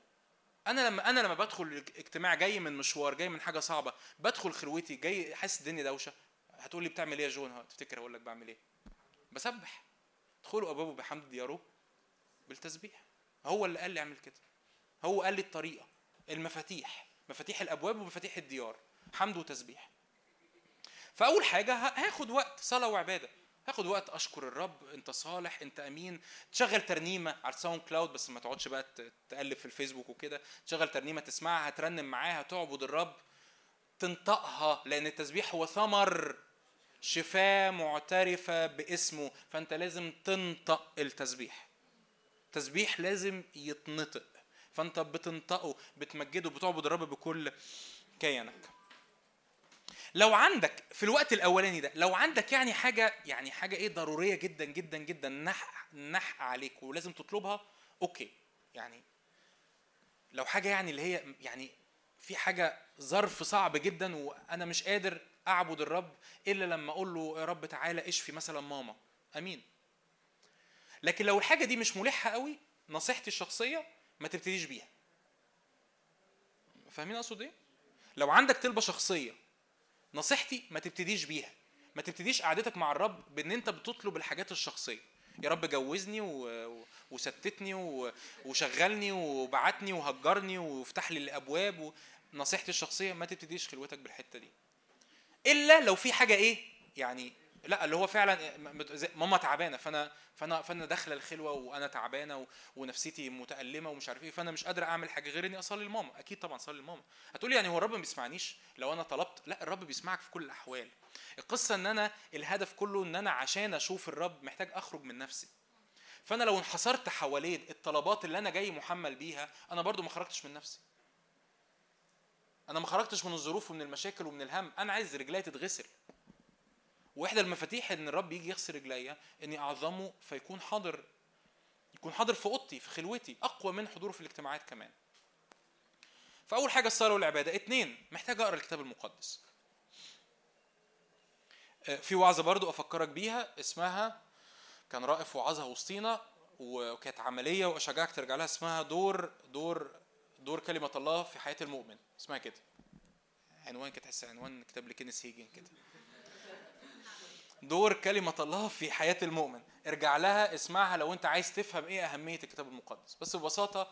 أنا لما أنا لما بدخل الاجتماع جاي من مشوار جاي من حاجة صعبة بدخل خلوتي جاي حاسس الدنيا دوشة هتقول لي بتعمل إيه يا جون؟ تفتكر أقول لك بعمل إيه؟ بسبح. ادخلوا ابوابه بحمد دياره بالتسبيح. هو اللي قال لي أعمل كده. هو قال لي الطريقة المفاتيح مفاتيح الأبواب ومفاتيح الديار حمد وتسبيح. فأول حاجة هاخد وقت صلاة وعبادة. هاخد وقت أشكر الرب أنت صالح أنت أمين. تشغل ترنيمة على الساوند كلاود بس ما تقعدش بقى تقلب في الفيسبوك وكده. تشغل ترنيمة تسمعها هترنم معاها تعبد الرب. تنطقها لأن التسبيح هو ثمر. شفاء معترفة باسمه. فأنت لازم تنطق التسبيح. تسبيح لازم يتنطق. فانت بتنطقه بتمجده بتعبد الرب بكل كيانك. لو عندك في الوقت الأولاني ده لو عندك يعني حاجة يعني حاجة إيه ضرورية جدا جدا جدا نح نح عليك ولازم تطلبها أوكي. يعني لو حاجة يعني اللي هي يعني في حاجة ظرف صعب جدا وأنا مش قادر أعبد الرب إلا لما أقول له يا رب تعالى اشفي مثلا ماما. أمين. لكن لو الحاجة دي مش ملحة قوي نصيحتي الشخصية ما تبتديش بيها. فاهمين أقصد إيه؟ لو عندك طلبه شخصية نصيحتي ما تبتديش بيها. ما تبتديش قعدتك مع الرب بإن أنت بتطلب الحاجات الشخصية. يا رب جوزني و... وستتني و... وشغلني وبعتني وهجرني وافتح لي الأبواب و... نصيحتي الشخصية ما تبتديش خلوتك بالحتة دي. إلا لو في حاجة إيه؟ يعني لا اللي هو فعلا زي- ماما تعبانة فأنا فأنا فأنا داخلة الخلوة وأنا تعبانة ونفسيتي متألمة ومش عارف إيه فأنا مش قادر أعمل حاجة غير إني أصلي لماما. أكيد طبعا أصلي لماما. هتقولي يعني هو الرب ما بيسمعنيش؟ لو أنا طلبت لا الرب بيسمعك في كل الأحوال. القصة إن أنا الهدف كله إن أنا عشان أشوف الرب محتاج أخرج من نفسي. فأنا لو انحصرت حوالين الطلبات اللي أنا جاي محمل بيها أنا برضو ما خرجتش من نفسي. أنا ما خرجتش من الظروف ومن المشاكل ومن الهم. أنا عايز رجلي تتغسل. واحدى المفاتيح إن الرب يجي يغسل رجليا إني أعظمه فيكون حاضر يكون حاضر في أوضتي في خلوتي أقوى من حضوره في الاجتماعات كمان. فأول حاجة الصلاة والعبادة. اتنين محتاج أقرأ الكتاب المقدس. آه، في وعظة برضو أفكرك بيها اسمها كان رائف وعظها وسطينا وكانت عملية وأشجعك ترجع لها اسمها دور دور دور كلمة الله في حياة المؤمن. اسمها كده. عنوان كده تحس عنوان كتاب لكينيس هيجن كده. دور كلمة الله في حياة المؤمن. ارجع لها اسمعها لو انت عايز تفهم إيه أهمية الكتاب المقدس. بس ببساطة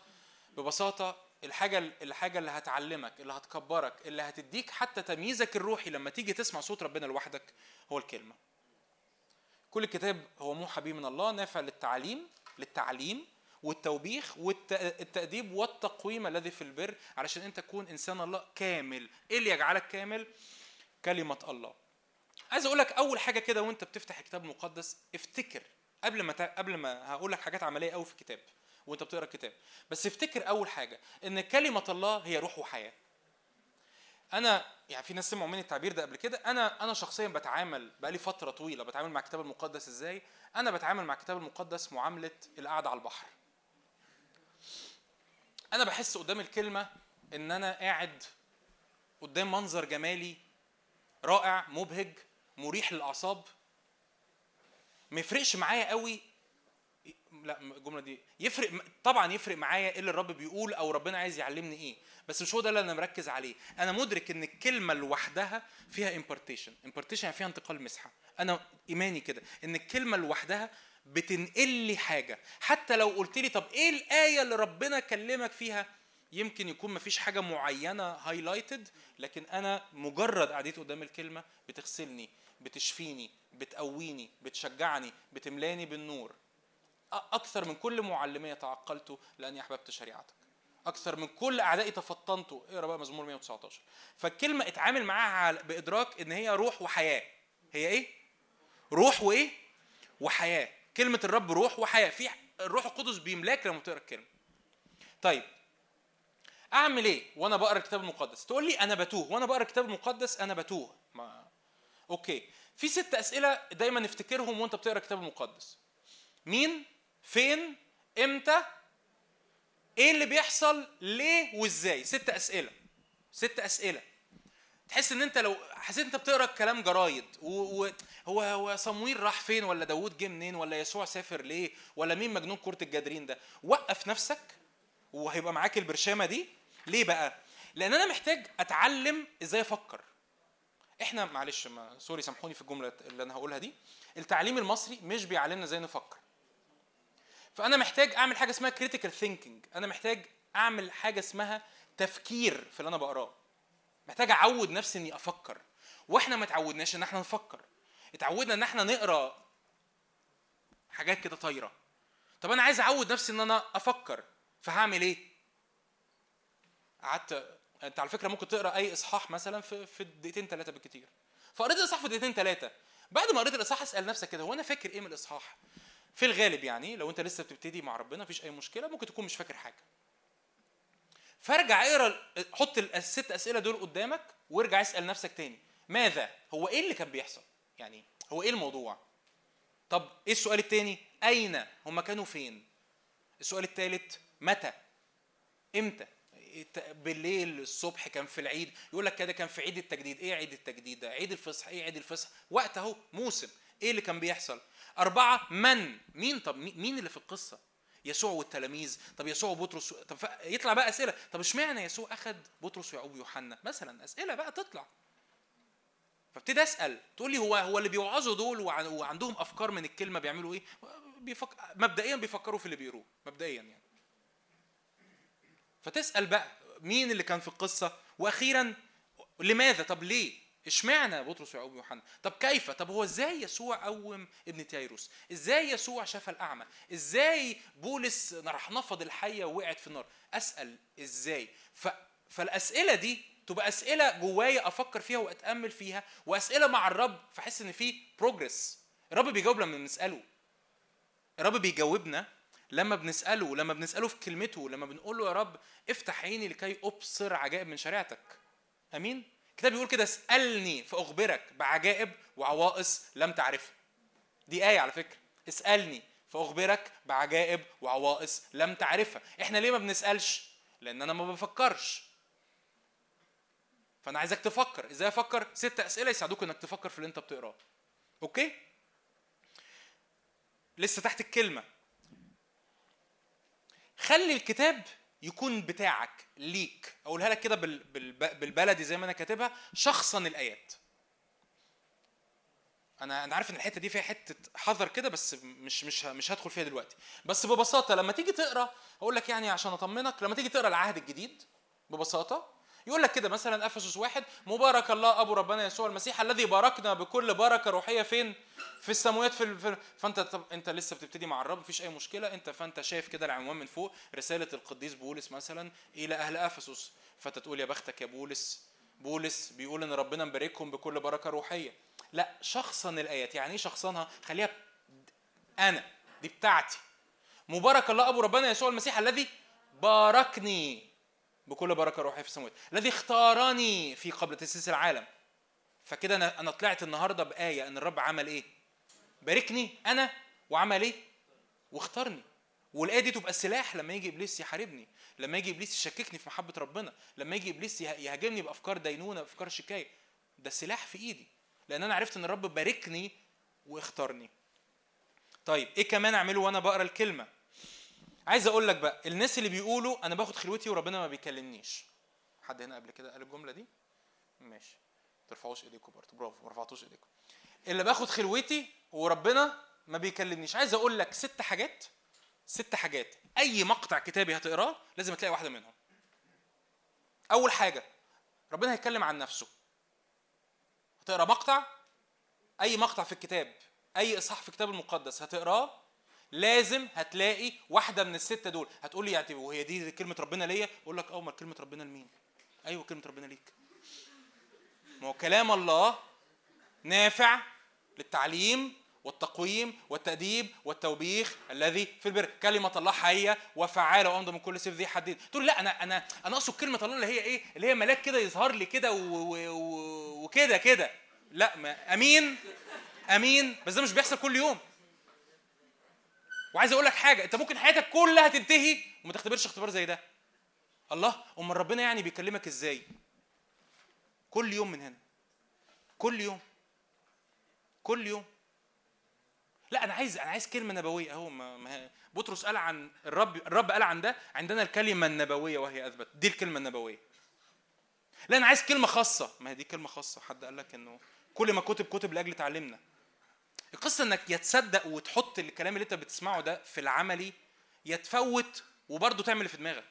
ببساطة الحاجة الحاجة اللي هتعلمك اللي هتكبرك اللي هتديك حتى تمييزك الروحي لما تيجي تسمع صوت ربنا لوحدك هو الكلمة. كل الكتاب هو موحى به من الله نافع للتعليم للتعليم والتوبيخ والتأديب والتقويم الذي في البر علشان انت تكون إنسان الله كامل. إيه اللي يجعلك كامل؟ كلمة الله. عايز أقول لك أول حاجة كده وأنت بتفتح الكتاب المقدس افتكر قبل ما قبل ما هقول لك حاجات عملية قوي في الكتاب وأنت بتقرأ الكتاب بس افتكر أول حاجة إن كلمة الله هي روح وحياة. أنا يعني في ناس سمعوا مني التعبير ده قبل كده أنا أنا شخصيا بتعامل بقالي فترة طويلة بتعامل مع الكتاب المقدس إزاي؟ أنا بتعامل مع الكتاب المقدس معاملة القعدة على البحر. أنا بحس قدام الكلمة إن أنا قاعد قدام منظر جمالي رائع مبهج مريح للأعصاب؟ ما يفرقش معايا قوي؟ لا الجملة دي يفرق طبعا يفرق معايا إيه اللي الرب بيقول أو ربنا عايز يعلمني إيه بس مش هو ده اللي أنا مركز عليه. أنا مدرك إن الكلمة لوحدها فيها impartation impartation يعني فيها انتقال مسحة. أنا إيماني كده إن الكلمة لوحدها بتنقل لي حاجة. حتى لو قلت لي طب إيه الآية اللي ربنا كلمك فيها؟ يمكن يكون مفيش حاجة معينة highlighted لكن أنا مجرد قعدتي قدام الكلمة بتغسلني. بتشفيني بتقويني بتشجعني بتملاني بالنور. أ- أكثر من كل معلمية تعقلت لأني أحببت شريعتك. أكثر من كل أعدائي تفطنت. اقرأ بقى مزمور 119 فالكلمة اتعامل معاها بإدراك إن هي روح وحياة. هي إيه؟ روح وإيه؟ وحياة. كلمة الرب روح وحياة. في الروح القدس بيملاك لما بتقرا الكلمة. طيب أعمل إيه وأنا بقرأ الكتاب المقدس؟ تقول لي أنا بتوه. وأنا بقرأ الكتاب المقدس أنا بتوه. أوكي. في ست أسئلة دايما نفتكرهم وأنت بتقرأ الكتاب المقدس. مين؟ فين؟ إمتى؟ إيه اللي بيحصل؟ ليه؟ وإزاي؟ ست أسئلة. ست أسئلة. تحس إن أنت لو حسيت أنت بتقرأ كلام جرايد وهو هو هو صمويل راح فين؟ ولا داوود جه منين؟ ولا يسوع سافر ليه؟ ولا مين مجنون كرة الجدرين ده؟ وقف نفسك وهيبقى معاك البرشامة دي. ليه بقى؟ لأن أنا محتاج أتعلم إزاي أفكر. إحنا معلش ما sorry سامحوني في الجملة اللي أنا هقولها دي. التعليم المصري مش بيعلمنا إزاي نفكر. فأنا محتاج أعمل حاجة اسمها critical thinking أنا محتاج أعمل حاجة اسمها تفكير في اللي أنا بقراه. محتاج أعود نفسي إني أفكر. وإحنا ما اتعودناش إن إحنا نفكر. اتعودنا إن إحنا نقرأ حاجات كده طايرة. طب أنا عايز أعود نفسي إن أنا أفكر. فهعمل إيه؟ قعدت انت على فكرة ممكن تقرأ أي إصحاح مثلا في في دقيقتين ثلاثة بالكتير. فقريت الإصحاح في دقيقتين ثلاثة بعد ما قريت الإصحاح اسأل نفسك كده هو أنا فاكر إيه من الإصحاح؟ في الغالب يعني لو أنت لسه بتبتدي مع ربنا مفيش أي مشكلة ممكن تكون مش فاكر حاجة. فارجع اقرأ حط الست أسئلة دول قدامك وارجع اسأل نفسك تاني. ماذا؟ هو إيه اللي كان بيحصل؟ يعني هو إيه الموضوع؟ طب إيه السؤال التاني؟ أين؟ هم كانوا فين؟ السؤال الثالث متى؟ إمتى؟ بالليل الصبح كان في العيد يقول لك كده كان في عيد التجديد. إيه عيد التجديد ده؟ عيد الفصح. إيه عيد الفصح؟ وقت أهو موسم. إيه اللي كان بيحصل؟ أربعة من؟ مين؟ طب مين اللي في القصة؟ يسوع والتلاميذ. طب يسوع وبطرس طب يطلع بقى أسئلة. طب اشمعنى يسوع أخد بطرس ويعقوب ويوحنا مثلا أسئلة بقى تطلع. فابتدي أسأل. تقول لي هو هو اللي بيوعظوا دول وعندهم أفكار من الكلمة بيعملوا إيه؟ بيفك... مبدئيا بيفكروا في اللي بيقروه. مبدئيا يعني. فتسأل بقى مين اللي كان في القصة؟ وأخيرا لماذا؟ طب ليه؟ إشمعنى؟ بطرس ويعقوب ويوحنا. طب كيف؟ طب هو إزاي يسوع قوم ابن تيروس؟ إزاي يسوع شفى الأعمى؟ إزاي بولس راح نفض الحية ووقعت في النار؟ أسأل إزاي؟ ف... فالأسئلة دي تبقى أسئلة جوايا أفكر فيها وأتأمل فيها وأسئلة مع الرب فأحس إن في بروجرس الرب بيجاوب لما بنسأله. الرب بيجاوبنا لما بنسأله لما بنسأله في كلمته لما بنقول له يا رب افتح عيني لكي أبصر عجائب من شريعتك. أمين؟ الكتاب بيقول كده اسألني فأخبرك بعجائب وعوائص لم تعرفها. دي آية على فكرة. اسألني فأخبرك بعجائب وعوائص لم تعرفها. إحنا ليه ما بنسألش؟ لأن أنا ما بفكرش. فأنا عايزك تفكر. إزاي أفكر؟ ست أسئلة يساعدوك إنك تفكر في اللي أنت بتقراه. أوكي؟ لسه تحت الكلمة. خلي الكتاب يكون بتاعك ليك. أقولها لك كده بال- بال- بالبلدي زي ما أنا كاتبها شخصا الآيات. أنا أنا عارف إن الحتة دي فيها حتة حذر كده بس مش مش مش هدخل فيها دلوقتي. بس ببساطة لما تيجي تقرأ أقول لك يعني عشان أطمنك لما تيجي تقرأ العهد الجديد ببساطة يقول لك كده مثلا إفسس واحد مبارك الله أبو ربنا يسوع المسيح الذي باركنا بكل بركة روحية فين؟ في السماوات في, فأنت طب أنت لسه بتبتدي مع الرب مفيش أي مشكلة. أنت فأنت شايف كده العنوان من فوق رسالة القديس بولس مثلا إلى أهل إفسس. فأنت تقول يا بختك يا بولس بولس بيقول إن ربنا مباركهم بكل بركة روحية. لا شخصا الآيات يعني إيه شخصنها خليها أنا دي بتاعتي. مبارك الله أبو ربنا يسوع المسيح الذي باركني. بكل بركة روحيه في السماوات الذي اختارني في قبل تاسيس العالم. فكده أنا أنا طلعت النهارده بآية إن الرب عمل إيه؟ باركني أنا وعمل إيه؟ واختارني. والآية دي تبقى سلاح لما يجي إبليس يحاربني لما يجي إبليس يشككني في محبة ربنا لما يجي إبليس يه- يهاجمني بأفكار دينونة بأفكار شكاية. ده سلاح في إيدي. لأن أنا عرفت إن الرب باركني واختارني. طيب إيه كمان أعمله وأنا بقرأ الكلمة؟ عايز أقول لك بقى الناس اللي بيقولوا أنا باخد خلوتي وربنا ما بيكلمنيش. حد هنا قبل كده قال الجملة دي؟ ماشي. ما ترفعوش ايديكم برضه. برافو ما رفعتوش ايديكم اللي باخد خلوتي وربنا ما بيكلمنيش. عايز أقول لك ست حاجات ست حاجات. أي مقطع كتابي هتقراه لازم تلاقي واحدة منهم. أول حاجة ربنا هيتكلم عن نفسه. هتقرأ مقطع؟ أي مقطع في الكتاب أي إصحاح في الكتاب المقدس هتقراه؟ لازم هتلاقي واحدة من الستة دول. هتقول لي يعني وهي دي كلمة ربنا ليا؟ أقول لك آه كلمة ربنا لمين؟ أيوه كلمة ربنا ليك. ما هو كلام الله نافع للتعليم والتقويم والتأديب والتوبيخ الذي في البر. كلمة الله حية وفعالة وأمضى من كل سيف ذي حدين تقول لا أنا أنا أنا أقصد كلمة الله اللي هي إيه؟ اللي هي ملاك كده يظهر لي كده وكده كده. لا ما أمين أمين. بس ده مش بيحصل كل يوم. وعايز أقول لك حاجة أنت ممكن حياتك كلها تنتهي وما تختبرش اختبار زي ده. الله أمال ربنا يعني بيكلمك إزاي؟ كل يوم من هنا. كل يوم. كل يوم. لا أنا عايز أنا عايز كلمة نبوية اهو ما بطرس قال عن الرب الرب قال عن ده عندنا الكلمة النبوية وهي أثبت. دي الكلمة النبوية. لا أنا عايز كلمة خاصة. ما هي دي كلمة خاصة. حد قال لك إنه كل ما كتب كتب لأجل تعلمنا القصة إنك يا تصدق وتحط الكلام اللي أنت بتسمعه ده في العملي يا تفوت وبرضه تعمل اللي في دماغك.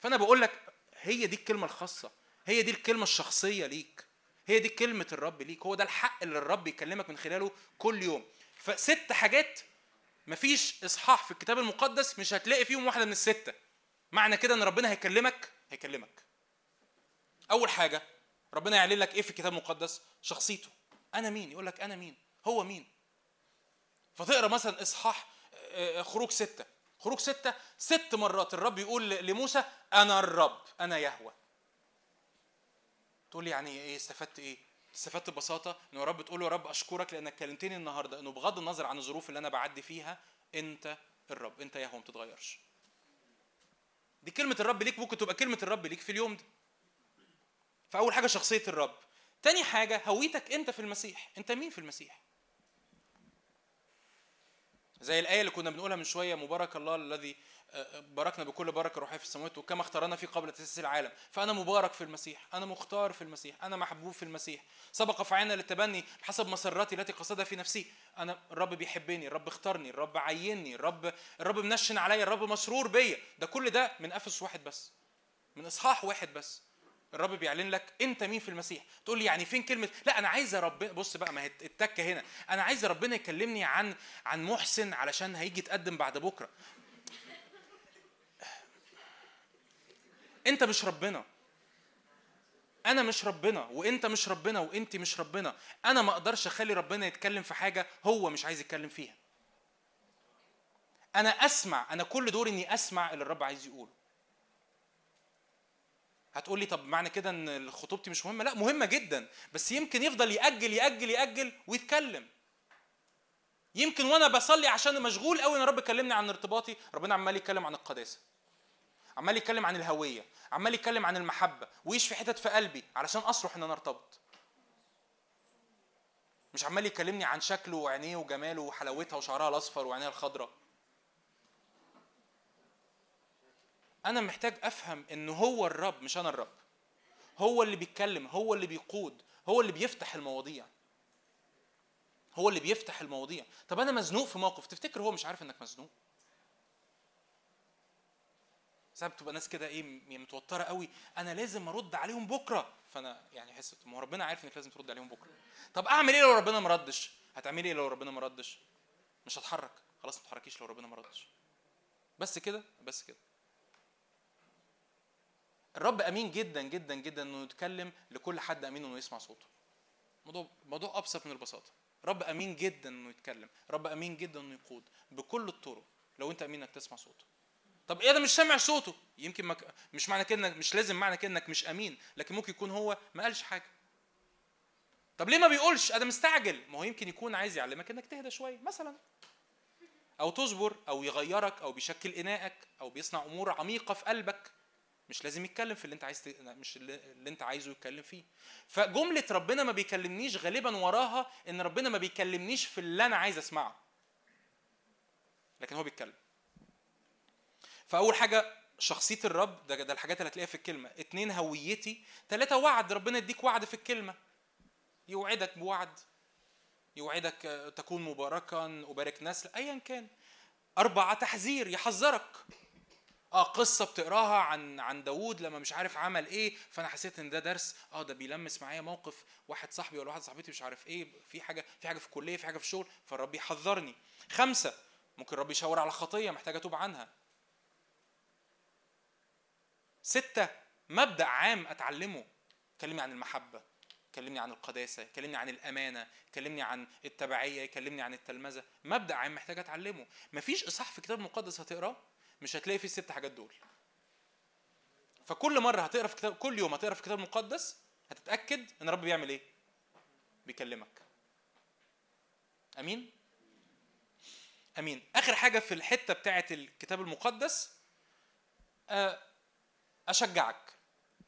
فأنا بقول لك هي دي الكلمة الخاصة هي دي الكلمة الشخصية ليك هي دي كلمة الرب ليك هو ده الحق اللي الرب يكلمك من خلاله كل يوم. فست حاجات مفيش إصحاح في الكتاب المقدس مش هتلاقي فيهم واحدة من الستة. معنى كده إن ربنا هيكلمك هيكلمك. أول حاجة ربنا يعلن لك إيه في الكتاب المقدس؟ شخصيته. أنا مين؟ يقول لك أنا مين؟ هو مين؟ فتقرأ مثلا إصحاح آه، خروج ستة. خروج ستة ست مرات الرب يقول لموسى أنا الرب أنا يهوة. تقول لي يعني إيه؟ استفدت إيه؟ استفدت ببساطة إن يا رب تقول له يا رب أشكرك لأنك كلمتني النهارده إنه بغض النظر عن الظروف اللي أنا بعدي فيها أنت الرب أنت يهوة ما بتتغيرش. دي كلمة الرب ليك ممكن تبقى كلمة الرب ليك في اليوم ده. فأول حاجة شخصية الرب. تاني حاجة هويتك أنت في المسيح. أنت مين في المسيح؟ زي الآية اللي كنا بنقولها من شوية مبارك الله الذي آه، باركنا بكل بركة روحية في السماوات وكما اختارنا فيه قبل تأسيس العالم. فأنا مبارك في المسيح أنا مختار في المسيح أنا محبوب في المسيح. سبق فعلنا للتبني بحسب مسراتي التي قصدها في نفسي. أنا الرب بيحبني الرب اختارني الرب عيني الرب الرب منشن عليا الرب مسرور بيا. ده كل ده من أفس واحد بس من إصحاح واحد بس. الرب بيعلن لك انت مين في المسيح. تقول لي يعني فين كلمة؟ لا أنا عايز ربنا بص بقى ما هي التكة هنا. أنا عايز ربنا يكلمني عن عن محسن علشان هيجي يتقدم بعد بكرة. انت مش ربنا. أنا مش ربنا وإنت مش ربنا وانت مش ربنا. أنا ما أقدرش أخلي ربنا يتكلم في حاجة هو مش عايز يتكلم فيها. أنا أسمع أنا كل دوري إني أسمع اللي الرب عايز يقوله. هتقول لي طب معنى كده إن خطوبتي مش مهمة؟ لا مهمة جدا. بس يمكن يفضل يأجل يأجل يأجل ويتكلم. يمكن وأنا بصلي عشان مشغول قوي ان رب كلمني عن ارتباطي. ربنا عمال يتكلم عن القداسة. عمال يتكلم عن الهوية. عمال يتكلم عن المحبة. ويشفي حتت في قلبي علشان اصرخ إن أنا ارتبط. مش عمال يكلمني عن شكله وعينيه وجماله وحلاوتها وشعرها الأصفر وعينيها الخضراء. أنا محتاج أفهم إن هو الرب مش أنا الرب. هو اللي بيتكلم هو اللي بيقود هو اللي بيفتح المواضيع. هو اللي بيفتح المواضيع. طب أنا مزنوق في موقف تفتكر هو مش عارف إنك مزنوق؟ ساعات بتبقى ناس كده إيه م- متوترة قوي. أنا لازم أرد عليهم بكرة. فأنا يعني أحس ما هو ربنا عارف إنك لازم ترد عليهم بكرة. طب أعمل إيه لو ربنا ما ردش؟ هتعملي إيه لو ربنا ما ردش؟ مش هتحرك. خلاص ما تتحركيش لو ربنا ما ردش. بس كده بس كده. الرب أمين جدا جدا جدا إنه يتكلم لكل حد أمين إنه يسمع صوته. موضوع موضوع أبسط من البساطة. رب أمين جدا إنه يتكلم. رب أمين جدا إنه يقود بكل الطرق لو أنت امين انك تسمع صوته. طب إيه أنا مش سامع صوته. يمكن ما ك- مش معنى كده إنك مش لازم معنى كده إنك مش أمين لكن ممكن يكون هو ما قالش حاجة. طب ليه ما بيقولش؟ أنا مستعجل. ما هو يمكن يكون عايز يعلمك إنك تهدى شوية مثلا. أو تصبر أو يغيرك أو بيشكل إناءك أو بيصنع أمور عميقة في قلبك. مش لازم يتكلم في اللي انت عايز ت... مش اللي انت عايزه يتكلم فيه. فجملة ربنا ما بيكلمنيش غالبا وراها إن ربنا ما بيكلمنيش في اللي أنا عايز أسمعه. لكن هو بيتكلم. فأول حاجة شخصية الرب ده ده الحاجات اللي هتلاقيها في الكلمة. اتنين هويتي. ثلاثة وعد ربنا يديك وعد في الكلمة. يوعدك بوعد. يوعدك آه، تكون مباركا أبارك نسل أيا كان. أربعة تحذير يحذرك. آه قصة بتقراها عن عن داوود لما مش عارف عمل إيه فأنا حسيت إن ده درس. آه ده بيلمس معايا موقف واحد صاحبي ولا واحد صاحبتي مش عارف إيه في حاجة في حاجة في الكلية في حاجة في الشغل فالرب يحذرني. خمسة ممكن الرب يشاور على خطية محتاج أتوب عنها. ستة مبدأ عام أتعلمه. كلمني عن المحبة كلمني عن القداسة كلمني عن الأمانة كلمني عن التبعية كلمني عن التلمذة. مبدأ عام محتاج أتعلمه. مفيش إصحاح في الكتاب المقدس هتقراه؟ مش هتلاقي فيه الست حاجات دول. فكل مرة هتقرأ في كتاب كل يوم هتقرأ في الكتاب المقدس هتتأكد إن الرب بيعمل إيه؟ بيكلمك. أمين؟ أمين. آخر حاجة في الحتة بتاعة الكتاب المقدس آه، أشجعك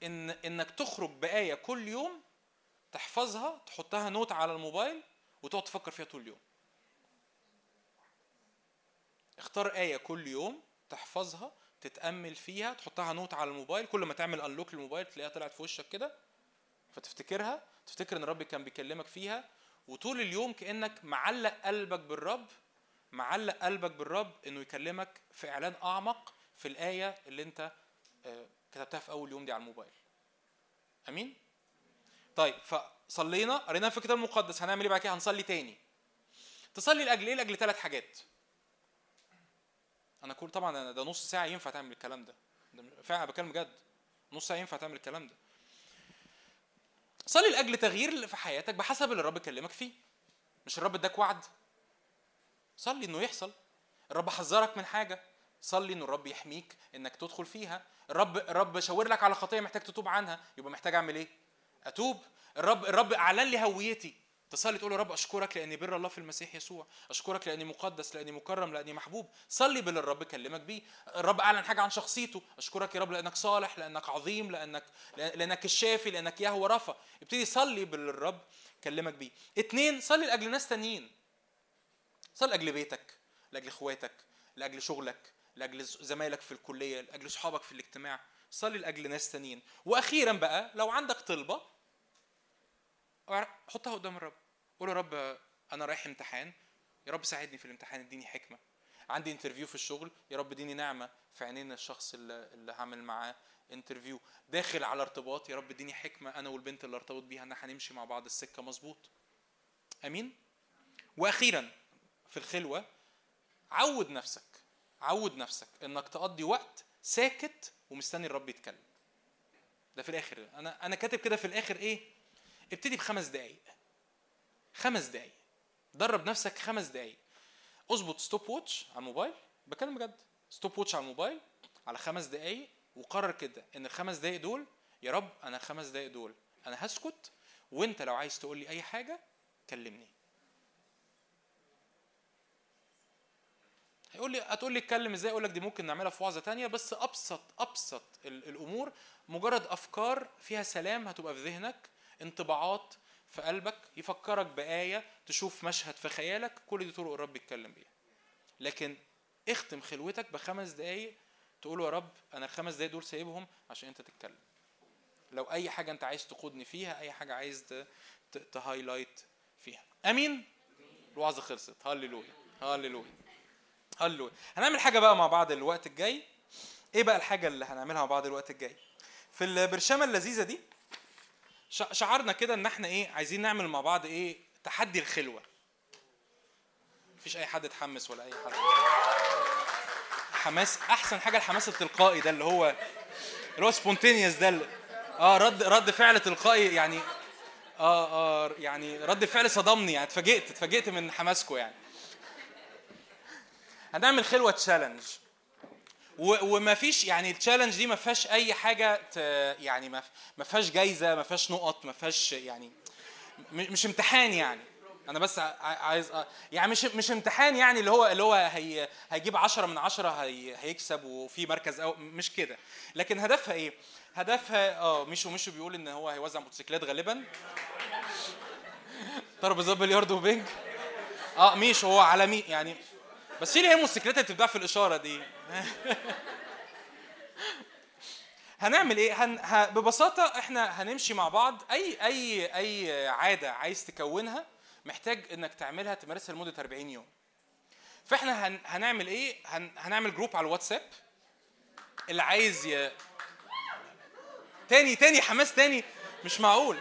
إن إنك تخرج بآية كل يوم تحفظها تحطها note على الموبايل وتقعد تفكر فيها طول اليوم. اختار آية كل يوم تحفظها تتأمل فيها تحطها note على الموبايل كل ما تعمل unlock للموبايل تلاقيها طلعت في وشك كده فتفتكرها تفتكر إن الرب كان بيكلمك فيها وطول اليوم كأنك معلق قلبك بالرب معلق قلبك بالرب إنه يكلمك في إعلان أعمق في الآية اللي أنت آه، كتبتها في أول يوم دي على الموبايل. آمين؟ طيب فصلينا قرينا في الكتاب المقدس هنعمل إيه بعد كده؟ هنصلي تاني. تصلي لأجل إيه؟ لأجل ثلاث حاجات. أنا كل طبعا أنا ده نص ساعة ينفع تعمل الكلام ده. ده فعلا بكلم بجد. نص ساعة ينفع تعمل الكلام ده. صلي لأجل تغيير في حياتك بحسب اللي الرب كلمك فيه. مش الرب اداك وعد. صلي إنه يحصل. الرب حذرك من حاجة. صلي ان الرب يحميك إنك تدخل فيها. الرب الرب شاور لك على خطية محتاج تتوب عنها. يبقى محتاج أعمل إيه؟ أتوب. الرب الرب أعلن لي هويتي تصلي تقول يا رب أشكرك لأني بر الله في المسيح يسوع أشكرك لأني مقدس لأني مكرم لأني محبوب. صلي باللي الرب كلمك بيه. الرب أعلن حاجة عن شخصيته. أشكرك يا رب لأنك صالح لأنك عظيم لأنك لأنك الشافي لأنك يهوى رفا. ابتدي صلي باللي الرب كلمك بيه. اتنين صلي لأجل ناس تانيين. صلي لأجل بيتك لأجل إخواتك لأجل شغلك لأجل زمايلك في الكلية لأجل صحابك في الاجتماع. صلي لأجل ناس تانيين. وأخيرا بقى لو عندك طلبة حطها قدام الرب. قول يا رب أنا رايح امتحان. يا رب ساعدني في الامتحان اديني حكمة. عندي انترفيو في الشغل يا رب اديني نعمة في عينين الشخص اللي, اللي هعمل معاه interview داخل على ارتباط يا رب اديني حكمة أنا والبنت اللي ارتبط بيها إن هنمشي مع بعض السكة مظبوط. آمين؟ وأخيرا في الخلوة عود نفسك عود نفسك إنك تقضي وقت ساكت ومستني الرب يتكلم. ده في الآخر. أنا أنا كاتب كده في الآخر إيه؟ ابتدي بخمس دقايق. خمس دقايق. درب نفسك خمس دقايق. اظبط stopwatch على الموبايل. بكلم بجد stopwatch على الموبايل على خمس دقايق. وقرر كده إن الخمس دقايق دول يا رب أنا الخمس دقايق دول أنا هسكت. وإنت لو عايز تقول لي أي حاجة كلمني. هيقول لي هتقول لي اتكلم إزاي؟ أقول لك دي ممكن نعملها في وعظة تانية. بس أبسط أبسط ال- الأمور مجرد أفكار فيها سلام هتبقى في ذهنك. انطباعات في قلبك يفكرك بآية تشوف مشهد في خيالك كل دي طرق الرب يتكلم بيها. لكن اختم خلوتك بخمس دقايق تقول يا رب أنا الخمس دقايق دول سايبهم عشان أنت تتكلم. لو أي حاجة أنت عايز تقودني فيها أي حاجة عايز تهايلايت فيها. آمين؟ الوعظه خلصت. هللويا. هللويا. هللويا. هنعمل حاجة بقى مع بعض الوقت الجاي. إيه بقى الحاجة اللي هنعملها مع بعض الوقت الجاي؟ في البرشامه اللذيذة دي شعرنا كده ان إحنا إيه عايزين نعمل مع بعض إيه تحدي الخلوة. مفيش أي حد اتحمس ولا أي حد. حماس أحسن حاجة الحماس التلقائي ده اللي هو اللي هو spontaneous ده اللي- آه رد رد فعل تلقائي يعني آه آه يعني رد فعل صدمني يعني اتفاجئت اتفاجئت من حماسكم يعني. هنعمل خلوة challenge وما فيش يعني ال challenge دي ما فيهاش أي حاجة يعني ما فيهاش جايزة ما فيهاش نقط ما فيهاش يعني مش امتحان يعني. أنا بس عايز يعني مش مش امتحان يعني اللي هو اللي هو هي هيجيب 10 من 10 هي هيكسب وفي مركز أو مش كده. لكن هدفها إيه؟ هدفها آه ميشو ميشو بيقول إن هو هيوزع موتوسيكلات غالبا. ترابيزات بلياردو وبينج آه ميشو هو على مي يعني بس اللي هي الموتوسيكلات اللي بتتباع في الإشارة دي. هنعمل إيه؟ هن... ه... ببساطة إحنا هنمشي مع بعض. أي أي أي عادة عايز تكونها محتاج إنك تعملها تمارسها لمدة 40 يوم. فإحنا هن... هنعمل إيه؟ هن... هنعمل group على الواتساب. اللي عايز ي... تاني تاني حماس تاني مش معقول.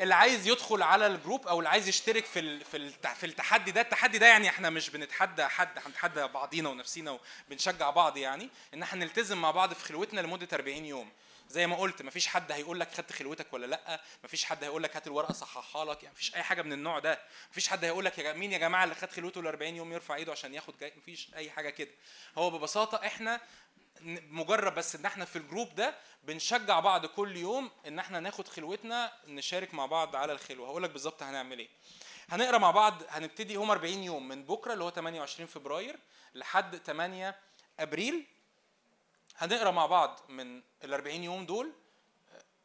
اللي عايز يدخل على ال group أو اللي عايز يشترك في ال- في في التحدي ده التحدي ده يعني إحنا مش بنتحدى حد إحنا بنتحدى بعضينا ونفسينا وبنشجع بعض يعني إن إحنا نلتزم مع بعض في خلوتنا لمدة 40 يوم. زي ما قلت مفيش حد هيقول لك خدت خلوتك ولا لأ مفيش حد هيقول لك هات الورقة صححها لك يعني مفيش أي حاجة من النوع ده. مفيش حد هيقول لك يا مين يا جماعة اللي خد خلوته ل 40 يوم يرفع إيده عشان ياخد جاي مفيش أي حاجة كده. هو ببساطة إحنا مجرد بس إن إحنا في الجروب ده بنشجع بعض كل يوم إن إحنا ناخد خلوتنا نشارك مع بعض على الخلوة. هقول لك بالظبط هنعمل إيه. هنقرأ مع بعض هنبتدي هم 40 يوم من بكرة اللي هو 28 فبراير لحد 8 أبريل. هنقرأ مع بعض من ال 40 يوم دول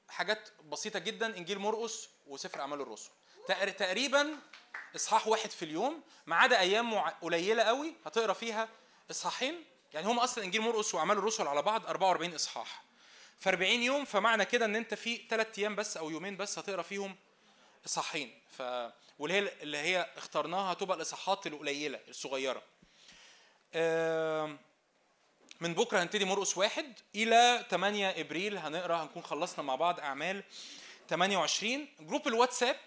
حاجات بسيطة جدا إنجيل مرقس وسفر أعمال الرسل. تقر- تقريبا إصحاح واحد في اليوم ما عدا أيام قليلة قوي هتقرأ فيها إصحاحين. يعني هم أصلا إنجيل مرقس وأعمال الرسل على بعض 44 إصحاح. في 40 يوم فمعنى كده إن أنت في ثلاث أيام بس أو يومين بس هتقرأ فيهم إصحاحين. ف واللي هي اللي هي اخترناها هتبقى الإصحاحات القليلة الصغيرة. من بكرة هنبتدي مرقس واحد إلى 8 إبريل هنقرأ هنكون خلصنا مع بعض أعمال 28 group الواتساب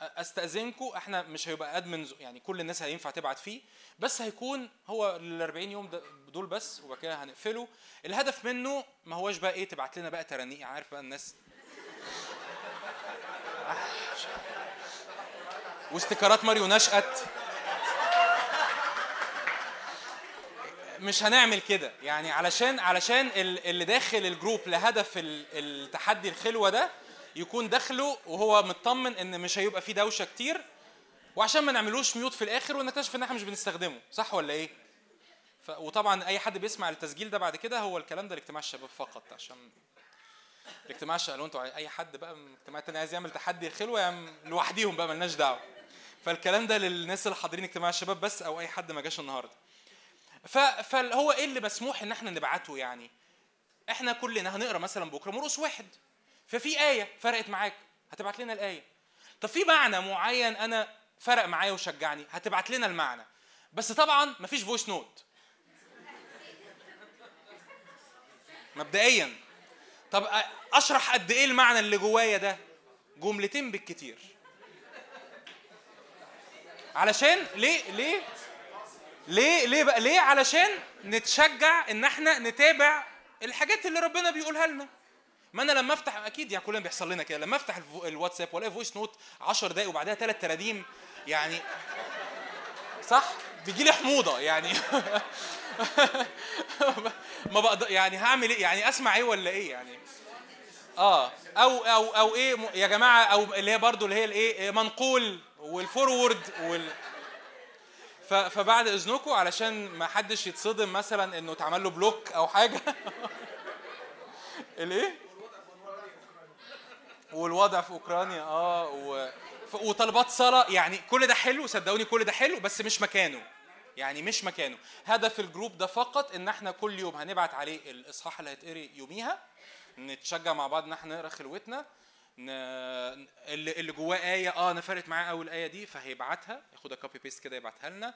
أستأذنكم إحنا مش هيبقى admins يعني كل الناس هينفع تبعت فيه بس هيكون هو ال 40 يوم دول بس وبعد كده هنقفله. الهدف منه ما هوش بقى إيه تبعت لنا بقى ترانيم عارف بقى الناس. واستيكرات ماريو نشأت. مش هنعمل كده يعني علشان علشان ال- اللي داخل ال group لهدف ال- التحدي الخلوة ده يكون داخله وهو مطمن إن مش هيبقى فيه دوشة كتير وعشان ما نعملوش mute في الآخر ونكتشف إن إحنا مش بنستخدمه صح ولا إيه؟ ف... وطبعا أي حد بيسمع التسجيل ده بعد كده هو الكلام ده لاجتماع الشباب فقط عشان الاجتماع الشباب أنتوا أي حد بقى من الاجتماعات التانية عايز يعمل تحدي الخلوه يعني لوحديهم بقى ملناش دعوة. فالكلام ده للناس اللي حاضرين اجتماع الشباب بس أو أي حد ما جاش النهارده. ف... فهو إيه اللي مسموح إن إحنا نبعته يعني؟ إحنا كلنا هنقرأ مثلا بكرة مرقس واحد. ففي آية فرقت معاك هتبعت لنا الآية. طب في معنى معين أنا فرق معايا وشجعني هتبعت لنا المعنى. بس طبعا مفيش voice note مبدئيا. طب أشرح قد إيه المعنى اللي جوايا ده؟ جملتين بالكتير. علشان ليه ليه؟ ليه ليه بقى ليه؟ علشان نتشجع إن إحنا نتابع الحاجات اللي ربنا بيقولها لنا. ما أنا لما أفتح أكيد يعني كلنا بيحصل لنا كده لما أفتح الواتساب وألاقي voice note 10 دقايق وبعدها ثلاث ترانيم يعني صح؟ بيجي لي حموضة يعني. ما بقدر يعني هعمل إيه؟ يعني أسمع إيه ولا إيه يعني؟ آه أو أو أو إيه يا جماعة أو اللي هي برضو اللي هي الإيه منقول وال forward وال فبعد إذنكم علشان ما حدش يتصدم مثلا إنه اتعمل له block أو حاجة. الإيه؟ والوضع في أوكرانيا آه و... وطلبات صلاة يعني كل ده حلو صدقوني كل ده حلو بس مش مكانه. يعني مش مكانه. هدف ال group ده فقط إن إحنا كل يوم هنبعت عليه الإصحاح اللي هيتقري يوميها نتشجع مع بعض إن إحنا نقرأ خلوتنا ن... اللي اللي جواه آية آه أنا فارق معاه قوي الايه دي فهيبعتها. ياخدها copy paste كده يبعتها لنا.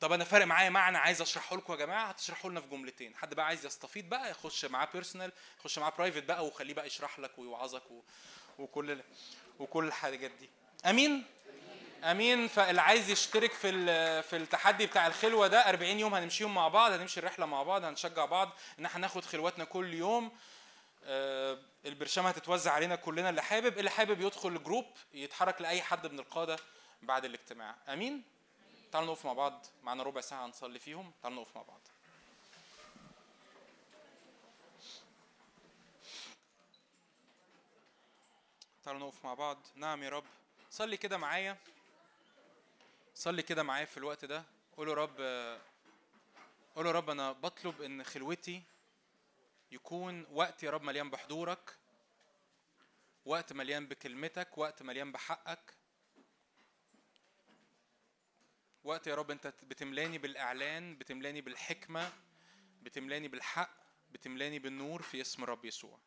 طب أنا فارق معايا معنى عايز أشرحه لكم يا جماعة؟ هتشرحوا لنا في جملتين. حد بقى عايز يستفيد بقى يخش معاه personal يخش معاه private بقى وخليه بقى يشرح لك ويوعظك و... وكل. وكل الحاجات دي. أمين؟ أمين. فاللي عايز يشترك في في التحدي بتاع الخلوة ده 40 يوم هنمشيهم مع بعض هنمشي الرحلة مع بعض هنشجع بعض إن إحنا ناخد خلواتنا كل يوم. آه، البرشامه هتتوزع علينا كلنا اللي حابب اللي حابب يدخل الجروب يتحرك لأي حد من القادة بعد الاجتماع. أمين؟ تعالوا نقف مع بعض معانا ربع ساعة هنصلي فيهم تعالوا نقف مع بعض. تعالوا نقف مع بعض. نعم يا رب. صلي كده معايا. صلي كده معايا في الوقت ده. قول رب قول رب أنا بطلب إن خلوتي يكون وقت يا رب مليان بحضورك وقت مليان بكلمتك وقت مليان بحقك. وقت يا رب أنت بتملاني بالإعلان بتملاني بالحكمة بتملاني بالحق بتملاني بالنور في اسم الرب يسوع.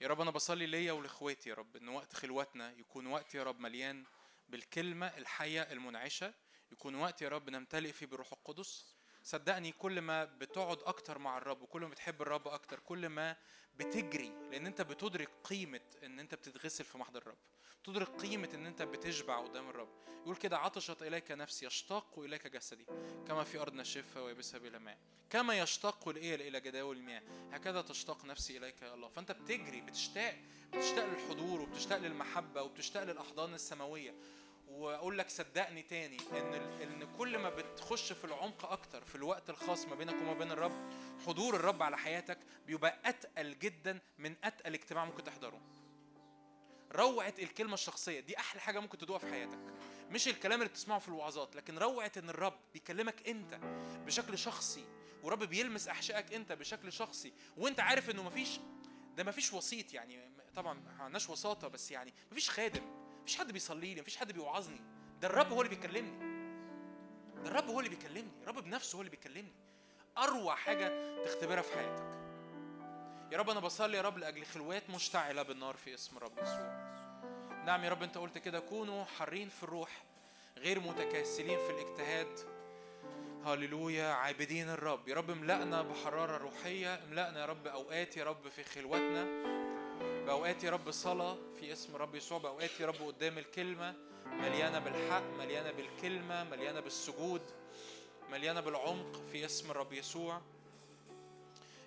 يا رب أنا بصلي ليا ولإخواتي يا رب إن وقت خلوتنا يكون وقت يا رب مليان بالكلمة الحية المنعشة يكون وقت يا رب نمتلئ فيه بالروح القدس. صدقني كل ما بتقعد أكتر مع الرب وكل ما بتحب الرب أكتر كل ما بتجري لأن أنت بتدرك قيمة إن أنت بتتغسل في محضر الرب. تدرك قيمة إن أنت بتشبع قدام الرب. يقول كده عطشت إليك نفسي يشتاق إليك جسدي كما في أرض ناشفة ويبسها بلا ماء. كما يشتاق الإيل إلى جداول المياه هكذا تشتاق نفسي إليك يا الله. فأنت بتجري بتشتاق بتشتاق للحضور وبتشتاق للمحبة وبتشتاق للأحضان السماوية. وأقول لك صدقني تاني إن إن كل ما بتخش في العمق أكتر في الوقت الخاص ما بينك وما بين الرب حضور الرب على حياتك بيبقى أتقل جدا من أتقل اجتماع ممكن تحضره. روعة الكلمة الشخصية دي أحلى حاجة ممكن تدوقها في حياتك. مش الكلام اللي بتسمعه في الوعظات لكن روعة إن الرب بيكلمك أنت بشكل شخصي ورب بيلمس أحشائك أنت بشكل شخصي وأنت عارف إنه مفيش ده مفيش وسيط يعني طبعا ما عندناش وساطة بس يعني مفيش خادم. مفيش حد بيصلي لي مفيش حد بيوعظني. ده الرب هو اللي بيكلمني. ده الرب هو اللي بيكلمني. الرب بنفسه هو اللي بيكلمني. أروع حاجة تختبرها في حياتك. يا رب أنا بصلي يا رب لأجل خلوات مشتعلة بالنار في اسم رب يسوع. نعم يا رب أنت قلت كده كونوا حرين في الروح غير متكاسلين في الاجتهاد. هللويا عابدين الرب. يا رب املأنا بحرارة روحية املأنا يا رب أوقات يا رب في خلوتنا بأوقات يا رب صلاة في اسم رب يسوع بأوقات يا رب قدام الكلمة مليانة بالحق مليانة بالكلمة مليانة بالسجود مليانة بالعمق في اسم الرب يسوع.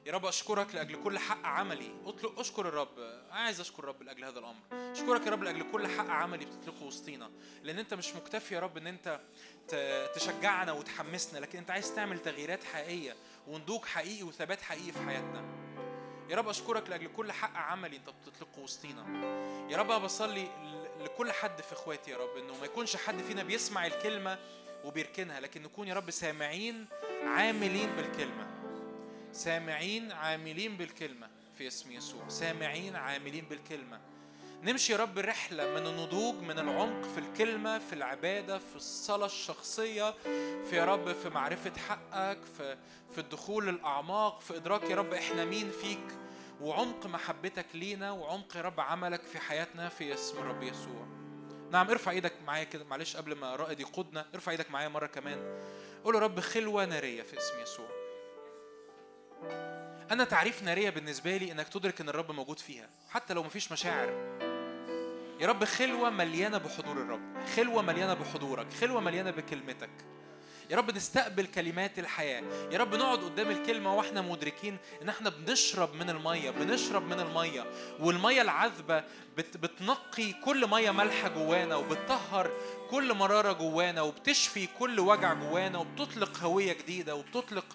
يا رب أشكرك لأجل كل حق عملي. اطلق أشكر الرب. عايز أشكر الرب لأجل هذا الأمر. أشكرك يا رب لأجل كل حق عملي بتطلقه وسطينا. لأن أنت مش مكتفي يا رب إن أنت ت- تشجعنا وتحمسنا لكن أنت عايز تعمل تغييرات حقيقية ونضوج حقيقي وثبات حقيقي في حياتنا. يا رب أشكرك لأجل كل حق عملي أنت بتطلقه وسطينا. يا رب بصلي لكل حد في إخواتي يا رب إنه ما يكونش حد فينا بيسمع الكلمة وبيركنها لكن نكون يا رب سامعين عاملين بالكلمة. سامعين عاملين بالكلمة في اسم يسوع. سامعين عاملين بالكلمة. نمشي يا رب رحلة من النضوج من العمق في الكلمة في العبادة في الصلاة الشخصية في يا رب في معرفة حقك في في الدخول للأعماق في إدراك يا رب إحنا مين فيك. وعمق محبتك لينا وعمق يا رب عملك في حياتنا في اسم الرب يسوع. نعم ارفع إيدك معايا كده معلش قبل ما رائد يقودنا ارفع إيدك معايا مرة كمان. قول يا رب خلوة نارية في اسم يسوع. أنا تعريف نارية بالنسبة لي إنك تدرك إن الرب موجود فيها حتى لو مفيش مشاعر. يا رب خلوة مليانة بحضور الرب. خلوة مليانة بحضورك. خلوة مليانة بكلمتك. يا رب نستقبل كلمات الحياة. يا رب نقعد قدام الكلمة وإحنا مدركين إن إحنا بنشرب من المية بنشرب من المية. والمية العذبة بت بتنقي كل مية مالحة جوانا وبتطهر كل مرارة جوانا وبتشفي كل وجع جوانا وبتطلق هوية جديدة وبتطلق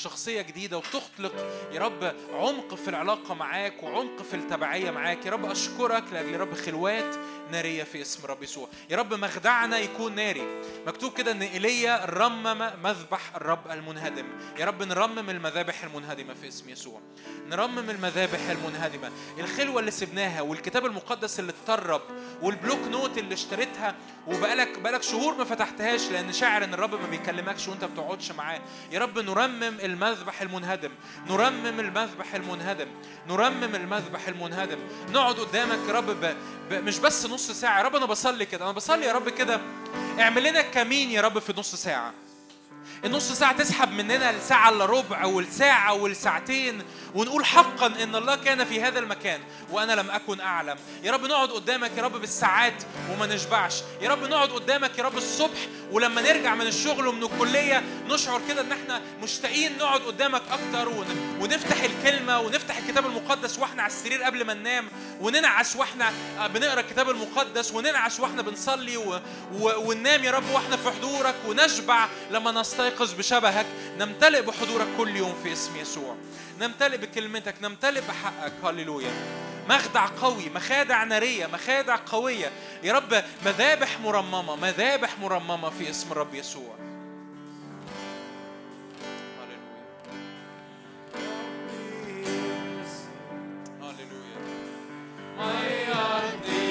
شخصية جديدة وبتخلق يا رب عمق في العلاقة معاك وعمق في التبعية معاك. يا رب أشكرك لأجل يا رب خلوات نارية في اسم رب يسوع. يا رب مخدعنا يكون ناري. مكتوب كده إن إيليا رمم مذبح الرب المنهدم. يا رب نرمم المذابح المنهدمة في اسم يسوع. نرمم المذابح المنهدمة. الخلوة اللي سبناها والكتاب المقدس اللي اتترب وال block note اللي اشتريتها وبقالك بقالك شهور ما فتحتهاش لأن شاعر إن الرب ما بيكلمكش وأنت ما بتقعدش معاه. يا رب نرمم المذبح المنهدم. نرمم المذبح المنهدم. نرمم المذبح المنهدم. نقعد قدامك يا رب ب... ب... مش بس نص ساعة. يا رب أنا بصلي كده. أنا بصلي يا رب كده. اعمل لنا كمين يا رب في نص ساعة. النص ساعة تسحب مننا الساعة إلا ربع والساعة والساعتين ونقول حقا إن الله كان في هذا المكان وأنا لم أكن أعلم. يا رب نقعد قدامك يا رب بالساعات وما نشبعش. يا رب نقعد قدامك يا رب الصبح ولما نرجع من الشغل ومن الكلية نشعر كده إن إحنا مشتاقين نقعد قدامك أكتر ون- ونفتح الكلمة ونفتح الكتاب المقدس وإحنا على السرير قبل ما ننام وننعس وإحنا بنقرأ الكتاب المقدس وننعس وإحنا بنصلي و... و... وننام يا رب وإحنا في حضورك ونشبع لما نستيقظ بشبهك. نمتلئ بحضورك كل يوم في اسم يسوع. نمتلئ بكلمتك نمتلئ بحقك. هللويا. مخدع قوي مخادع نارية مخادع قوية. يا رب مذابح مرممة مذابح مرممة في اسم الرب يسوع. هللويا. مية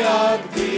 مية جديدة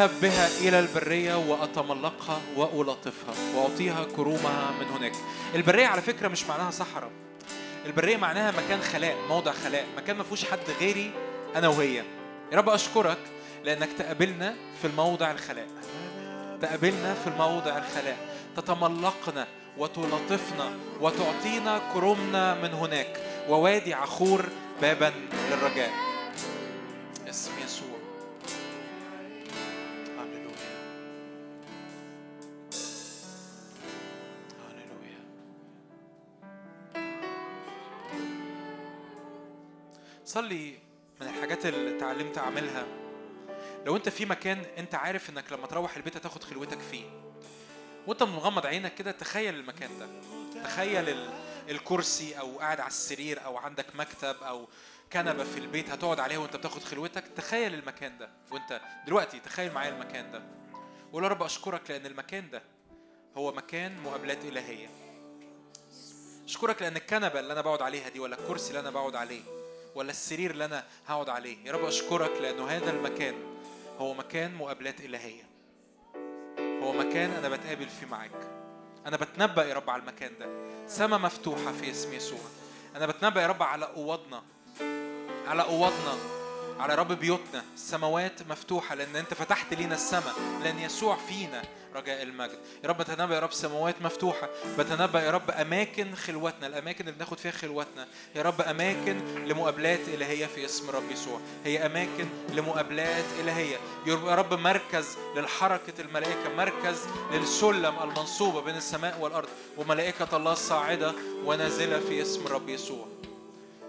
أذهب بها إلى البرية وأتملقها وألطفها وأعطيها كرومها من هناك. البرية على فكرة مش معناها صحراء. البرية معناها مكان خلاء موضع خلاء مكان ما فيهوش حد غيري أنا وهي. يا رب أشكرك لأنك تقابلنا في الموضع الخلاء. تقابلنا في الموضع الخلاء. تتملقنا وتلطفنا وتعطينا كرمنا من هناك. ووادي عخور بابا للرجاء. صلي من الحاجات اللي اتعلمت اعملها. لو انت في مكان انت عارف انك لما تروح البيت هتاخد خلوتك فيه. وانت مغمض عينك كده تخيل المكان ده. تخيل ال- الكرسي أو قاعد على السرير أو عندك مكتب أو كنبة في البيت هتقعد عليها وانت بتاخد خلوتك. تخيل المكان ده. وانت دلوقتي تخيل معايا المكان ده. وقول يا رب أشكرك لأن المكان ده هو مكان مقابلات إلهية. أشكرك لأن الكنبة اللي أنا بقعد عليها دي ولا الكرسي اللي أنا بقعد عليه ولا السرير اللي أنا هقعد عليه. يا رب أشكرك لأنه هذا المكان هو مكان مقابلات إلهية. هو مكان أنا بتقابل فيه معاك. أنا بتنبأ يا رب على المكان ده. سما مفتوحة في اسم يسوع. أنا بتنبأ يا رب على أوضنا. على أوضنا. على رب بيوتنا السماوات مفتوحة لأن أنت فتحت لينا السماء لأن يسوع فينا رجاء المجد. يا رب بتنبأ يا رب سماوات مفتوحة بتنبأ يا رب أماكن خلوتنا الأماكن اللي بناخد فيها خلوتنا. يا رب أماكن لمقابلات إلهية في اسم رب يسوع. هي أماكن لمقابلات إلهية. يا رب مركز للحركة الملائكة مركز للسلم المنصوبة بين السماء والأرض. وملائكة الله الصاعدة ونازلة في اسم رب يسوع.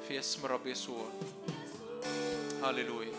في اسم رب يسوع. هللويا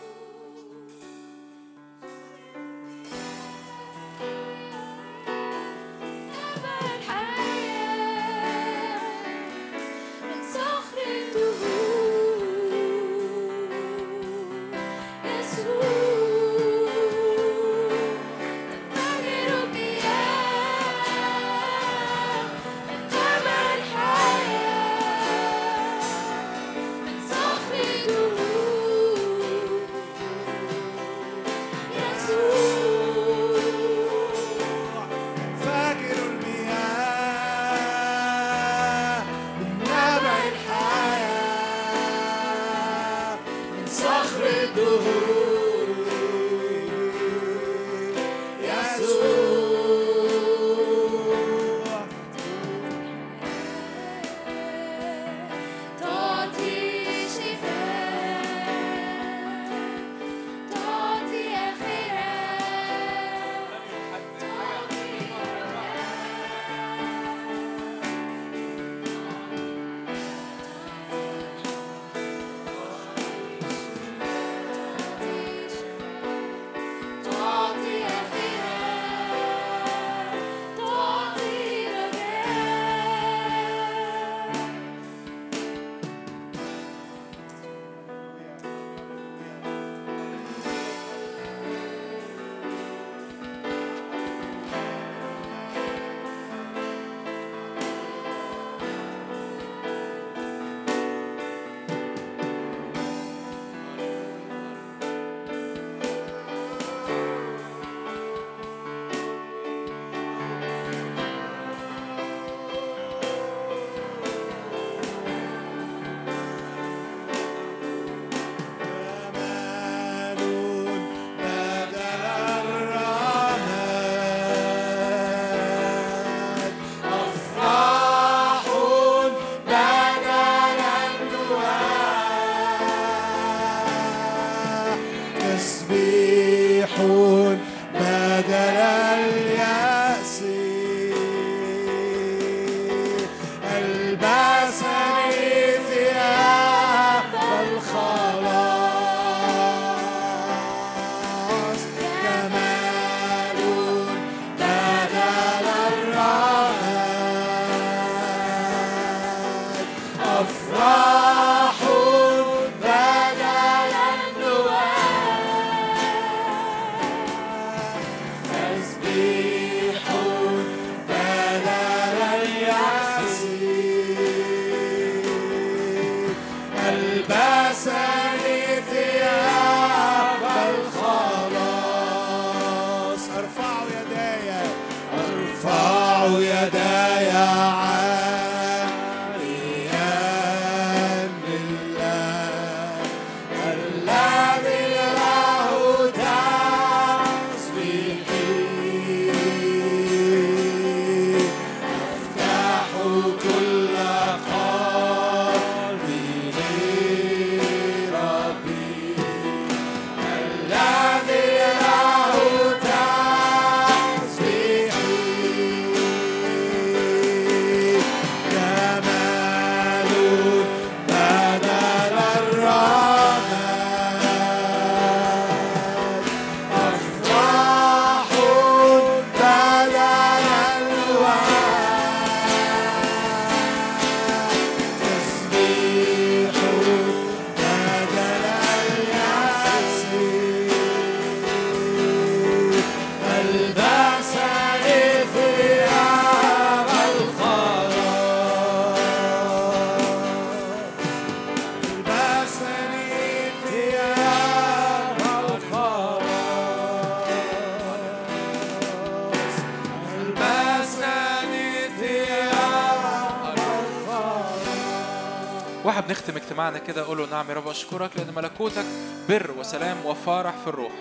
اجتماعنا كده أقول له نعم يا رب أشكرك لأن ملكوتك بر وسلام وفرح في الروح.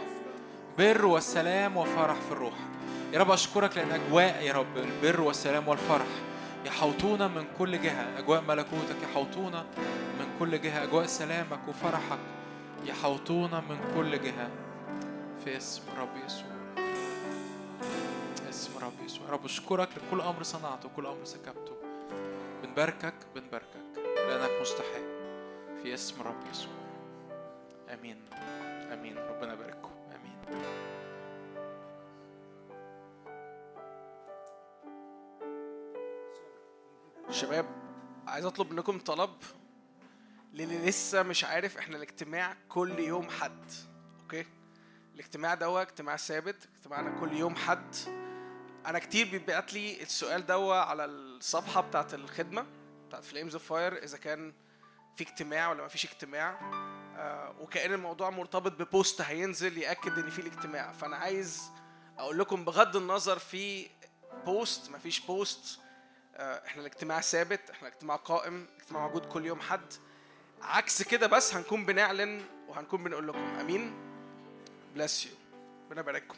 بر والسلام وفرح في الروح. يا رب أشكرك لأن أجواء يا رب البر والسلام والفرح يحوطونا من كل جهة. أجواء ملكوتك يحوطونا من كل جهة. أجواء سلامك وفرحك يحوطونا من كل جهة. في اسم رب يسوع. اسم رب يسوع. رب أشكرك لكل أمر صنعته وكل أمر سكبته. بنباركك بنباركك. لأنك مستحق. في اسم رب يسوع. آمين. آمين. ربنا يبارككم. آمين. شباب عايز اطلب منكم طلب للي لسه مش عارف إحنا الاجتماع كل يوم حد أوكي؟ الاجتماع ده اجتماع ثابت اجتماعنا كل يوم حد. أنا كتير بيبعت لي السؤال ده على الصفحة بتاعت الخدمة بتاعت Flames of Fire إذا كان في اجتماع ولا ما فيش اجتماع آه وكأن الموضوع مرتبط ب post هينزل يأكد إن في الاجتماع. فأنا عايز أقول لكم بغض النظر في post ما فيش post آه، إحنا الاجتماع ثابت إحنا الاجتماع قائم الاجتماع موجود كل يوم حد. عكس كده بس هنكون بنعلن وهنكون بنقول لكم. أمين. بلس يو ربنا يبارككم